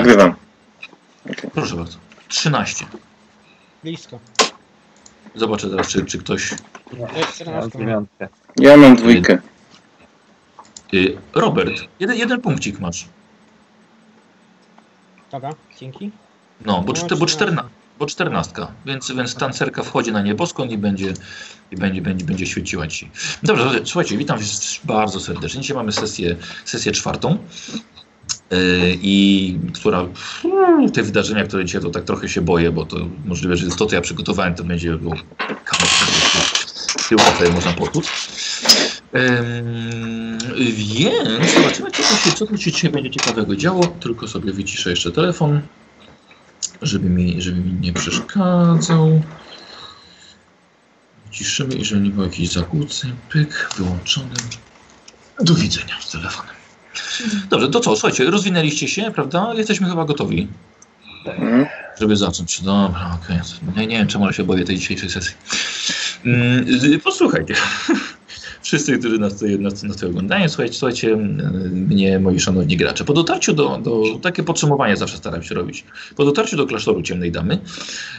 nagrywam. Proszę bardzo. 13. Blisko. Zobaczę teraz, czy, czy ktoś... To jest 14. dziewiątkę. Ja mam dwójkę. Y, Robert, jeden, jeden punkcik masz. Dobra, dzięki. No, bo, No, czte, bo, 13. czterna, bo czternastka, więc, więc tancerka wchodzi na nieboską i będzie, i będzie, będzie, będzie świeciła ci. Dobrze, słuchajcie, witam was bardzo serdecznie. Dzisiaj mamy sesję, sesję czwartą. Yy, I która te wydarzenia, które dzisiaj to tak trochę się boję, bo to możliwe, że to, co ja przygotowałem, to będzie było tyłka sobie można potłuc. Ym, więc zobaczymy, co tu, się, co tu się dzisiaj będzie ciekawego działo. Tylko sobie wyciszę jeszcze telefon, żeby mi, żeby mi nie przeszkadzał. Ciszymy i żeby nie było jakiejś zakłóceń. Pyk, wyłączony. Do widzenia z telefonem. Dobrze, to co, słuchajcie, rozwinęliście się, prawda? Jesteśmy chyba gotowi, Mhm. żeby zacząć. Dobra, okej. Nie, nie wiem, czemu się boję tej dzisiejszej sesji. Mm, posłuchajcie. Wszyscy, którzy nas tutaj, nas, nas tutaj oglądają, słuchajcie, słuchajcie y, mnie, moi szanowni gracze. Po dotarciu do, do, takie podsumowanie zawsze staram się robić. Po dotarciu do klasztoru Ciemnej Damy,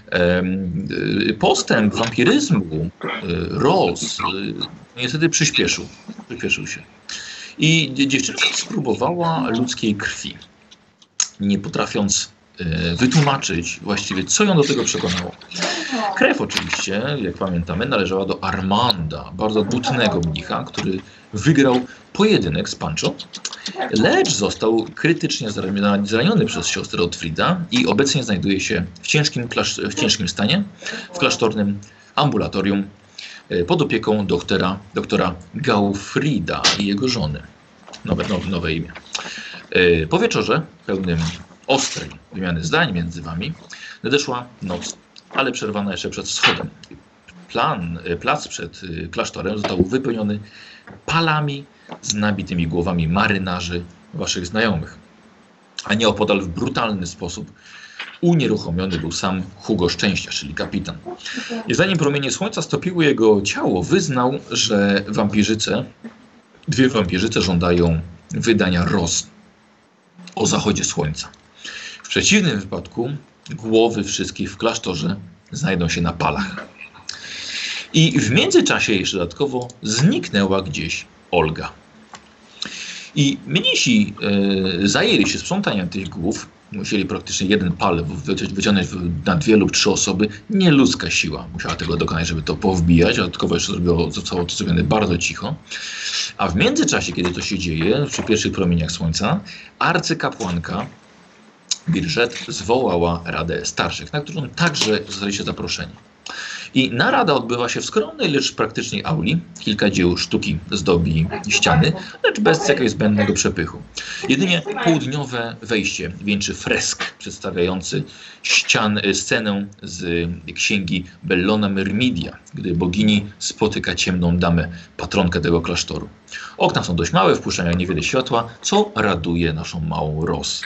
em, y, postęp wampiryzmu y, niestety przyspieszył. Przyspieszył się. I dzie- dziewczynka spróbowała ludzkiej krwi, nie potrafiąc e, wytłumaczyć właściwie, co ją do tego przekonało. Krew oczywiście, jak pamiętamy, należała do Armanda, bardzo butnego mnicha, który wygrał pojedynek z Pancho, lecz został krytycznie zraniony- przez siostrę Otfrida i obecnie znajduje się w ciężkim, w ciężkim stanie w klasztornym ambulatorium pod opieką doktora, doktora Gaufrida i jego żony. Nowe, nowe, nowe imię. E, Po wieczorze, pełnym ostrej wymiany zdań między wami, nadeszła noc, ale przerwana jeszcze przed wschodem. Plan, e, plac przed e, klasztorem został wypełniony palami z nabitymi głowami marynarzy waszych znajomych. A nieopodal w brutalny sposób unieruchomiony był sam Hugo Szczęścia, czyli kapitan. I zanim promienie słońca stopiły jego ciało, wyznał, że wampirzyce, dwie wampirzyce żądają wydania roz o zachodzie słońca. W przeciwnym wypadku głowy wszystkich w klasztorze znajdą się na palach. I w międzyczasie jeszcze dodatkowo zniknęła gdzieś Olga. I mnisi e, zajęli się sprzątaniem tych głów. Musieli praktycznie jeden pal wy- wyciągnąć na dwie lub trzy osoby. Nieludzka siła musiała tego dokonać, żeby to powbijać. Dodatkowo jeszcze zrobiło, zostało to zrobione bardzo cicho. A w międzyczasie, kiedy to się dzieje, przy pierwszych promieniach słońca, arcykapłanka Birżet zwołała Radę Starszych, na którą także zostaliście zaproszeni. I narada odbywa się w skromnej, lecz praktycznej auli. Kilka dzieł sztuki zdobi ściany, lecz bez jakiegoś zbędnego przepychu. Jedynie południowe wejście wieńczy fresk przedstawiający ścian, e, scenę z księgi Bellona Myrmidia, gdy bogini spotyka ciemną damę, patronkę tego klasztoru. Okna są dość małe, wpuszczają niewiele światła, co raduje naszą małą Ros.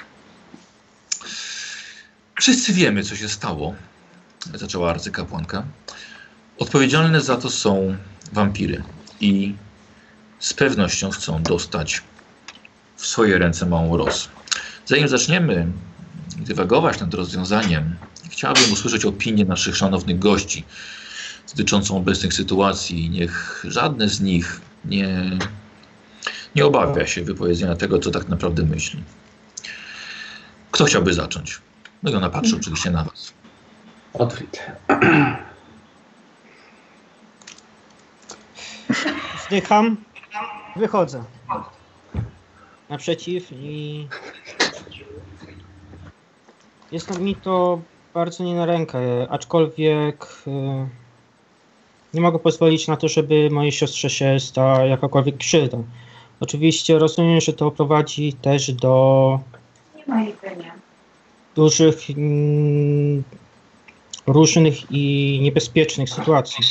Wszyscy wiemy, co się stało, zaczęła arcykapłanka. Odpowiedzialne za to są wampiry i z pewnością chcą dostać w swoje ręce małą Ros. Zanim zaczniemy dywagować nad rozwiązaniem, chciałbym usłyszeć opinię naszych szanownych gości dotyczącą obecnych sytuacji. Niech żadne z nich nie, nie obawia się wypowiedzenia tego, co tak naprawdę myśli. Kto chciałby zacząć? No i ona patrzy oczywiście na was. Otwit. Zdycham, wychodzę. Naprzeciw i... Jest mi to bardzo nie na rękę, aczkolwiek e, nie mogę pozwolić na to, żeby mojej siostrze się stała jakakolwiek krzywda. Oczywiście rozumiem, że to prowadzi też do Nie ma jedzenia. dużych, mm, różnych i niebezpiecznych sytuacji.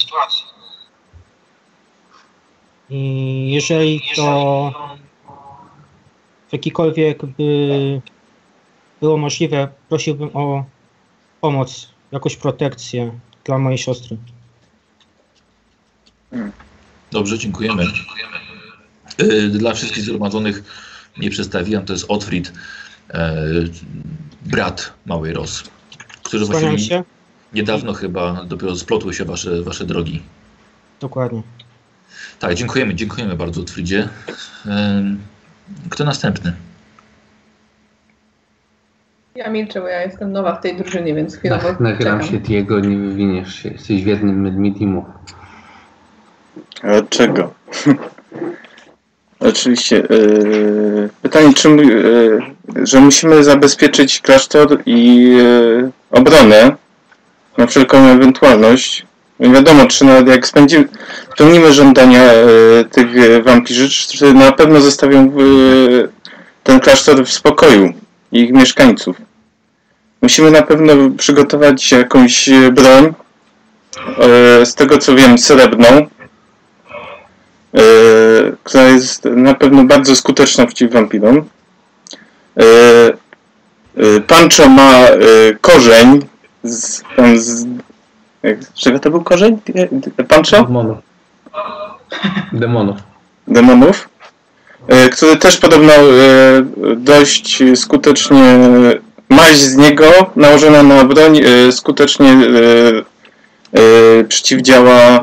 I jeżeli to w jakikolwiek by było możliwe, prosiłbym o pomoc, jakąś protekcję dla mojej siostry. Dobrze, dziękujemy. Y, Dla wszystkich zgromadzonych nie przedstawiłem, to jest Otfrid, e, brat małej Ros, który właściwie się. niedawno chyba dopiero splotły się wasze, wasze drogi. Dokładnie. Tak, dziękujemy, dziękujemy bardzo Otfridzie. Em, Kto następny? Ja milczę, bo ja jestem nowa w tej drużynie, więc chwilowo Nach- Nachylam czekam. się Diego, nie wywiniesz się. Jesteś wiernym Medmitimu. A od czego? Oczywiście. Yy, pytanie, czy, yy, że musimy zabezpieczyć klasztor i yy, obronę na wszelką ewentualność. Nie wiadomo, czy nawet jak spędzimy, spełnimy żądania yy, tych yy, wampirzy, czy na pewno zostawią yy, ten klasztor w spokoju ich mieszkańców. Musimy na pewno przygotować jakąś yy, broń, yy, z tego co wiem, srebrną, e, która jest na pewno bardzo skuteczna przeciw wampirom. E, e, Pancho ma e, korzeń z, tam z z czego to był korzeń? E, Pancho? Demonów. Demonów. Demonów. E, który też podobno e, dość skutecznie maź z niego nałożona na broń e, skutecznie e, e, przeciwdziała e,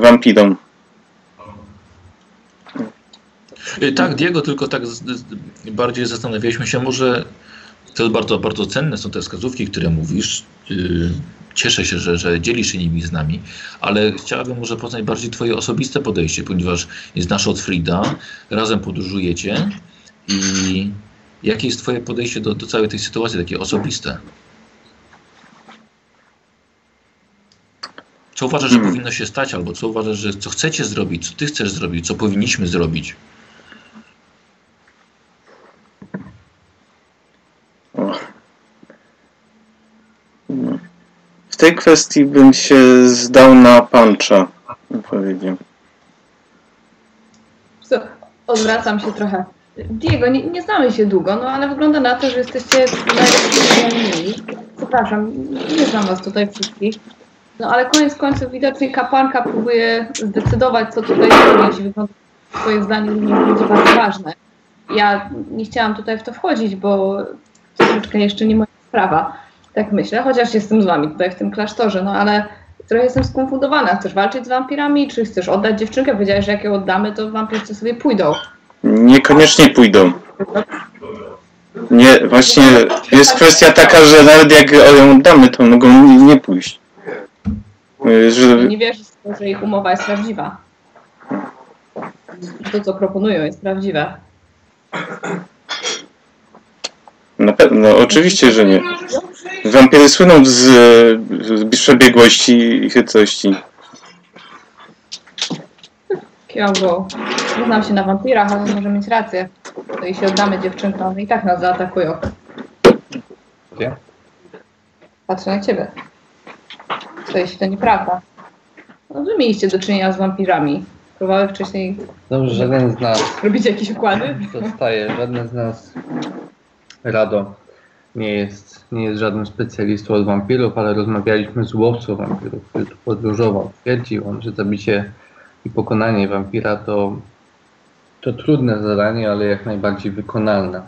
wampirom. Tak, Diego, tylko tak bardziej zastanawialiśmy się, może to bardzo, bardzo cenne są te wskazówki, które mówisz. Y, Cieszę się, że, że dzielisz się nimi z nami, ale chciałabym może poznać bardziej Twoje osobiste podejście, ponieważ znasz od Frida, razem podróżujecie i jakie jest Twoje podejście do, do całej tej sytuacji, takie osobiste? Co uważasz, że Hmm. powinno się stać, albo co uważasz, że co chcecie zrobić, co Ty chcesz zrobić, co powinniśmy zrobić? W tej kwestii bym się zdał na bym powiedział. Odwracam się trochę. Diego, nie, nie znamy się długo, no ale wygląda na to, że jesteście najlepszymi. Przepraszam, nie znam was tutaj wszystkich. No ale koniec końców widocznie kapłanka próbuje zdecydować, co tutaj zrobić. Wygląda, twoje zdanie nie będzie bardzo ważne. Ja nie chciałam tutaj w to wchodzić, bo troszeczkę jeszcze nie moja sprawa. Tak myślę, chociaż jestem z wami tutaj w tym klasztorze, no ale trochę jestem skonfundowana. Chcesz walczyć z wampirami, czy chcesz oddać dziewczynkę? Powiedziałeś, że jak ją oddamy, to wampircy sobie pójdą. Niekoniecznie pójdą. Nie, właśnie jest kwestia taka, że nawet jak ją oddamy, to mogą nie, nie pójść. Że, Nie wierzysz w to, że ich umowa jest prawdziwa. To, co proponują, jest prawdziwe. Na pewno, oczywiście, że nie. Wampiry słyną z, z przebiegłości i chytrości. Kiongo, nie znam się na wampirach, ale może mieć rację. To jeśli oddamy dziewczynkom, i tak nas zaatakują. Gdzie? Patrzę na ciebie. To jeśli to nieprawda. No wy mieliście do czynienia z wampirami. Próbowały wcześniej Dobrze, żaden z nas robić jakieś układy? zostaje, żaden z nas Rado nie jest, nie jest żadnym specjalistą od wampirów, ale rozmawialiśmy z łowcą wampirów, który tu podróżował. Twierdził on, że zabicie i pokonanie wampira to, to trudne zadanie, ale jak najbardziej wykonalne.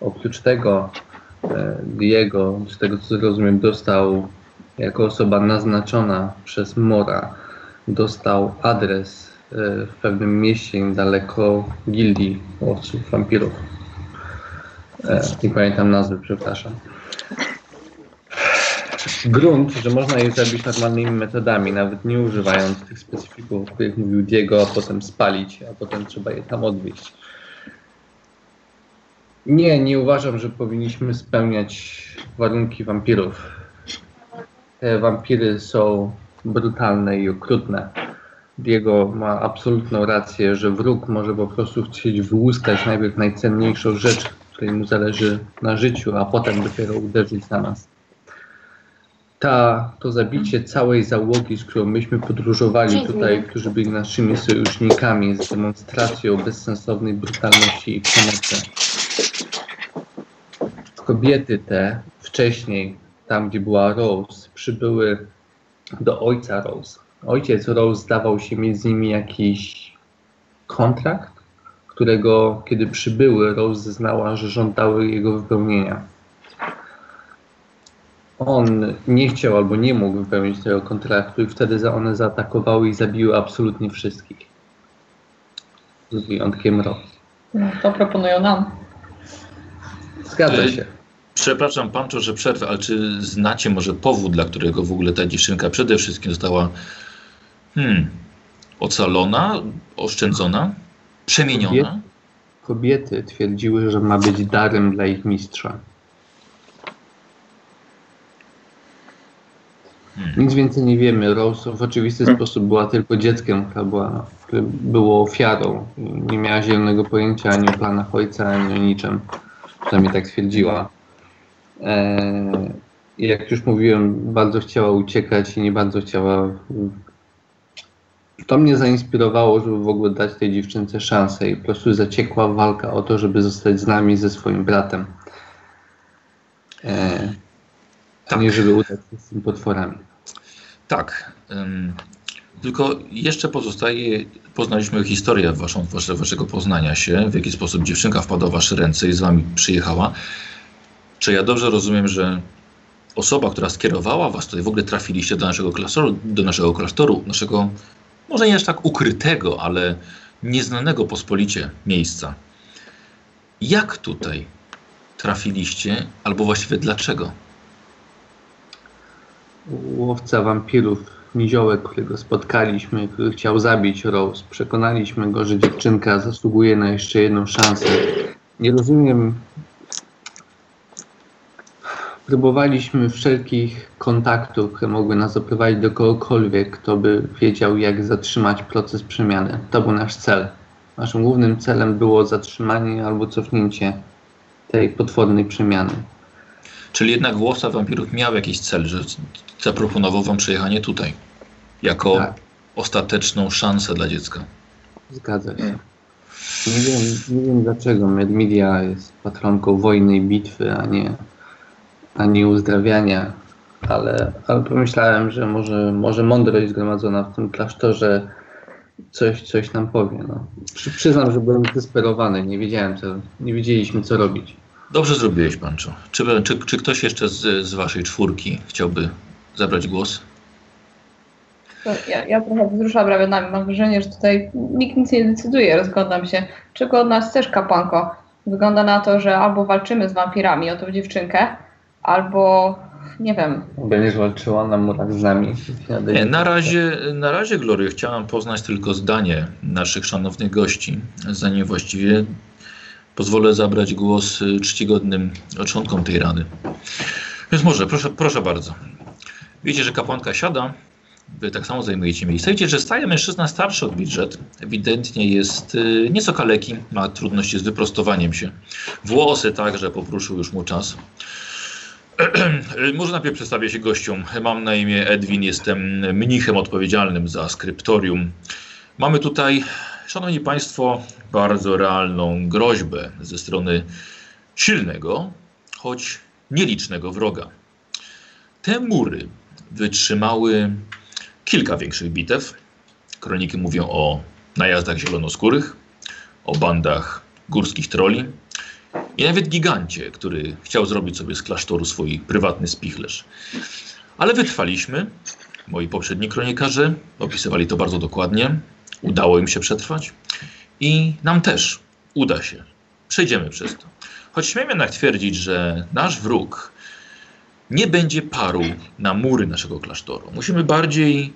Oprócz tego e, Diego, z tego co rozumiem, dostał jako osoba naznaczona przez Mora, dostał adres e, w pewnym mieście niedaleko gildii łowców wampirów. E, nie pamiętam nazwy, przepraszam. Grunt, że można je zabić normalnymi metodami, nawet nie używając tych specyfików, o których mówił Diego, a potem spalić, a potem trzeba je tam odwieźć. Nie, nie uważam, że powinniśmy spełniać warunki wampirów. Te wampiry są brutalne i okrutne. Diego ma absolutną rację, że wróg może po prostu chcieć wyłuskać najpierw najcenniejszą rzecz, której mu zależy na życiu, a potem dopiero uderzyć na nas. Ta, to zabicie całej załogi, z którą myśmy podróżowali tutaj, którzy byli naszymi sojusznikami, jest demonstracją bezsensownej brutalności i przemocy. Kobiety te wcześniej, tam gdzie była Rose, przybyły do ojca Rose. Ojciec Rose zdawał się mieć z nimi jakiś kontrakt, którego, kiedy przybyły, Rose zeznała, że żądały jego wypełnienia. On nie chciał albo nie mógł wypełnić tego kontraktu i wtedy za- one zaatakowały i zabiły absolutnie wszystkich. Z wyjątkiem Rose. No, to proponują nam. Zgadza się. Przepraszam, Pancho, że przerwę, ale czy znacie może powód, dla którego w ogóle ta dziewczynka przede wszystkim została hmm, ocalona, oszczędzona, przemieniona? Kobiety twierdziły, że ma być darem dla ich mistrza. Hmm. Nic więcej nie wiemy. Rose w oczywisty sposób była tylko dzieckiem, które, była, które było ofiarą. I Nie miała zielonego pojęcia ani o planach ojca, ani o niczym. Przynajmniej tak stwierdziła. Eee, i jak już mówiłem, bardzo chciała uciekać i nie bardzo chciała. To mnie zainspirowało, żeby w ogóle dać tej dziewczynce szansę i po prostu zaciekła walka o to, żeby zostać z nami, ze swoim bratem. Eee, a Tak. nie żeby udać się z tymi potworami. Tak. ym, tylko jeszcze pozostaje, poznaliśmy historię waszą, wasze, waszego poznania się, w jaki sposób dziewczynka wpadła w wasze ręce i z wami przyjechała. Czy ja dobrze rozumiem, że osoba, która skierowała was tutaj, w ogóle trafiliście do naszego klasztoru, do naszego klasztoru, naszego może nie aż tak ukrytego, ale nieznanego pospolicie miejsca. Jak tutaj trafiliście, albo właściwie dlaczego? Łowca wampirów, niziołek, którego spotkaliśmy, który chciał zabić Rose. Przekonaliśmy go, że dziewczynka zasługuje na jeszcze jedną szansę. Nie rozumiem. Próbowaliśmy wszelkich kontaktów, które mogły nas doprowadzić do kogokolwiek, kto by wiedział, jak zatrzymać proces przemiany. To był nasz cel. Naszym głównym celem było zatrzymanie albo cofnięcie tej potwornej przemiany. Czyli jednak łowca wampirów miał jakiś cel, że zaproponował wam przyjechanie tutaj. Jako Tak. ostateczną szansę dla dziecka. Zgadza się. Nie wiem, nie wiem dlaczego Medmidia jest patronką wojny i bitwy, a nie, a nie uzdrawiania, ale, ale pomyślałem, że może, może mądrość zgromadzona w tym klasztorze coś, coś nam powie. No. Przy, przyznam, że byłem zdesperowany, nie wiedziałem co, nie wiedzieliśmy co robić. Dobrze zrobiłeś, Pancho. Czy, czy, czy ktoś jeszcze z, z waszej czwórki chciałby zabrać głos? Ja, ja trochę wzruszam ramionami. Mam wrażenie, że tutaj nikt nic nie decyduje. Rozglądam się. Czego od nas chcesz, kapłanko? Wygląda na to, że albo walczymy z wampirami o tą dziewczynkę, albo nie wiem. Będziesz walczyła na murach z nami. Nie, na razie, na razie, Glory, chciałam poznać tylko zdanie naszych szanownych gości, zanim właściwie pozwolę zabrać głos y, czcigodnym członkom tej rady. Więc może, proszę, proszę bardzo. Widzicie, że kapłanka siada, wy tak samo zajmujecie miejsce. Widzicie, że staje mężczyzna starszy od budżet. Ewidentnie jest y, nieco kaleki, ma trudności z wyprostowaniem się. Włosy także popruszył już mu czas. Może najpierw przedstawię się gościom. Mam na imię Edwin, jestem mnichem odpowiedzialnym za skryptorium. Mamy tutaj, szanowni państwo, bardzo realną groźbę ze strony silnego, choć nielicznego wroga. Te mury wytrzymały kilka większych bitew. Kroniki mówią o najazdach zielonoskórych, o bandach górskich troli i nawet gigancie, który chciał zrobić sobie z klasztoru swój prywatny spichlerz. Ale wytrwaliśmy. Moi poprzedni kronikarze opisywali to bardzo dokładnie. Udało im się przetrwać i nam też uda się. Przejdziemy przez to. Choć śmiem jednak twierdzić, że nasz wróg nie będzie parł na mury naszego klasztoru. Musimy bardziej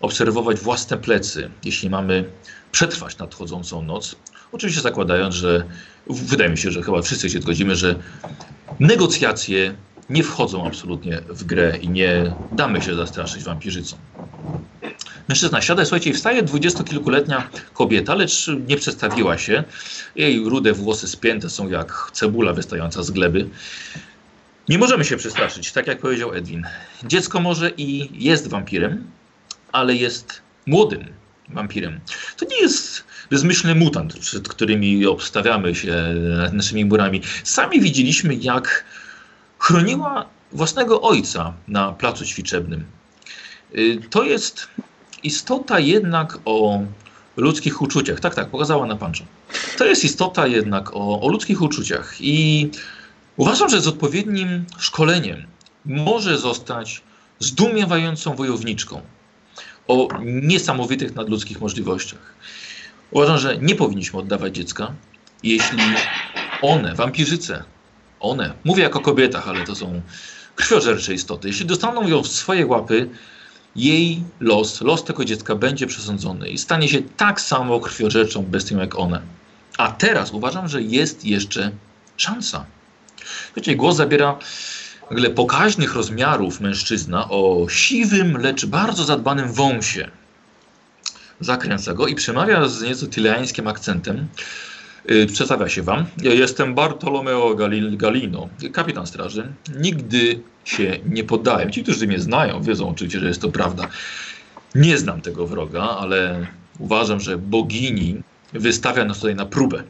obserwować własne plecy, jeśli mamy przetrwać nadchodzącą noc. Oczywiście zakładając, że wydaje mi się, że chyba wszyscy się zgodzimy, że negocjacje nie wchodzą absolutnie w grę i nie damy się zastraszyć wampirzycom. Mężczyzna siada, słuchajcie, wstaje dwudziestokilkuletnia kobieta, lecz nie przedstawiła się. Jej rude włosy spięte są jak cebula wystająca z gleby. Nie możemy się przestraszyć, tak jak powiedział Edwin. Dziecko może i jest wampirem, ale jest młodym wampirem. To nie jest bezmyślny mutant, przed którymi obstawiamy się naszymi murami. Sami widzieliśmy, jak chroniła własnego ojca na placu ćwiczebnym. Y, To jest istota jednak o ludzkich uczuciach. Tak, tak, pokazała na panczo. To jest istota jednak o, o ludzkich uczuciach i uważam, że z odpowiednim szkoleniem może zostać zdumiewającą wojowniczką o niesamowitych nadludzkich możliwościach. Uważam, że nie powinniśmy oddawać dziecka, jeśli one, wampirzyce, one, mówię jako kobietach, ale to są krwiożercze istoty, jeśli dostaną ją w swoje łapy, jej los, los tego dziecka będzie przesądzony i stanie się tak samo krwiożerczą bestią jak one. A teraz uważam, że jest jeszcze szansa. Wiecie, głos zabiera nagle pokaźnych rozmiarów mężczyzna o siwym, lecz bardzo zadbanym wąsie. Zakręca go i przemawia z nieco tyleańskim akcentem. Yy, przedstawia się wam. Jestem Bartolomeo Gali- Galino, kapitan straży. Nigdy się nie poddałem. Ci, którzy mnie znają, wiedzą oczywiście, że jest to prawda. Nie znam tego wroga, ale uważam, że bogini wystawia nas tutaj na próbę.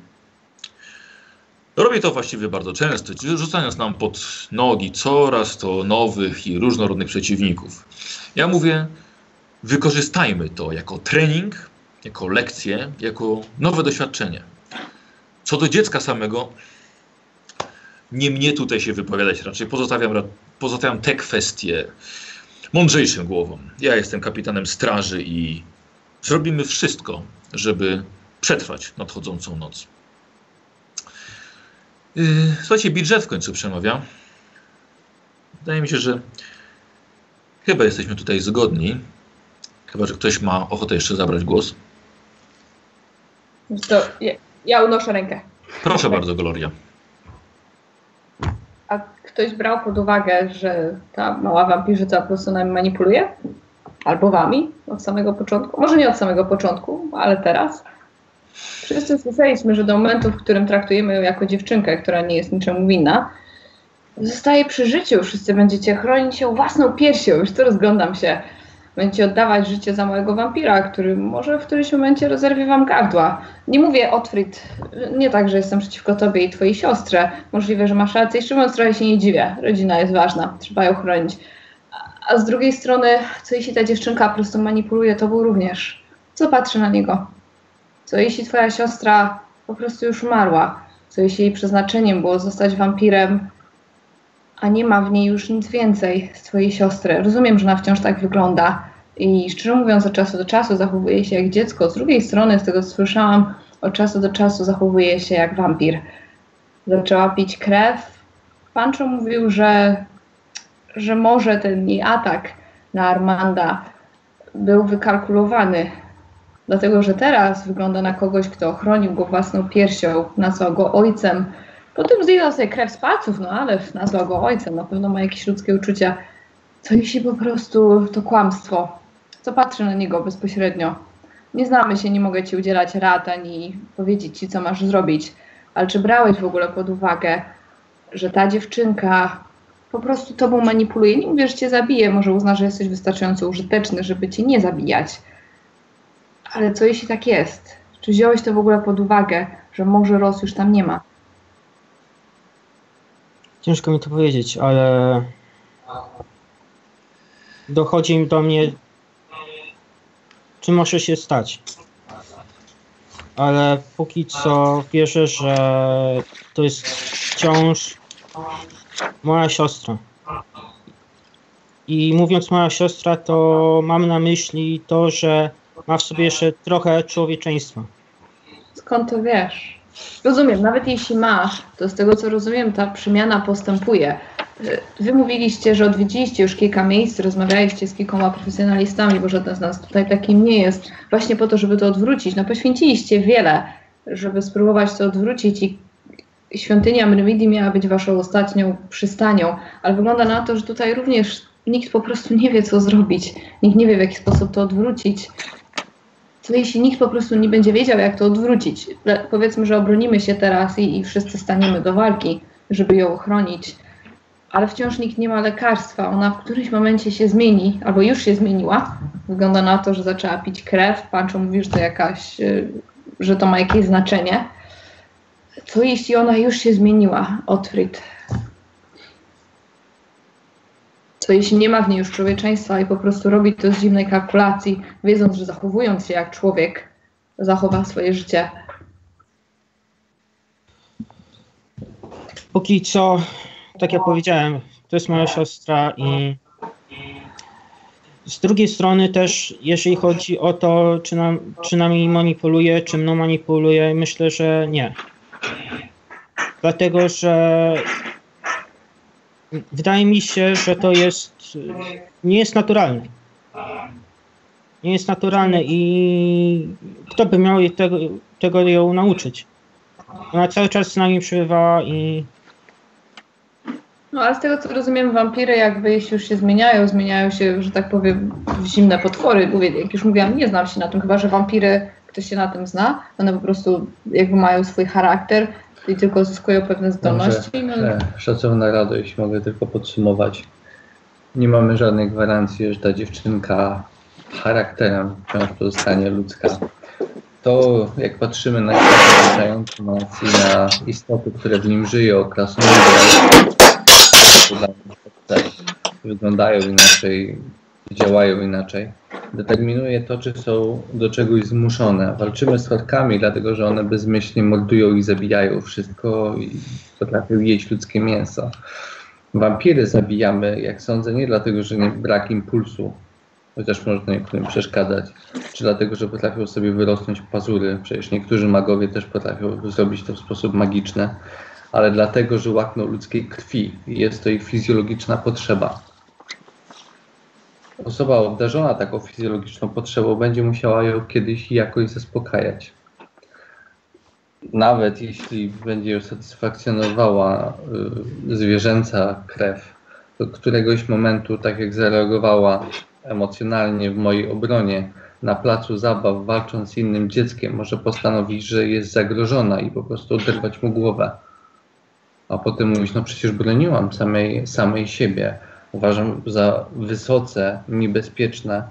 Robię to właściwie bardzo często, rzucając nam pod nogi coraz to nowych i różnorodnych przeciwników. Ja mówię, wykorzystajmy to jako trening, jako lekcję, jako nowe doświadczenie. Co do dziecka samego, nie mnie tutaj się wypowiadać, raczej pozostawiam, pozostawiam te kwestie mądrzejszym głowom. Ja jestem kapitanem straży i zrobimy wszystko, żeby przetrwać nadchodzącą noc. Yy, Słuchajcie, budżet w końcu przemawia. Wydaje mi się, że chyba jesteśmy tutaj zgodni. Chyba, że ktoś ma ochotę jeszcze zabrać głos. To ja, ja unoszę rękę. Proszę bardzo, Gloria. A ktoś brał pod uwagę, że ta mała wampirzyca po prostu nami manipuluje? Albo wami od samego początku? Może nie od samego początku, ale teraz. Wszyscy słyszeliśmy, że do momentu, w którym traktujemy ją jako dziewczynkę, która nie jest niczemu winna, zostaje przy życiu. Wszyscy będziecie chronić się własną piersią. Już to rozglądam się. Będziecie oddawać życie za małego wampira, który może w którymś momencie rozerwie wam gardła. Nie mówię, Otfrid, nie tak, że jestem przeciwko tobie i twojej siostrze. Możliwe, że masz rację. Szczerze mówiąc, trochę się nie dziwię. Rodzina jest ważna, trzeba ją chronić. A z drugiej strony, co jeśli ta dziewczynka po prostu manipuluje tobą również? Co patrzy na niego? Co jeśli twoja siostra po prostu już umarła? Co jeśli jej przeznaczeniem było zostać wampirem, a nie ma w niej już nic więcej z twojej siostry? Rozumiem, że ona wciąż tak wygląda i szczerze mówiąc, od czasu do czasu zachowuje się jak dziecko. Z drugiej strony, z tego co słyszałam, od czasu do czasu zachowuje się jak wampir. Zaczęła pić krew. Pancho mówił, że, że może ten jej atak na Armanda był wykalkulowany, dlatego że teraz wygląda na kogoś, kto ochronił go własną piersią, nazwał go ojcem. Potem zjadał sobie krew z palców, no ale nazwał go ojcem, na pewno ma jakieś ludzkie uczucia. Co jeśli po prostu to kłamstwo? Co patrzy na niego bezpośrednio? Nie znamy się, nie mogę ci udzielać rad ani powiedzieć ci, co masz zrobić, ale czy brałeś w ogóle pod uwagę, że ta dziewczynka po prostu tobą manipuluje? Nie mówię, że cię zabije, może uzna, że jesteś wystarczająco użyteczny, żeby cię nie zabijać. Ale co jeśli tak jest? Czy wziąłeś to w ogóle pod uwagę, że może Ros już tam nie ma? Ciężko mi to powiedzieć, ale dochodzi do mnie, czy może się stać. Ale póki co wierzę, że to jest wciąż moja siostra. I mówiąc moja siostra, to mam na myśli to, że ma w sobie jeszcze trochę człowieczeństwa. Skąd to wiesz? Rozumiem, nawet jeśli masz, to z tego co rozumiem, ta przemiana postępuje. Wy mówiliście, że odwiedziliście już kilka miejsc, rozmawialiście z kilkoma profesjonalistami, bo żaden z nas tutaj takim nie jest, właśnie po to, żeby to odwrócić. No poświęciliście wiele, żeby spróbować to odwrócić i świątynia Myrmidii miała być waszą ostatnią przystanią, ale wygląda na to, że tutaj również nikt po prostu nie wie, co zrobić. Nikt nie wie, w jaki sposób to odwrócić. Co jeśli nikt po prostu nie będzie wiedział, jak to odwrócić? Powiedzmy, że obronimy się teraz i, i wszyscy staniemy do walki, żeby ją ochronić, ale wciąż nikt nie ma lekarstwa. Ona w którymś momencie się zmieni, albo już się zmieniła. Wygląda na to, że zaczęła pić krew. Pancho mówi, że to jakaś, y, że to ma jakieś znaczenie. Co jeśli ona już się zmieniła, Otfrid? Co jeśli nie ma w niej już człowieczeństwa i po prostu robi to z zimnej kalkulacji, wiedząc, że zachowując się jak człowiek, zachowa swoje życie. Póki co, tak jak powiedziałem, to jest moja siostra i z drugiej strony też, jeżeli chodzi o to, czy, nam, czy nami manipuluje, czy mną manipuluje, myślę, że nie. Dlatego, że wydaje mi się, że to jest, nie jest naturalne. Nie jest naturalne i kto by miał tego, tego ją nauczyć? Ona cały czas z nami przebywa i No ale z tego co rozumiem, wampiry jakby jeśli już się zmieniają, zmieniają się, że tak powiem, w zimne potwory. Mówię, jak już mówiłam, nie znam się na tym, chyba że wampiry, ktoś się na tym zna, one po prostu jakby mają swój charakter i tylko zyskują pewne zdolności. No, Dobrze, e, Szacowna Rado, jeśli mogę tylko podsumować. Nie mamy żadnej gwarancji, że ta dziewczynka charakterem wciąż pozostanie ludzka. To, jak patrzymy na świat nas i na istoty, które w nim żyją, krasnoludy, wyglądają inaczej, działają inaczej, determinuje to, czy są do czegoś zmuszone. Walczymy z orkami, dlatego że one bezmyślnie mordują i zabijają wszystko i potrafią jeść ludzkie mięso. Wampiry zabijamy, jak sądzę, nie dlatego, że nie brak impulsu, chociaż można niektórym przeszkadzać, czy dlatego, że potrafią sobie wyrosnąć pazury. Przecież niektórzy magowie też potrafią zrobić to w sposób magiczny, ale dlatego, że łakną ludzkiej krwi i jest to ich fizjologiczna potrzeba. Osoba obdarzona taką fizjologiczną potrzebą będzie musiała ją kiedyś jakoś zaspokajać. Nawet jeśli będzie ją satysfakcjonowała y, zwierzęca krew, do któregoś momentu, tak jak zareagowała emocjonalnie w mojej obronie na placu zabaw, walcząc z innym dzieckiem, może postanowić, że jest zagrożona i po prostu oderwać mu głowę. A potem mówić, no przecież broniłam samej, samej siebie. Uważam za wysoce niebezpieczne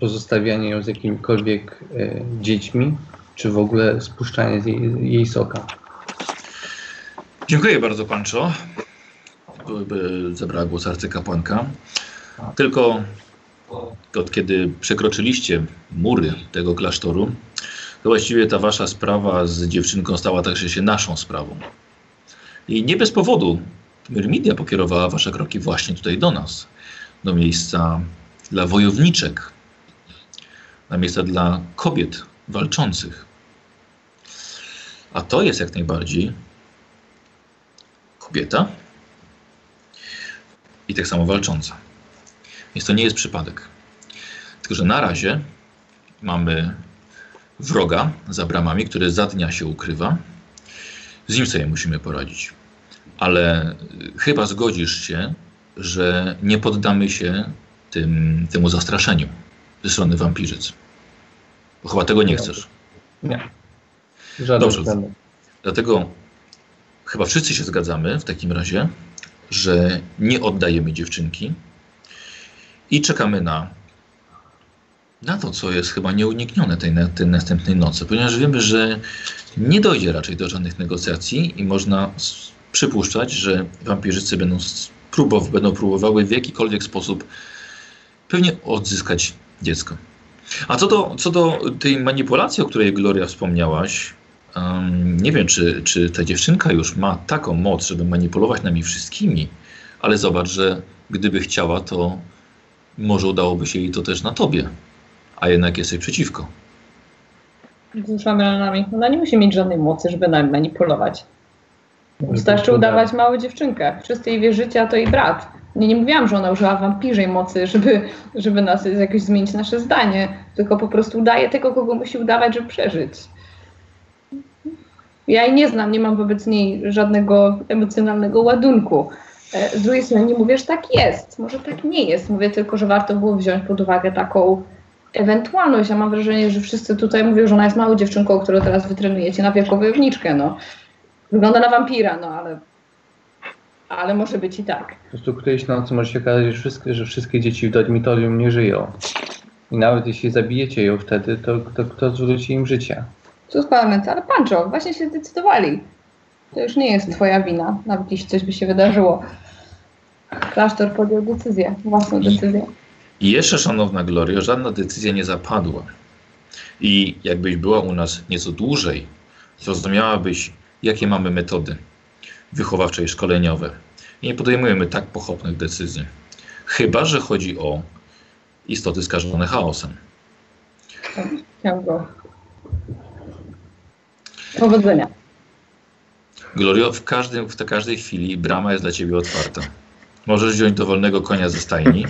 pozostawianie ją z jakimikolwiek y, dziećmi, czy w ogóle spuszczanie jej, jej soka. Dziękuję bardzo, Pancho. Zabrała głos arcykapłanka. Tylko od kiedy przekroczyliście mury tego klasztoru, to właściwie ta wasza sprawa z dziewczynką stała także się naszą sprawą. I nie bez powodu Myrmidia pokierowała wasze kroki właśnie tutaj do nas. Do miejsca dla wojowniczek. Na miejsca dla kobiet walczących. A to jest jak najbardziej kobieta i tak samo walcząca. Więc to nie jest przypadek. Tylko, że na razie mamy wroga za bramami, który za dnia się ukrywa. Z nim sobie musimy poradzić. Ale chyba zgodzisz się, że nie poddamy się tym, temu zastraszeniu ze strony wampirzyc. Bo chyba tego nie chcesz. Nie. Żaden Dobrze. względu. Dlatego chyba wszyscy się zgadzamy w takim razie, że nie oddajemy dziewczynki i czekamy na, na to, co jest chyba nieuniknione tej, tej następnej nocy, ponieważ wiemy, że nie dojdzie raczej do żadnych negocjacji i można przypuszczać, że wampirzycy będą, próbow, będą próbowały w jakikolwiek sposób pewnie odzyskać dziecko. A co do, co do tej manipulacji, o której Gloria wspomniałaś, em, nie wiem, czy, czy ta dziewczynka już ma taką moc, żeby manipulować nami wszystkimi, ale zobacz, że gdyby chciała, to może udałoby się jej to też na tobie, a jednak jesteś przeciwko. Wzruszamy ramionami. Ona nie musi mieć żadnej mocy, żeby nami manipulować. Wystarczy udawać małą dziewczynkę. Wszyscy jej wierzycie, a to jej brat. Nie, nie mówiłam, że ona użyła wampirzej mocy, żeby, żeby nas jakoś zmienić nasze zdanie, tylko po prostu udaje tego, kogo musi udawać, żeby przeżyć. Ja jej nie znam, nie mam wobec niej żadnego emocjonalnego ładunku. E, Z drugiej strony nie mówię, że tak jest. Może tak nie jest. Mówię tylko, że warto było wziąć pod uwagę taką ewentualność. Ja mam wrażenie, że wszyscy tutaj mówią, że ona jest małą dziewczynką, którą teraz wytrenujecie na wielką wojowniczkę. No. Wygląda na wampira, no ale, ale może być i tak. Po prostu którejś nocy może się okazać, że wszystkie, że wszystkie dzieci w dormitorium nie żyją. I nawet jeśli zabijecie ją wtedy, to, to kto zwróci im życie? Cóż, parlament, ale Pancho, właśnie się zdecydowali. To już nie jest twoja wina, nawet jeśli coś by się wydarzyło. Klasztor podjął decyzję, własną decyzję. I jeszcze, szanowna Glorio, żadna decyzja nie zapadła. I jakbyś była u nas nieco dłużej, zrozumiałabyś, jakie mamy metody wychowawcze i szkoleniowe. I nie podejmujemy tak pochopnych decyzji. Chyba, że chodzi o istoty skażone chaosem. Chciałam go. Powodzenia. Glorio, w, każdym, w każdej chwili brama jest dla ciebie otwarta. Możesz wziąć dowolnego konia ze stajni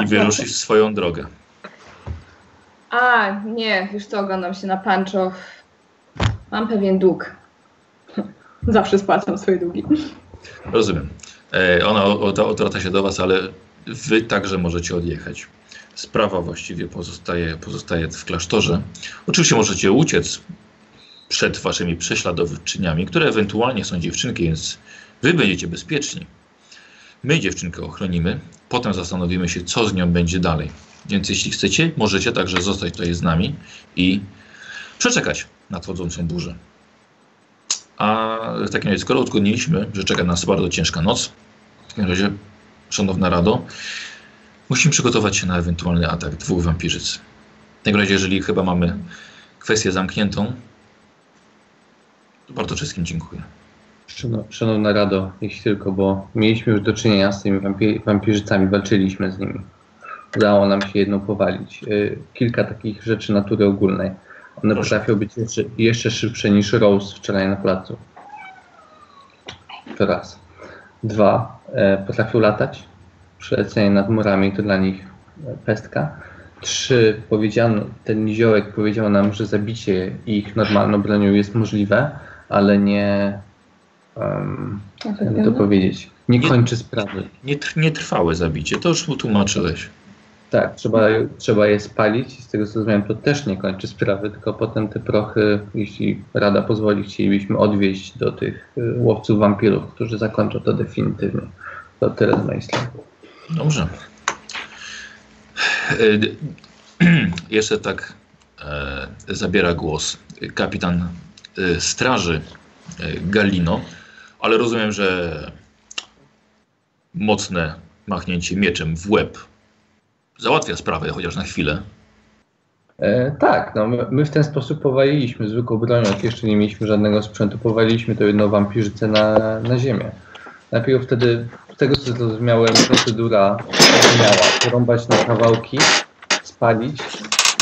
i wyruszyć w swoją drogę. A, nie, już co, oglądam się na Pancho. Mam pewien dług. Zawsze spłacam swoje długi. Rozumiem. E, ona odwraca się do was, ale wy także możecie odjechać. Sprawa właściwie pozostaje, pozostaje w klasztorze. Oczywiście możecie uciec przed waszymi prześladowczyniami, które ewentualnie są dziewczynki, więc wy będziecie bezpieczni. My dziewczynkę ochronimy, potem zastanowimy się, co z nią będzie dalej. Więc jeśli chcecie, możecie także zostać tutaj z nami i przeczekać nadchodzącą burzę. A w takim razie, skoro uzgodniliśmy, że czeka nas bardzo ciężka noc, w takim razie, szanowna Rado, musimy przygotować się na ewentualny atak dwóch wampirzyc. W takim razie, jeżeli chyba mamy kwestię zamkniętą, to bardzo wszystkim dziękuję. Szano- Szanowna Rado, jeśli tylko, bo mieliśmy już do czynienia z tymi wampir wampirzycami, walczyliśmy z nimi. Udało nam się jedną powalić. Y, Kilka takich rzeczy natury ogólnej. One Proszę. potrafią być jeszcze, jeszcze szybsze niż Rose wczoraj na placu. To raz. Dwa, e, potrafią latać. Przelecenie nad murami to dla nich e, pestka. Trzy, powiedziano, ten niziołek powiedział nam, że zabicie ich normalną bronią jest możliwe, ale nie, um, jakby to powiedzieć, nie Nie- kończy sprawy. Nietr- Nietrwałe zabicie, to już tłumaczyłeś. Tak, trzeba, trzeba je spalić i z tego co zrozumiałem, to też nie kończy sprawy, tylko potem te prochy, jeśli Rada pozwoli, chcielibyśmy odwieźć do tych y, łowców wampirów, którzy zakończą to definitywnie. To tyle z mojej strony. Dobrze. E, Jeszcze tak e, zabiera głos kapitan e, straży e, Galino, ale rozumiem, że mocne machnięcie mieczem w łeb załatwia sprawę, chociaż na chwilę. E, tak, no my, my w ten sposób powaliliśmy zwykłą bronią, jak jeszcze nie mieliśmy żadnego sprzętu, powaliliśmy to jedną wampirzycę na, na ziemię. Najpierw wtedy, z tego co zrozumiałem, procedura miała porąbać na kawałki, spalić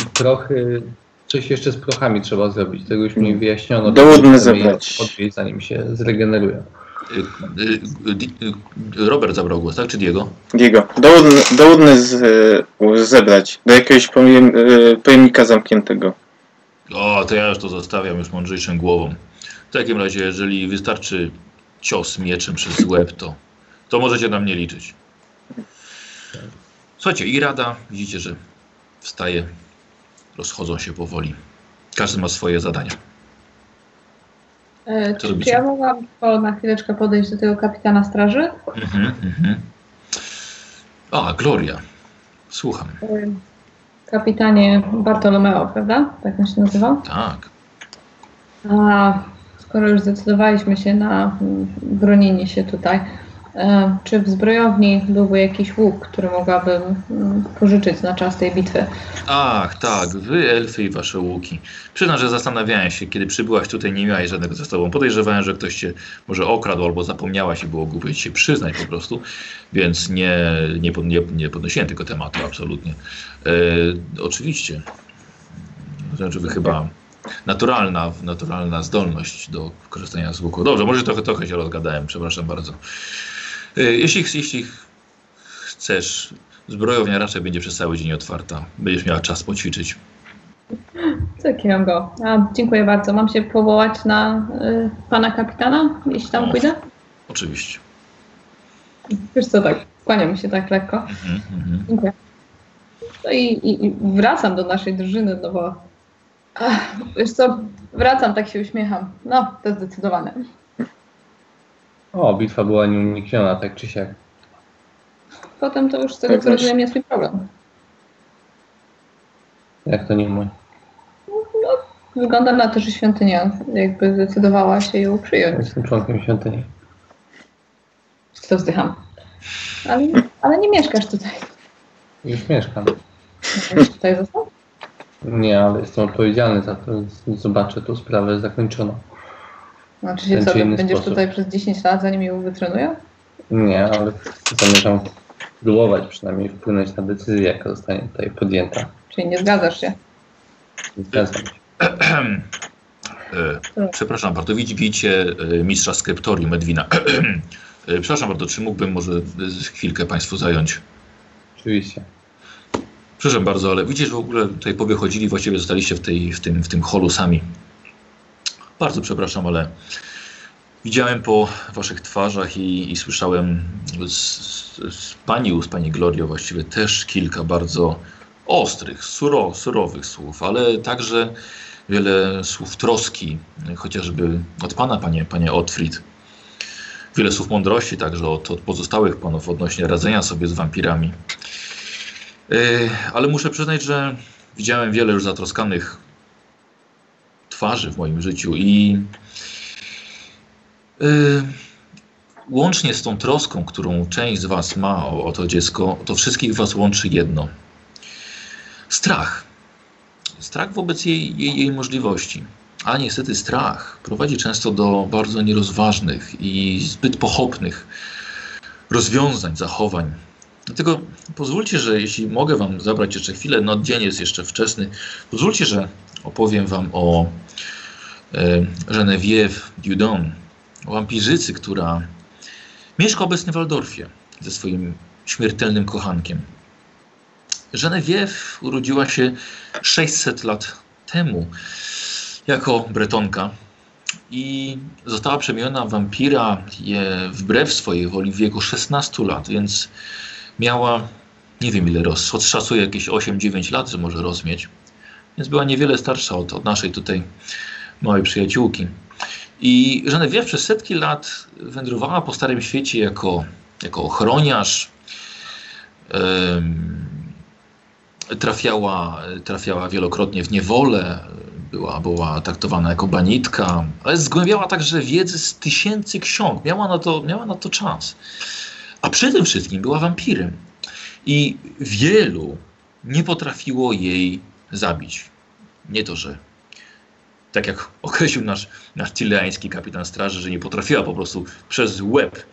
i prochy, coś jeszcze z prochami trzeba zrobić, tego już mi wyjaśniono. Zebrać. Odwieźć, zanim się zregenerują. E, Di- e, Robert zabrał głos, tak? Czy Diego? Diego, dołudny, dołudny z, zebrać do jakiegoś pojem, pojemnika zamkniętego. O, to ja już to zostawiam już mądrzejszym głową. W takim razie, jeżeli wystarczy cios mieczem przez łeb, to, to możecie na mnie liczyć. Słuchajcie, i rada, widzicie, że wstaje, rozchodzą się powoli. Każdy ma swoje zadania. E, czy, czy ja mogłam po, na chwileczkę podejść do tego kapitana straży? Mhm, mhm. A, Gloria. Słucham. E, Kapitanie Bartolomeo, prawda? Tak on się nazywał? Tak. A skoro już zdecydowaliśmy się na mm, bronienie się tutaj, czy w zbrojowni byłby jakiś łuk, który mogłabym mm, pożyczyć na czas tej bitwy? Ach, tak, wy elfy i wasze łuki. Przyznam, że zastanawiałem się, kiedy przybyłaś tutaj, nie miałaś żadnego ze sobą. Podejrzewałem, że ktoś cię może okradł albo zapomniałaś i było głupio ci się przyznać po prostu, więc nie, nie, nie, nie podnosiłem tego tematu absolutnie. E, oczywiście. Znaczy, wy chyba naturalna, naturalna zdolność do korzystania z łuku. Dobrze, może trochę, trochę się rozgadałem, przepraszam bardzo. E, jeśli, jeśli chcesz, zbrojownia raczej będzie przez cały dzień otwarta. Będziesz miała czas poćwiczyć. Zakiwam go. A, dziękuję bardzo. Mam się powołać na y, pana kapitana, jeśli tam O. pójdę? Oczywiście. Wiesz co, tak, kłaniam się tak lekko. Mhm, mhm. Dziękuję. No i, i, i wracam do naszej drużyny, no bo ach, wiesz co, wracam, tak się uśmiecham. No, to zdecydowane. O, bitwa była nieunikniona, tak czy siak. Potem to już z tego Tak co rozumiem jest mój problem. Jak to nie mój. Wygląda na to, że świątynia jakby zdecydowała się ją przyjąć. Jestem członkiem świątyni. To wzdycham. Ale, ale nie mieszkasz tutaj. Już mieszkam. Możesz tutaj został? Nie, ale jestem odpowiedzialny za to, zobaczę tą sprawę zakończoną. Znaczy się co, będziesz sposób. tutaj przez 10 lat, zanim ją wytrenują? Nie, ale zamierzam próbować przynajmniej wpłynąć na decyzję, jaka zostanie tutaj podjęta. Czyli nie zgadzasz się? Zgadzam się. E, Przepraszam bardzo, widzi- widzicie e, mistrza skryptorium Edwina. E, Przepraszam bardzo, czy mógłbym może chwilkę Państwu zająć? Oczywiście. Przepraszam bardzo, ale widzicie, że w ogóle tutaj powychodzili, właściwie zostaliście w, tej, w, tym, w tym holu sami. Bardzo przepraszam, ale widziałem po waszych twarzach i, i słyszałem z, z, z pani, z pani Glorio właściwie też kilka bardzo ostrych, suro, surowych słów, ale także wiele słów troski, chociażby od pana, panie, panie Otfried. Wiele słów mądrości także od, od pozostałych panów odnośnie radzenia sobie z wampirami. Yy, ale muszę przyznać, że widziałem wiele już zatroskanych twarzy w moim życiu i yy, łącznie z tą troską, którą część z Was ma o, o to dziecko, to wszystkich Was łączy jedno. Strach. Strach wobec jej, jej, jej możliwości. A niestety strach prowadzi często do bardzo nierozważnych i zbyt pochopnych rozwiązań, zachowań. Dlatego pozwólcie, że jeśli mogę Wam zabrać jeszcze chwilę, no dzień jest jeszcze wczesny, pozwólcie, że opowiem Wam o Geneviève Dudon, wampirzycy, która mieszka obecnie w Waldorfie ze swoim śmiertelnym kochankiem. Geneviève urodziła się 600 lat temu jako bretonka i została przemieniona w wampira wbrew swojej woli w wieku 16 lat, więc miała, nie wiem ile roz, odszacuję jakieś 8-9 lat, że może rozmieć, więc była niewiele starsza od, od naszej tutaj małej przyjaciółki. I Geneviève przez setki lat wędrowała po Starym Świecie jako, jako ochroniarz, trafiała, trafiała wielokrotnie w niewolę, była, była traktowana jako banitka, ale zgłębiała także wiedzę z tysięcy ksiąg. Miała na to, miała na to czas. A przede tym wszystkim była wampirem. I wielu nie potrafiło jej zabić. Nie to, że tak jak określił nasz, nasz chileański kapitan straży, że nie potrafiła po prostu przez łeb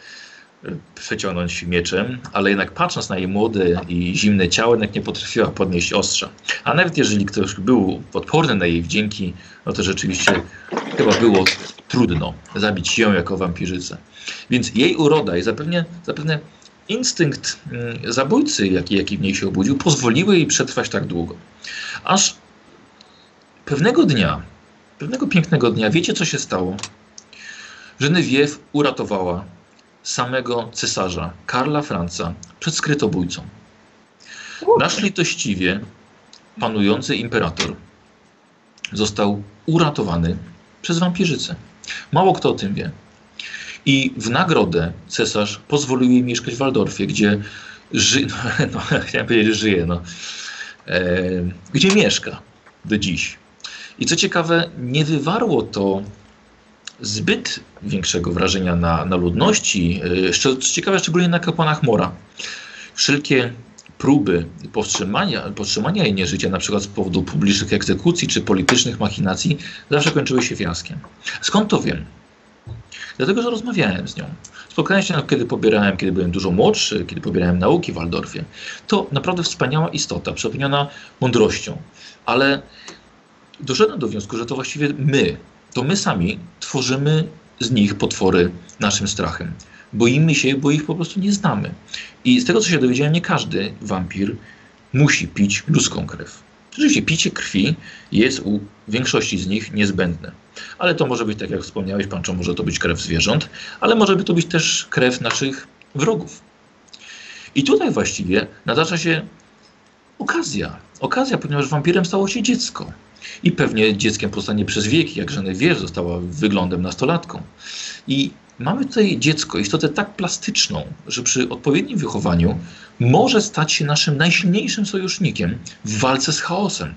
e, przeciągnąć mieczem, ale jednak patrząc na jej młode i zimne ciało, jednak nie potrafiła podnieść ostrza. A nawet jeżeli ktoś był odporny na jej wdzięki, no to rzeczywiście chyba było trudno zabić ją jako wampirzycę. Więc jej uroda i zapewne, zapewne instynkt mm, zabójcy, jaki, jaki w niej się obudził, pozwoliły jej przetrwać tak długo. Aż pewnego dnia, pewnego pięknego dnia, wiecie co się stało? Geneviève uratowała samego cesarza Karla Franca przed skrytobójcą. Nasz litościwie panujący imperator został uratowany przez wampirzycę. Mało kto o tym wie. I w nagrodę cesarz pozwolił jej mieszkać w Waldorfie, gdzie ży... no, no, chciałem powiedzieć, że żyje, no. E, gdzie mieszka do dziś. I co ciekawe, nie wywarło to zbyt większego wrażenia na, na ludności, e, co ciekawe, szczególnie na kapłanach Mora. Wszelkie próby powstrzymania, powstrzymania jej nieżycia, na przykład z powodu publicznych egzekucji czy politycznych machinacji, zawsze kończyły się fiaskiem. Skąd to wiem? Dlatego, że rozmawiałem z nią. Spotkałem się, kiedy pobierałem, kiedy byłem dużo młodszy, kiedy pobierałem nauki w Waldorfie. To naprawdę wspaniała istota, przepełniona mądrością. Ale doszedłem do wniosku, że to właściwie my, to my sami tworzymy z nich potwory naszym strachem. Boimy się, bo ich po prostu nie znamy. I z tego, co się dowiedziałem, nie każdy wampir musi pić ludzką krew. Rzeczywiście, picie krwi jest u większości z nich niezbędne. Ale to może być, tak jak wspomniałeś, Pancho, może to być krew zwierząt, ale może to być też krew naszych wrogów. I tutaj właściwie nadarza się okazja. Okazja, ponieważ wampirem stało się dziecko. I pewnie dzieckiem pozostanie przez wieki, jak Genevieve została wyglądem nastolatką. I mamy tutaj dziecko, istotę tak plastyczną, że przy odpowiednim wychowaniu może stać się naszym najsilniejszym sojusznikiem w walce z chaosem.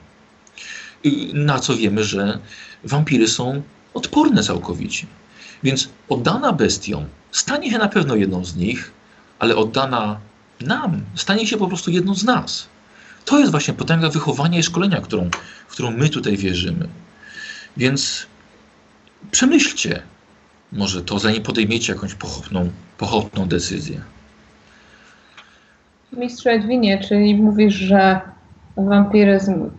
I Na co wiemy, że wampiry są odporne całkowicie. Więc oddana bestiom stanie się na pewno jedną z nich, ale oddana nam stanie się po prostu jedną z nas. To jest właśnie potęga wychowania i szkolenia, którą, w którą my tutaj wierzymy. Więc przemyślcie może to, zanim podejmiecie jakąś pochopną, pochopną decyzję. Mistrzu Edwinie, czyli mówisz, że wampiryzm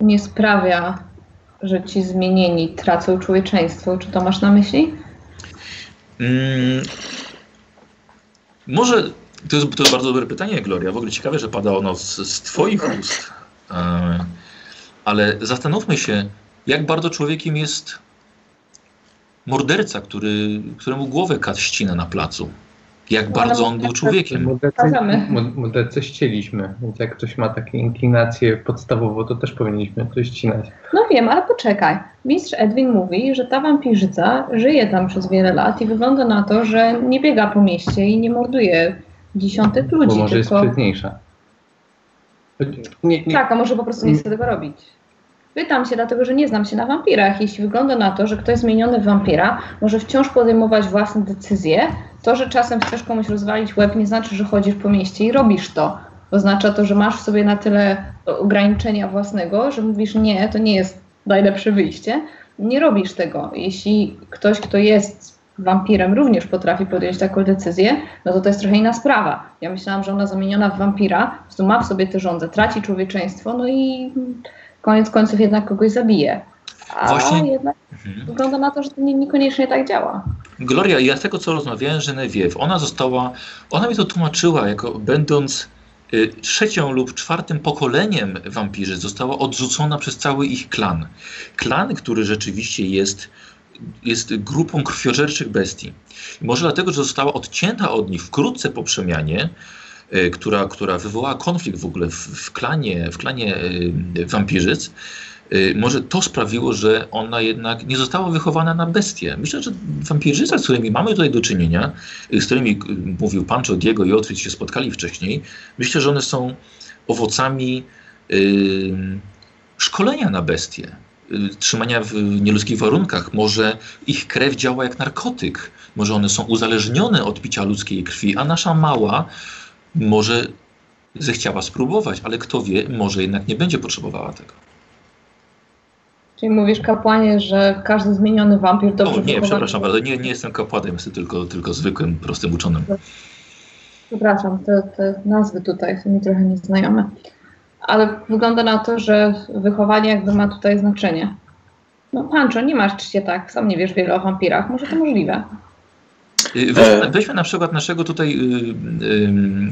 nie sprawia, że ci zmienieni tracą człowieczeństwo. Czy to masz na myśli? Mm, może to jest, to jest bardzo dobre pytanie, Gloria. W ogóle ciekawe, że pada ono z, z Twoich ust. E, ale zastanówmy się, jak bardzo człowiekiem jest morderca, który, któremu głowę kat ścina na placu. Jak bardzo on był człowiekiem. Mordercy, Pokażemy. mo- mordercy ścieliśmy, więc jak ktoś ma takie inklinacje podstawowo, to też powinniśmy coś ścinać. No wiem, ale poczekaj. Mistrz Edwin mówi, że ta wampirzyca żyje tam przez wiele lat i wygląda na to, że nie biega po mieście i nie morduje dziesiątek ludzi, Bo może jest tylko... sprytniejsza. Nie, nie, Tak, a może po prostu nie chce tego robić. Pytam się, dlatego że nie znam się na wampirach. Jeśli wygląda na to, że ktoś zmieniony w wampira może wciąż podejmować własne decyzje, to, że czasem chcesz komuś rozwalić łeb, nie znaczy, że chodzisz po mieście i robisz to. Oznacza to, że masz w sobie na tyle ograniczenia własnego, że mówisz nie, to nie jest najlepsze wyjście. Nie robisz tego. Jeśli ktoś, kto jest wampirem, również potrafi podjąć taką decyzję, no to to jest trochę inna sprawa. Ja myślałam, że ona zamieniona w wampira, po prostu ma w sobie te żądze, traci człowieczeństwo, no i koniec końców jednak kogoś zabije. A Właśnie- jednak Mhm. wygląda na to, że to nie, niekoniecznie tak działa. Gloria, ja z tego co rozmawiałem z Genevieve, ona została, ona mi to tłumaczyła, jako będąc y, trzecią lub czwartym pokoleniem wampirzy, została odrzucona przez cały ich klan. Klan, który rzeczywiście jest, jest grupą krwiożerczych bestii. I może dlatego, że została odcięta od nich wkrótce po przemianie, y, która, która wywołała konflikt w ogóle w, w klanie, w klanie y, wampirzyc, Y, może to sprawiło, że ona jednak nie została wychowana na bestię. Myślę, że wampirzyce, z którymi mamy tutaj do czynienia, z którymi mówił Pancho, Diego i Otwit się spotkali wcześniej, myślę, że one są owocami szkolenia na bestię, y, trzymania w nieludzkich warunkach. Może ich krew działa jak narkotyk, może one są uzależnione od picia ludzkiej krwi, a nasza mała może zechciała spróbować, ale kto wie, może jednak nie będzie potrzebowała tego. Czyli mówisz kapłanie, że każdy zmieniony wampir dobrze O, nie, wychowany- przepraszam bardzo, nie, nie jestem kapłanem, jestem tylko, tylko zwykłym, prostym uczonym. Przepraszam, te, te nazwy tutaj są mi trochę nieznajome. Ale wygląda na to, że wychowanie jakby ma tutaj znaczenie. No Pancho, nie masz się tak, sam nie wiesz wiele o wampirach, może to możliwe. Y, Weźmy, E. weźmy na przykład naszego tutaj,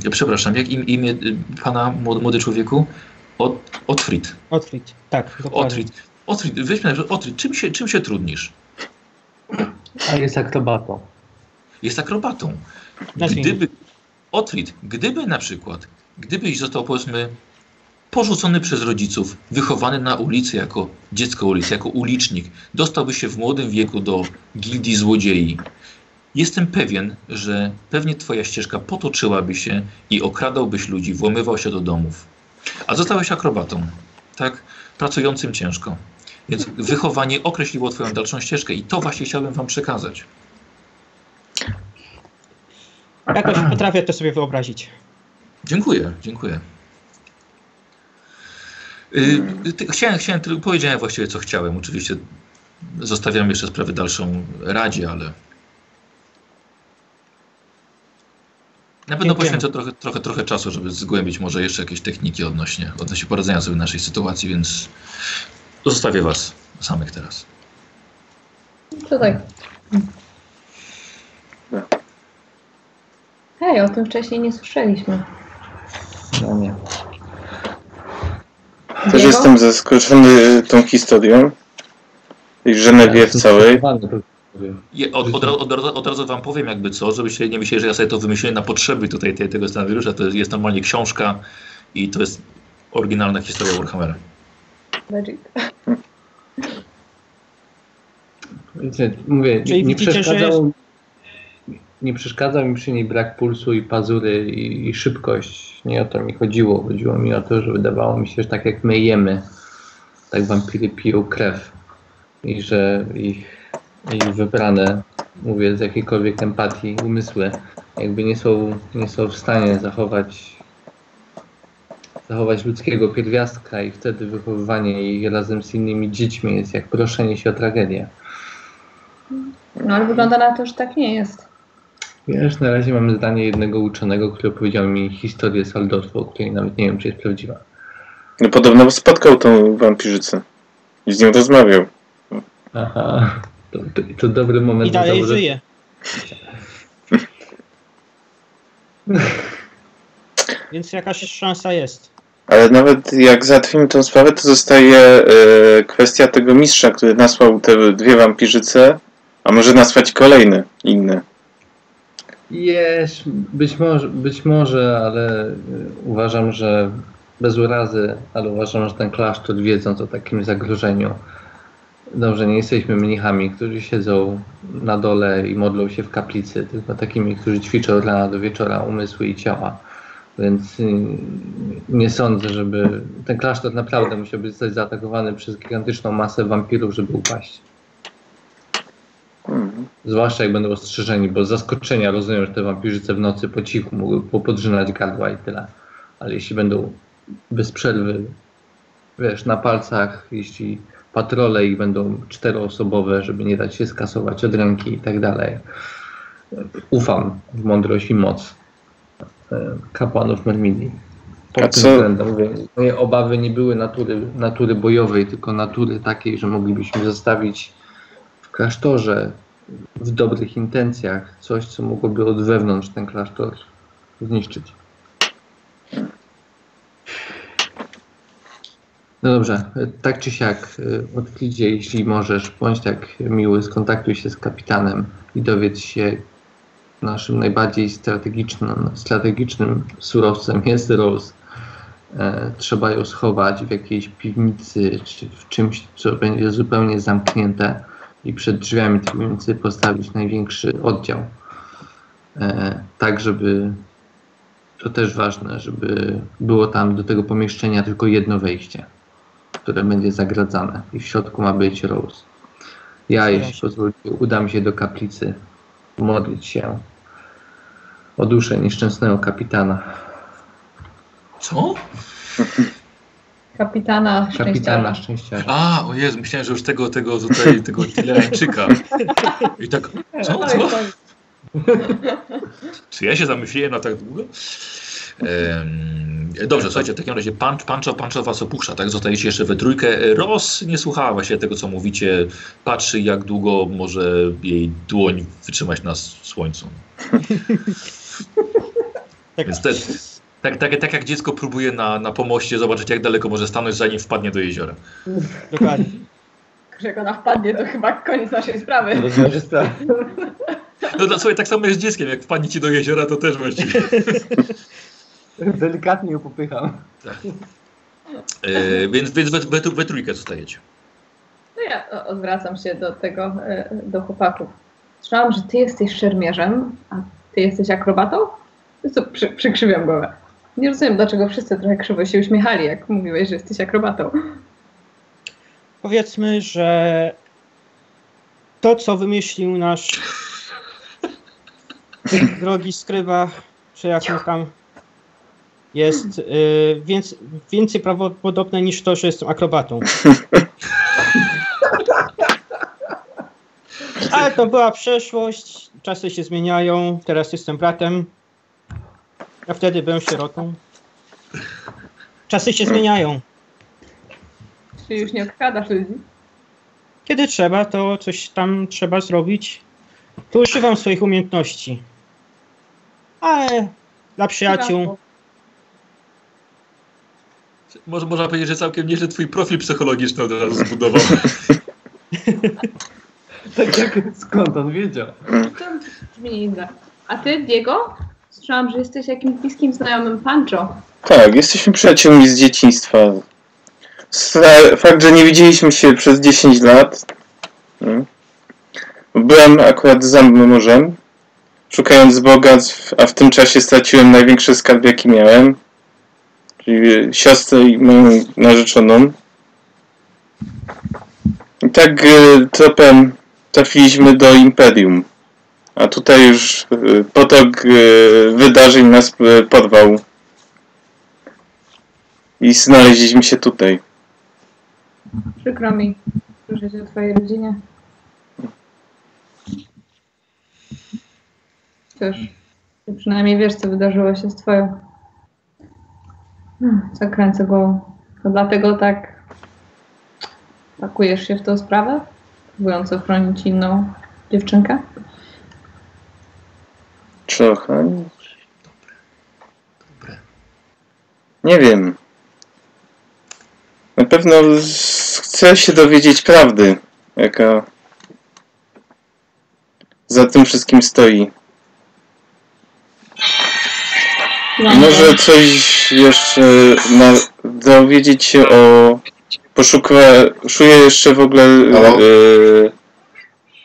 y, y, przepraszam, jak im, imię y, pana młody, młody człowieku? Ot, Otfrid. Otfrid, tak. Otfrid. Otfrid, weźmy na przykład, Otfrid, czym się, czym się trudnisz? A jest akrobatą. Jest akrobatą. Gdyby, Otfrid, gdyby na przykład, gdybyś został powiedzmy porzucony przez rodziców, wychowany na ulicy jako dziecko ulicy, jako ulicznik, dostałby się w młodym wieku do gildii złodziei. Jestem pewien, że pewnie twoja ścieżka potoczyłaby się i okradałbyś ludzi, włamywał się do domów. A zostałeś akrobatą, tak? Pracującym ciężko. Więc wychowanie określiło twoją dalszą ścieżkę i to właśnie chciałbym wam przekazać. Jakoś potrafię to sobie wyobrazić. Dziękuję, dziękuję. Y, chciałem, chciałem, tylko powiedziałem właściwie co chciałem. Oczywiście zostawiam jeszcze sprawę dalszą Radzie, ale na pewno poświęcę trochę, trochę, trochę czasu, żeby zgłębić może jeszcze jakieś techniki odnośnie, odnośnie poradzenia sobie w naszej sytuacji, więc zostawię Was samych teraz. Tutaj. Hej, o tym wcześniej nie słyszeliśmy. No nie. Też Diego? jestem zaskoczony tą historią. I Genevieve całej. Je, od, od, od, od, od razu wam powiem jakby co, żebyście nie myśleli, że ja sobie to wymyśliłem na potrzeby tutaj tej, tego scenariusza. To jest, jest normalnie książka i to jest oryginalna historia Warhammera. Magic. Mówię, nie, nie, widzicie, że przeszkadzał, nie przeszkadzał mi przy niej brak pulsu i pazury i, i szybkość. Nie o to mi chodziło. Chodziło mi o to, że wydawało mi się, że tak jak my jemy, tak wampiry piją krew. I że ich, ich wybrane, mówię z jakiejkolwiek empatii, umysły, jakby nie są, nie są w stanie zachować zachować ludzkiego pierwiastka i wtedy wychowywanie jej razem z innymi dziećmi jest jak proszenie się o tragedię. No ale wygląda na to, że tak nie jest. Wiesz, na razie mamy zdanie jednego uczonego, który powiedział mi historię z Aldorfu, o której nawet nie wiem, czy jest prawdziwa. No podobno spotkał tą wampirzycę. I z nią rozmawiał. Aha, to, to, to dobry moment I dalej zawody- żyje. Więc jakaś szansa jest. Ale nawet jak załatwimy tą sprawę, to zostaje e, kwestia tego mistrza, który nasłał te dwie wampirzyce, a może nasłać kolejne, inne. Jest, być może, być może, ale y, uważam, że bez urazy, ale uważam, że ten klasztor wiedząc o takim zagrożeniu, dobrze, nie jesteśmy mnichami, którzy siedzą na dole i modlą się w kaplicy, tylko takimi, którzy ćwiczą od rana do wieczora umysły i ciała. Więc y, nie sądzę, żeby ten klasztor naprawdę musiał być zostać zaatakowany przez gigantyczną masę wampirów, żeby upaść. Mhm. Zwłaszcza jak będą ostrzeżeni, bo z zaskoczenia rozumiem, że te wampirzyce w nocy po cichu mogły popodrzynać gardła i tyle. Ale jeśli będą bez przerwy, wiesz, na palcach, jeśli patrole ich będą czteroosobowe, żeby nie dać się skasować od ręki i tak dalej. Ufam w mądrość i moc e, kapłanów Mermidii. A Pod tym co- względem mówię, moje obawy nie były natury, natury bojowej, tylko natury takiej, że moglibyśmy zostawić klasztorze w dobrych intencjach coś, co mogłoby od wewnątrz ten klasztor zniszczyć. No dobrze, tak czy siak, y, odklidzie, jeśli możesz, bądź tak miły, skontaktuj się z kapitanem i dowiedz się, naszym najbardziej strategicznym, strategicznym surowcem jest Rose. E, trzeba ją schować w jakiejś piwnicy, czy w czymś, co będzie zupełnie zamknięte i przed drzwiami tej piwnicy postawić największy oddział. E, tak, żeby to też ważne, żeby było tam do tego pomieszczenia tylko jedno wejście, które będzie zagradzane i w środku ma być Rose. Ja, jeśli pozwolicie, udam się do kaplicy modlić się o duszę nieszczęsnego kapitana. Co? Kapitana szczęścia. Kapitana szczęścia. A, o Jezu, myślałem, że już tego, tego tutaj, tego Tileańczyka. I tak, co, Oj, co? Czy ja się zamyśliłem na tak długo? Em, dobrze, słuchajcie, w takim razie pan, Pancho, Pancho was opuszcza, tak? Zostajecie jeszcze we trójkę. Ros nie słuchała właśnie tego, co mówicie. Patrzy, jak długo może jej dłoń wytrzymać na słońcu. Tak, Więc tak, tak, tak jak dziecko próbuje na, na pomoście zobaczyć, jak daleko może stanąć, zanim wpadnie do jeziora. dokładnie. Jak ona wpadnie, to chyba koniec naszej sprawy. Sprawę. No to słuchaj, tak samo jest z dzieckiem, jak wpadnie ci do jeziora, to też właściwie. Delikatnie ją popycham. E, więc więc we, we, we trójkę zostajecie. No ja odwracam się do tego, e, do chłopaków. Słyszałam, że ty jesteś szermierzem, a ty jesteś akrobatą? To co, przy, przykrzywiam głowę. Nie rozumiem, dlaczego wszyscy trochę krzywo się uśmiechali, jak mówiłeś, że jesteś akrobatą. Powiedzmy, że to, co wymyślił nasz drogi skryba, czy jak tam jest y, więc, więcej prawdopodobne niż to, że jestem akrobatą. Ale to była przeszłość, czasy się zmieniają, teraz jestem bratem, a wtedy byłem sierotą. Czasy się zmieniają. Czy już nie okradasz ludzi? Kiedy trzeba, to coś tam trzeba zrobić. Tu używam swoich umiejętności. Ale dla przyjaciół. Może można powiedzieć, że całkiem nieźle twój profil psychologiczny od razu zbudował. Tak jak skąd on wiedział? To brzmi. A ty, Diego? Słyszałam, że jesteś jakimś bliskim znajomym Pancho. Tak, jesteśmy przyjaciółmi z dzieciństwa. Fakt, że nie widzieliśmy się przez 10 lat. mm. Byłem akurat za morzem, szukając bogactw, a w tym czasie straciłem największy skarb, jaki miałem. Czyli siostrę i moją narzeczoną. I tak y, tropem trafiliśmy do Imperium. A tutaj już y, potok y, wydarzeń nas y, porwał i znaleźliśmy się tutaj. Przykro mi słyszeć o twojej rodzinie. Cóż, ty przynajmniej wiesz, co wydarzyło się z twoją. Hmm, Zakręcę głową. To dlatego tak pakujesz się w tą sprawę? Próbując ochronić inną dziewczynkę? Trochę. Dobre. Nie wiem. Na pewno chcę się dowiedzieć prawdy, jaka za tym wszystkim stoi. Może coś jeszcze na, dowiedzieć się o poszukiwaniu jeszcze w ogóle?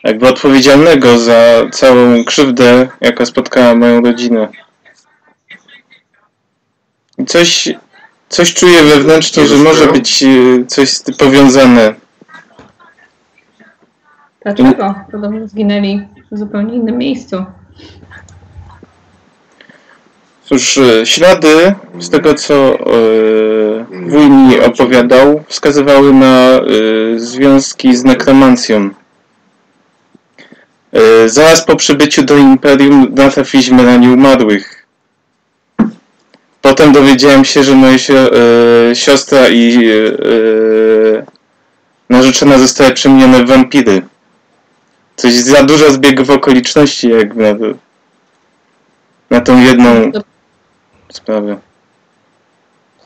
Jakby odpowiedzialnego za całą krzywdę, jaka spotkała moją rodzinę. I coś, coś czuję wewnętrznie, że może być e, coś z tym powiązane. Dlaczego? Podobno zginęli w zupełnie innym miejscu. Cóż, e, ślady z tego co e, wuj mi opowiadał, wskazywały na e, związki z nekromancją. E, zaraz po przybyciu do Imperium natrafiliśmy na nieumarłych. Potem dowiedziałem się, że moja e, siostra i e, narzeczona zostały przemienione w wampiry. Coś za dużo zbiegów okoliczności jakby na, na tą jedną sprawę.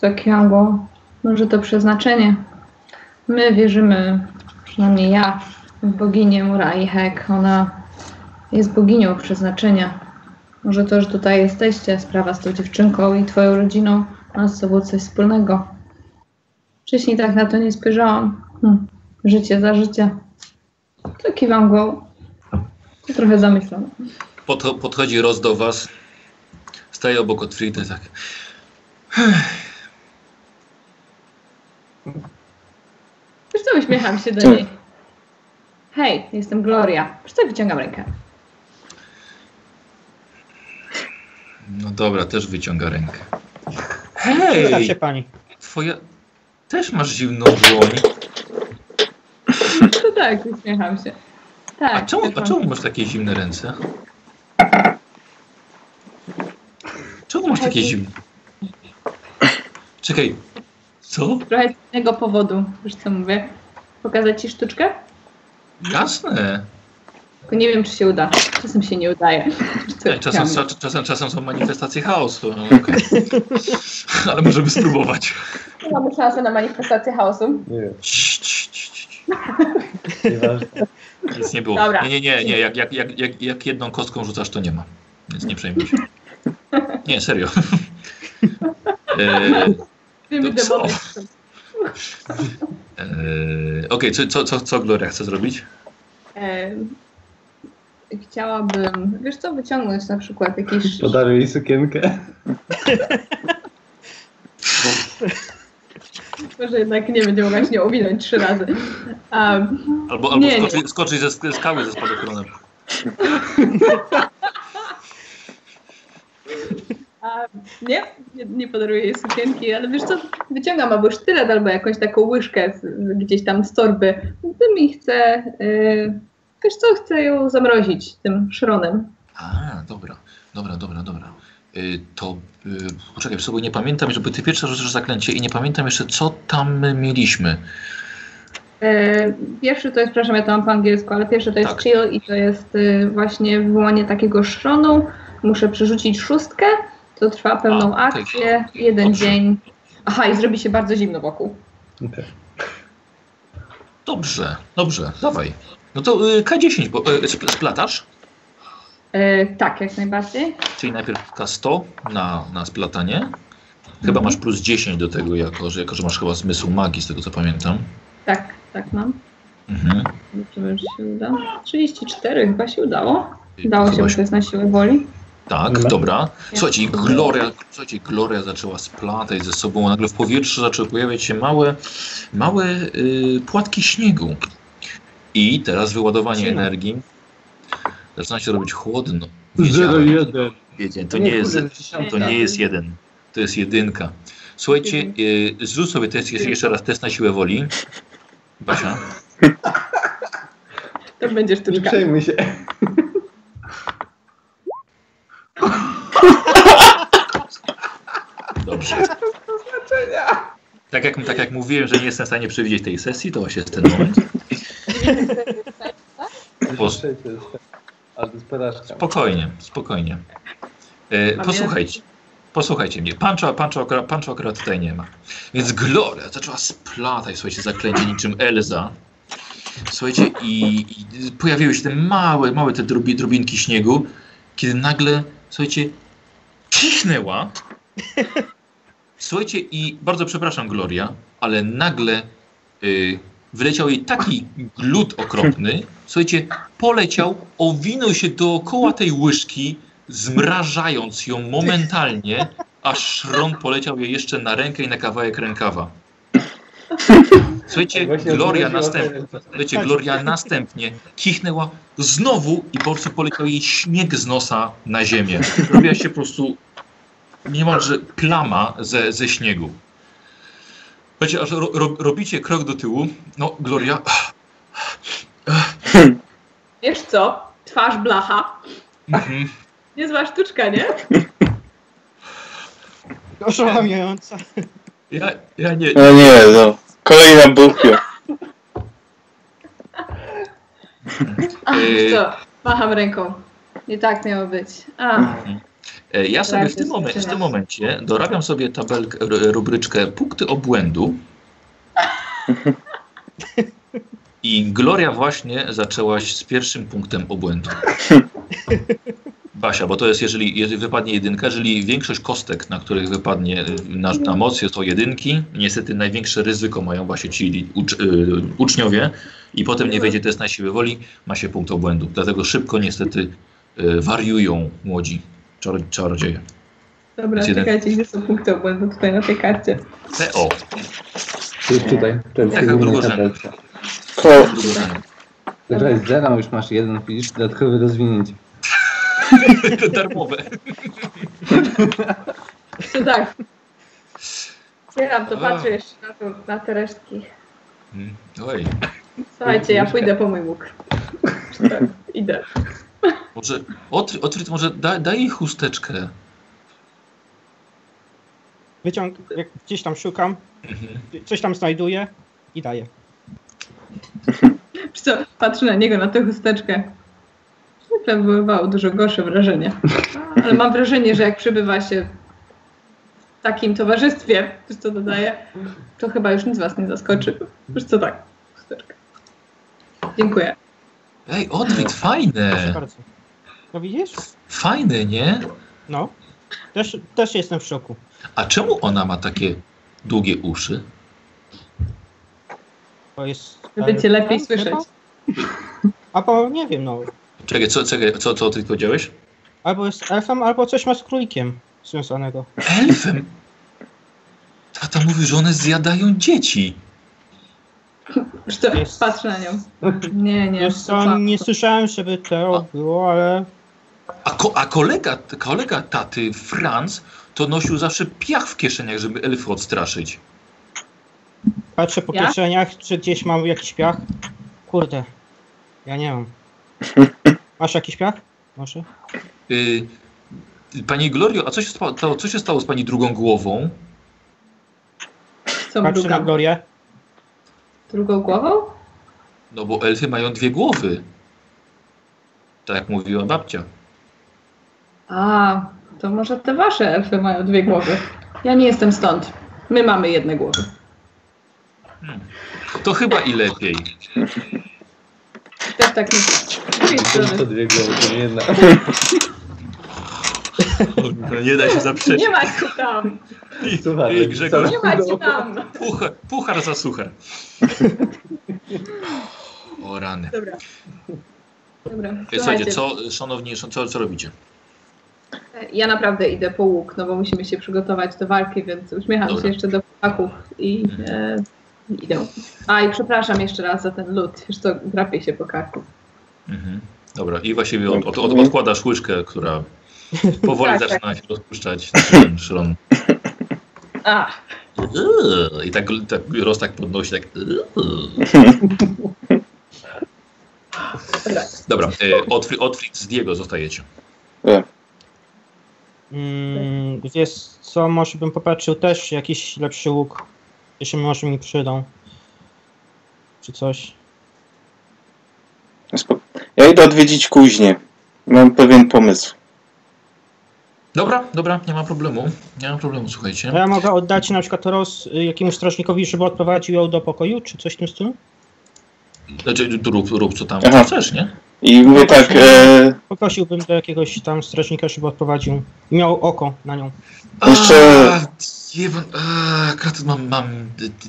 Zakiango, może to przeznaczenie. My wierzymy, przynajmniej ja, boginię Murai Hek. Ona jest boginią przeznaczenia. Może to, że tutaj jesteście, sprawa z tą dziewczynką i twoją rodziną ma z sobą coś wspólnego. Wcześniej tak na to nie spojrzałam. Hm. Życie za życie. To kiwam go. Trochę zamyślona. Pod, podchodzi Roz do was. Staje obok Otfriedy, tak. Wiesz co, uśmiecham się do Co? niej. Hej, jestem Gloria. Co, wyciągam rękę. No dobra, też wyciąga rękę. Przyda się Hej! pani. Twoja... Też masz zimną dłoń. To tak, uśmiecham się. Tak. A czemu, a czemu się. masz takie zimne ręce? Czemu masz takie zimne? Czekaj, co? Trochę z innego powodu, wiesz co mówię. Pokazać ci sztuczkę? Jasne. Tylko nie wiem, czy się uda. Czasem się nie udaje. Czasem, czasem, czasem, są manifestacje chaosu. No, okej. Ale możemy spróbować. Mamy szansę na manifestację chaosu. Nie wiem. Nic nie było. Dobra. Nie, nie, nie, nie. Jak, jak, jak, jak, jedną kostką rzucasz, to nie ma. Więc nie przejmuj się. Nie, serio. Eee, Wiemy, To co? Eee, Okej, co, co, co, co Gloria chce zrobić? Em, Chciałabym, wiesz co, wyciągnąć na przykład jakiś... Podaruj jej sukienkę. Może jednak nie będzie mogła się nie owinąć trzy razy. Um, Albo, albo Nie, nie. skoczyć, ze sk- skały ze spadochronem. A nie, nie, nie podaruję jej sukienki, ale wiesz co, wyciągam albo sztylet, albo jakąś taką łyżkę z, gdzieś tam z torby. Tym i chcę, yy, wiesz co, chcę ją zamrozić tym szronem. A, dobra, dobra, dobra, dobra. Y, to y, poczekaj, sobie nie pamiętam, żeby ty pierwsze rzucasz zaklęcie i nie pamiętam jeszcze, co tam mieliśmy. Yy, pierwszy to jest, przepraszam, ja to mam po angielsku, ale pierwszy to jest Tak. chill i to jest yy, właśnie wywołanie takiego szronu. Muszę przerzucić szóstkę, to trwa pełną A, okej. akcję, jeden Dobrze. dzień. Aha, i zrobi się bardzo zimno wokół. Okej. Dobrze, dobrze, dawaj. No to y, K10, bo y, spl- splatasz, Yy, tak, jak najbardziej. czyli najpierw K100 na, na splatanie. Chyba masz plus 10 do tego, jako że, jako że masz chyba zmysł magii, z tego co pamiętam. Tak, tak mam. Mhm. Zobaczymy, czy się uda. 34 chyba się udało. Udało się, Chyba bo to jest na siłę woli. Tak, Dobra. dobra. Słuchajcie, i Gloria, słuchajcie, Gloria zaczęła splatać ze sobą. Nagle w powietrzu zaczęły pojawiać się małe, małe y, płatki śniegu. I teraz wyładowanie energii. Zaczyna się robić chłodno. Zero Wiedziałem, jeden. wiedziałem. To nie jest, to nie jest jeden. To jest jedynka. Słuchajcie, y, zrób sobie test, jeszcze- jeszcze raz test na siłę woli. Basia. To będzie Nie sztuczka. przejmuj się. Dobrze. Tak jak, tak jak mówiłem, że nie jestem w stanie przewidzieć tej sesji, to właśnie jest ten moment. Porażka. Spokojnie, spokojnie. E, posłuchajcie. Posłuchajcie mnie. Pancho, Pancho, akurat, Pancho akurat tutaj nie ma. Więc Gloria zaczęła splatać, słuchajcie, zaklęcie niczym Elza. Słuchajcie, i, i pojawiły się te małe, małe te drobi, drobinki śniegu, kiedy nagle, słuchajcie, kichnęła. Słuchajcie, i bardzo przepraszam, Gloria, ale nagle y, wyleciał jej taki glut okropny, słuchajcie, poleciał, owinął się dookoła tej łyżki, zmrażając ją momentalnie, aż szron poleciał jej jeszcze na rękę i na kawałek rękawa. Słuchajcie, Właśnie Gloria następnie, słuchajcie, Gloria następnie kichnęła znowu i po prostu poleciał jej śnieg z nosa na ziemię. Robiła się po prostu niemalże plama ze, ze śniegu. Słuchajcie, aż ro, ro, robicie krok do tyłu. No, Gloria, Wiesz co? Twarz blacha. mhm, Niezła sztuczka, nie? Oszałamiająca. Ja, ja nie, No nie, no. Kolejna buchia. A, Yy. co? Macham ręką. Nie tak miało być. A, E, Ja sobie w tym, momen- w tym momencie dorabiam sobie tabelkę, rubryczkę punkty obłędu. I Gloria właśnie zaczęłaś z pierwszym punktem obłędu. Basia, bo to jest, jeżeli, jeżeli wypadnie jedynka, jeżeli większość kostek, na których wypadnie y, na, na mocy są jedynki, niestety największe ryzyko mają właśnie ci ucz, y, uczniowie i potem nie wejdzie test na siłę woli, ma się punkt obłędu. Dlatego szybko niestety y, wariują młodzi czar, czarodzieje. dobra, Jest czekajcie, gdzie są punkty obłędu tutaj na tej karcie. PO. To jest tutaj. To jest Jaka główna drugorzędna? z zera już masz jeden, widzisz, dodatkowe rozwinięcie. Darmowe. To tak. Zbieram to, patrzę jeszcze na, to, na te resztki. Mm, Oj, Słuchajcie, ja pójdę po mój łuk. Tak, idę. może Otry, może da, daj jej chusteczkę. Wyciąg, jak gdzieś tam szukam, coś tam znajduję i daję. Co, patrzę na niego, na tę chusteczkę. Zwykle wywoływało dużo gorsze wrażenie. Ale mam wrażenie, że jak przybywa się w takim towarzystwie, wiesz co dodaję, to chyba już nic was nie zaskoczy. Wiesz co, tak. Dziękuję. Ej, Proszę fajne. bardzo. No widzisz? Fajne, nie? No. Też, też jestem w szoku. A czemu ona ma takie długie uszy? To jest... Żeby cię lepiej chyba? słyszeć. Albo nie wiem, no. Czekaj, co, czekaj, co, co Otryt powiedziałeś? Albo jest elfem, albo coś ma z królikiem związanego. Elfem? Tata mówi, że one zjadają dzieci. Co, Jest. patrzę na nią. Nie, nie. Wiesz to nie słyszałem, żeby to było, ale A, ko, a kolega, kolega taty, Franz, to nosił zawsze piach w kieszeniach, żeby elfy odstraszyć. patrzę po Ja? kieszeniach, czy gdzieś mam jakiś piach. Kurde, ja nie mam. Masz jakiś piach? Może? Y, Pani Glorio, a co się, stało, co się stało z pani drugą głową? Co Patrzę na druga? Glorię. Drugą głową? No bo elfy mają dwie głowy. Tak jak mówiła babcia. A, to może te wasze elfy mają dwie głowy. Ja nie jestem stąd. My mamy jedne głowy. To chyba i lepiej. Też tak drugiej To strony. dwie głowy, to nie jedna. No, nie da się zaprzeć. Nie ma cię tam! I, Słuchaj, i Grzegorz, Nie ma cię tam! puchar, puchar za suche. O rany. Dobra. Dobra, słuchajcie, co, szanowni, co, co robicie? ja naprawdę idę po łuk, no bo musimy się przygotować do walki, więc uśmiecham Dobra. się jeszcze do chłopaków i e, idę. A i przepraszam jeszcze raz za ten lód, wiesz co, drapię się po karku. Mhm. Dobra, i właściwie od, od, od, odkładasz łyżkę, która powoli Tak, zaczyna się rozpuszczać na ten szron. A, I tak, tak Ross tak podnosi, tak. dobra. Dobra, e, Otfrid, z Diego zostajecie. Mm, wiesz co, może bym popatrzył też jakiś lepszy łuk. Jeśli może mi przydał. Czy coś. Ja idę odwiedzić kuźnię. Mam pewien pomysł. Dobra, dobra, nie ma problemu. Nie ma problemu, A słuchajcie. ja mogę oddać na przykład roz y, jakiemuś strażnikowi, żeby odprowadził ją do pokoju, czy coś w tym stylu? Znaczy, tu rób, rób co tam Aha. chcesz, nie? I mówię tak, e, Poprosiłbym do jakiegoś tam strażnika, żeby odprowadził. I miał oko na nią. Jeszcze- A, Akurat mam, mam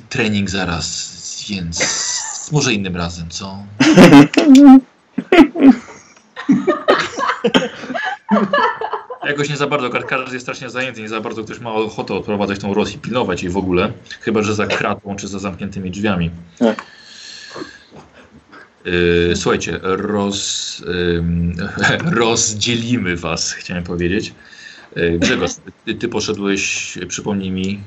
trening zaraz, więc może innym razem, co? Jakoś nie za bardzo, ka- każdy jest strasznie zajęty, nie za bardzo ktoś ma ochotę odprowadzać tą Rosję, pilnować jej w ogóle, chyba że za kratą czy za zamkniętymi drzwiami. Tak. Yy, słuchajcie, roz, ym, rozdzielimy was, chciałem powiedzieć. Yy, Grzegorz, ty, ty poszedłeś, przypomnij mi,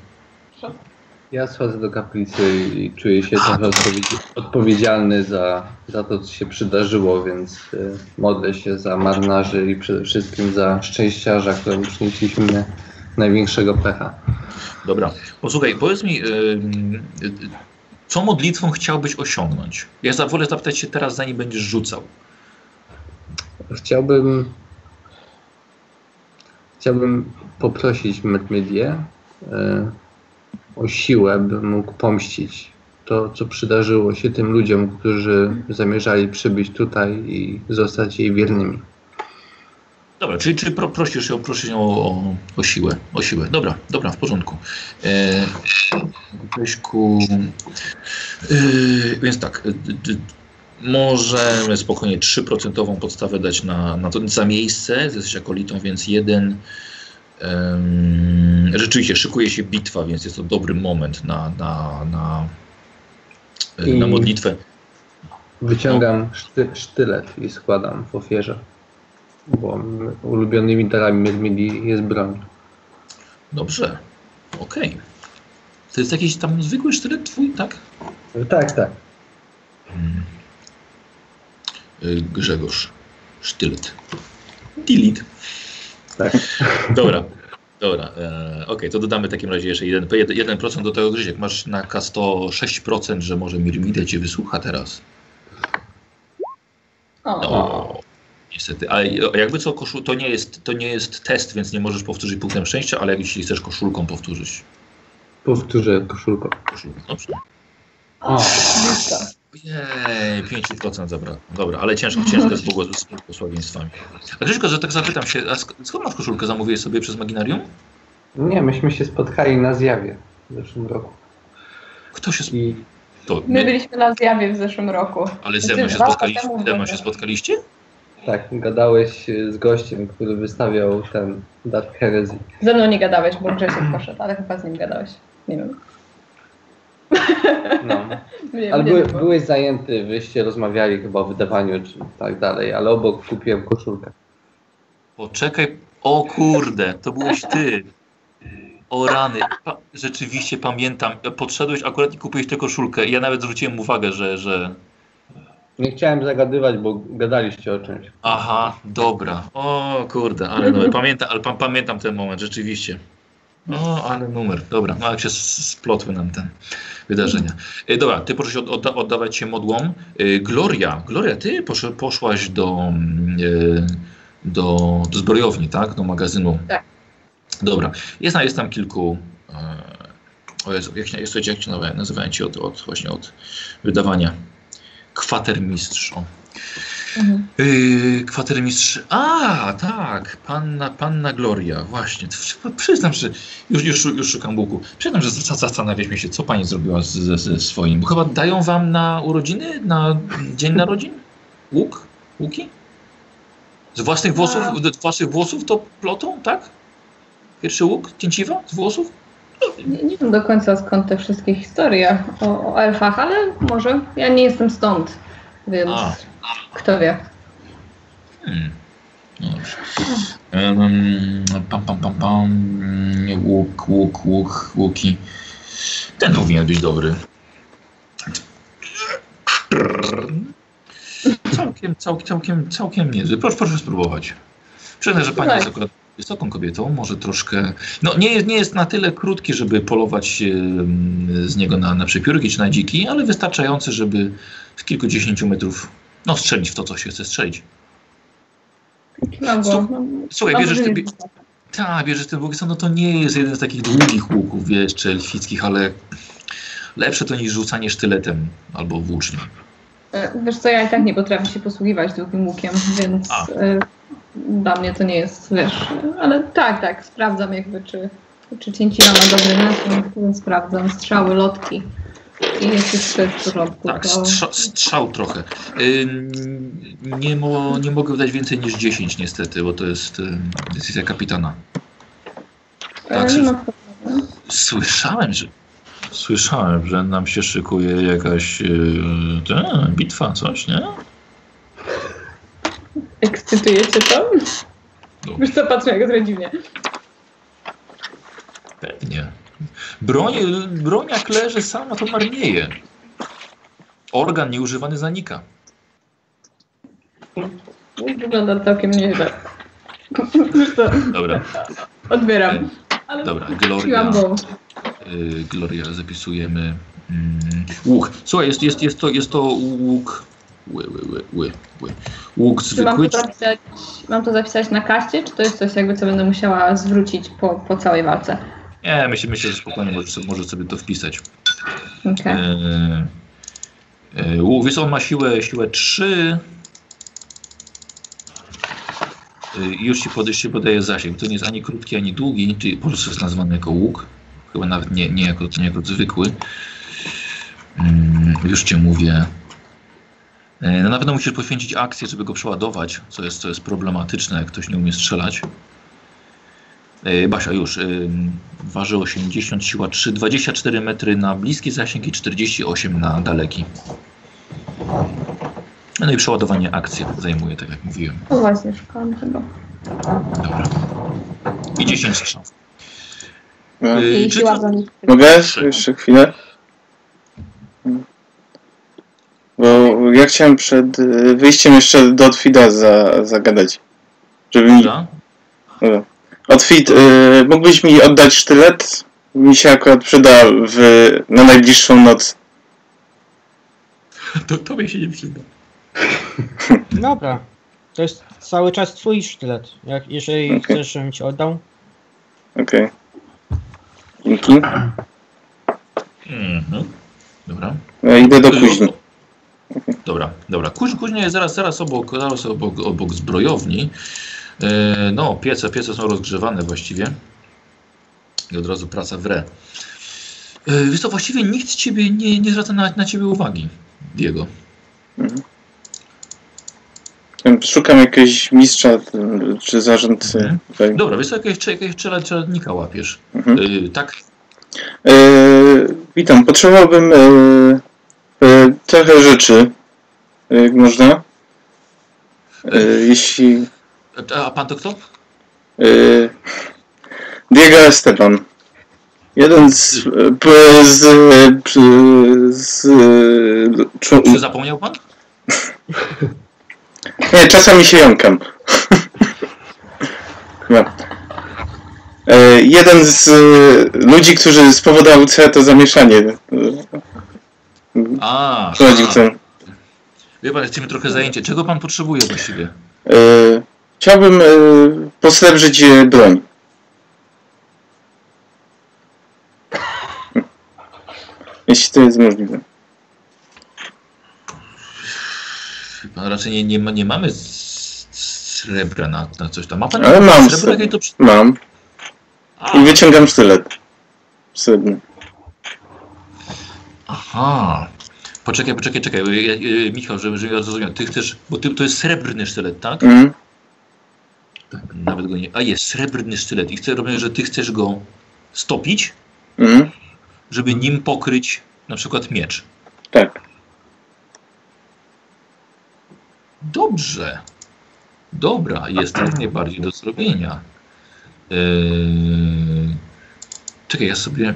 Ja schodzę do kaplicy i czuję się trochę odpowiedzi- odpowiedzialny za, za to, co się przydarzyło, więc y, modlę się za marynarzy i przede wszystkim za szczęściarza, któremu przynieśliśmy największego pecha. Dobra, posłuchaj, powiedz mi, y, co modlitwą chciałbyś osiągnąć? Ja za- zapytać się teraz, zanim będziesz rzucał. Chciałbym chciałbym poprosić Medmedię e, o siłę, by mógł pomścić to, co przydarzyło się tym ludziom, którzy zamierzali przybyć tutaj i zostać jej wiernymi. Dobra, czyli, czyli pro, prosisz ją, prosisz ją o, o, o siłę, o siłę. Dobra, dobra, w porządku. E, Grześku, e, więc tak, e, d, d, możemy spokojnie 3% podstawę dać na, na to za miejsce, jesteś akolitą, więc jeden. rzeczywiście, szykuje się bitwa, więc jest to dobry moment na, na, na, e, na modlitwę. Wyciągam szty, sztylet i składam w ofierze, bo ulubionymi darami Medmedii jest broń. Dobrze, okej. To jest jakiś tam zwykły sztylet twój, tak? Tak, tak. Y, Grzegorz. Sztylet. Delete. Tak. Dobra. Dobra, e, okej, to dodamy w takim razie jeszcze 1%, 1% do tego Grzysiek. Masz na K100 6%, że może Mirmide cię wysłucha teraz. O, No, niestety. Ale jakby co, koszul, to, nie jest, to nie jest test, więc nie możesz powtórzyć punktem szczęścia, ale jeśli chcesz koszulką powtórzyć. Powtórzę koszulką. Koszulką. Dobrze. O. Jej, 5% zabrakło. Dobra, ale ciężko, ciężko jest z błogosławieństwami. A Grzyszko, że tak zapytam się, a sk- skąd masz koszulkę? Zamówiłeś sobie przez Maginarium? nie, myśmy się spotkali na zjawie w zeszłym roku. Kto się... Sp- I to, My byliśmy na zjawie w zeszłym roku. ale ze mną się temu Ze mną się spotkaliście? Tak, gadałeś z gościem, który wystawiał ten Dark Heresy. Ze mną nie gadałeś, bo Grzesiek poszedł, ale chyba z nim gadałeś. Nie wiem. No. Nie, Ale nie byłeś zajęty, wyście rozmawiali chyba o wydawaniu czy tak dalej, ale obok kupiłem koszulkę. Poczekaj, o kurde, to byłeś ty. O rany, pa, rzeczywiście pamiętam. Podszedłeś akurat i kupiłeś tę koszulkę. Ja nawet zwróciłem uwagę, że, że... Nie chciałem zagadywać, bo gadaliście o czymś. Aha, dobra. O kurde, ale numer. Pamiętam, ale pa, pamiętam ten moment, rzeczywiście. O, ale numer. Dobra, no jak się splotły nam te wydarzenia. E, dobra, ty poszłeś od, odda, oddawać się modłom. E, Gloria, Gloria, ty posz, poszłaś do, mm, e, do, do zbrojowni, tak? Do magazynu. Tak. Dobra, jest, tam- jest tam kilku... E, o Jezu, jak, się- jak, słuchajcie, jak się nazywają, nazywają ci od, od, właśnie od wydawania. Kwatermistrz. O. Mhm. Yy, kwatermistrz. A, tak, panna, panna Gloria, właśnie. Przyznam, że już, już, już szukam łuku. Przyznam, że za- zastanawialiśmy się, co pani zrobiła ze, ze swoim. Bo chyba dają wam na urodziny, na dzień narodzin? Łuk? Łuki? Z własnych włosów, z własnych włosów to plotą, tak? Pierwszy łuk? Cięciwa? Z włosów? Nie, nie wiem do końca skąd te wszystkie historie o, o elfach, ale może ja nie jestem stąd, więc A. kto wie. Hmm. No dobrze. Em, pam, pam, pam, pam. Łuk, łuk, łuk, łuk, łuki. Ten powinien być dobry. Całkiem, całkiem, całkiem, całkiem niezły. Proszę, proszę spróbować. Przyznaj, że pani jest akurat wysoką kobietą, może troszkę... No nie jest, nie jest na tyle krótki, żeby polować z niego na, na przepiórki czy na dziki, ale wystarczający, żeby z kilkudziesięciu metrów no, strzelić w to, co się chce strzelić. No, bo, no, Słuchaj, bierzesz, ty, tak, bierzesz ten łuk, no to nie jest jeden z takich długich łuków, wiesz, czy elfickich, ale lepsze to niż rzucanie sztyletem albo włócznią. E, Wiesz co, ja i tak nie potrafię się posługiwać długim łukiem, więc A. dla mnie to nie jest, wiesz, ale tak, tak, sprawdzam jakby, czy, czy cięcina ma dobry nasłon, sprawdzam strzały, lotki i jest wszystko w porządku. Tak, to... strzał trochę. Ym, nie, mo, nie mogę wydać więcej niż 10 niestety, bo to jest decyzja kapitana. e, tak, nie że- ma problemu. Słyszałem, że słyszałem, że nam się szykuje jakaś yy, ta, bitwa, coś, nie? Ekscytuje cię to? No. Wiesz co, patrzę jak jest dziwnie. Pewnie. Broń, broń jak leży sama, to marnieje. Organ nieużywany zanika. Wygląda całkiem nieźle. Dobra, odbieram. Ale dobra. Gloria, y, Gloria zapisujemy. Mm, łuk. Słuchaj, jest, jest, jest, to, jest to łuk. Ły, ły, ły, ły, ły. Łuk Czy mam zwykły. to, zapisać, mam to zapisać na kaście, czy to jest coś jakby, co będę musiała zwrócić po, po całej walce? Nie, myślę, myślę, że spokojnie możesz możesz sobie to wpisać. Okej. E, e, Łuk, wiesz, on ma siłę, siłę 3. E, już ci, pod, już ci podaje zasięg. To nie jest ani krótki, ani długi, czyli po prostu jest nazwany jako łuk. Chyba nawet nie, nie, jako, nie jako zwykły. Mm, już cię mówię. E, No na pewno musisz poświęcić akcję, żeby go przeładować, co jest, co jest problematyczne, jak ktoś nie umie strzelać. E, Basia już. ym, Waży 80, siła 3, 24 metry na bliski zasięg i 48 na daleki. No i przeładowanie akcji zajmuje, tak jak mówiłem. No właśnie, szukałam tego. Dobra. I 10 strzał. No. Yy, I siła. Mogę? Jeszcze chwilę? Bo ja chciałem przed y, wyjściem jeszcze do Otwida za, zagadać. Żeby mi... Dobra? Otwid, y, mógłbyś mi oddać sztylet? Mi się akurat przyda w, na najbliższą noc. To tobie się nie przyda. Dobra. To jest cały czas twój sztylet. Jak, jeżeli Okej. chcesz, żebym ci oddał. Okej. Dzięki. Mhm. Dobra. Ja idę do kuźni. Dobra, dobra. Kuź, kuźnia jest zaraz, zaraz obok, zaraz obok, obok zbrojowni. E, no, piece, piece są rozgrzewane właściwie. I od razu praca w re. E, wiesz co, właściwie nikt z ciebie nie, nie zwraca na, na ciebie uwagi, Diego. Szukam jakiegoś mistrza czy zarządcy. Mhm. tutaj. Dobra, wiesz co, jakiegoś, jakiegoś czela- czeladnika łapiesz. Mhm. E, tak? E, witam, potrzebowałbym e, e, trochę rzeczy, jak można. E, jeśli... A, pan to kto? E, Diego Esteban. Jeden z... e, z, e, z e, czu- Czy zapomniał pan? Nie, czasami się jąkam. No. E, jeden z e, ludzi, którzy spowodował całe to zamieszanie. A, Prowadził a. ten. Wie pan, jesteśmy trochę zajęci. Czego pan potrzebuje właściwie? E, chciałbym e, posrebrzyć e, broń. Jeśli to jest możliwe. Pan, raczej nie, nie, ma, nie mamy srebra na, na coś tam. Ma pan Ale mam srebro? to... Mam. A, I wyciągam sztylet. Srebrny. Aha. Poczekaj, poczekaj, czekaj. Michał, żeby, żeby ja zrozumiał. Ty chcesz, bo ty, to jest srebrny sztylet, tak? Mhm. tak? Nawet go nie... A jest, srebrny sztylet. I chcę robić, że ty chcesz go stopić, Mhm. żeby nim pokryć na przykład miecz. Tak. Dobrze. Dobra, jest jak najbardziej do zrobienia. Yy, Czekaj, ja sobie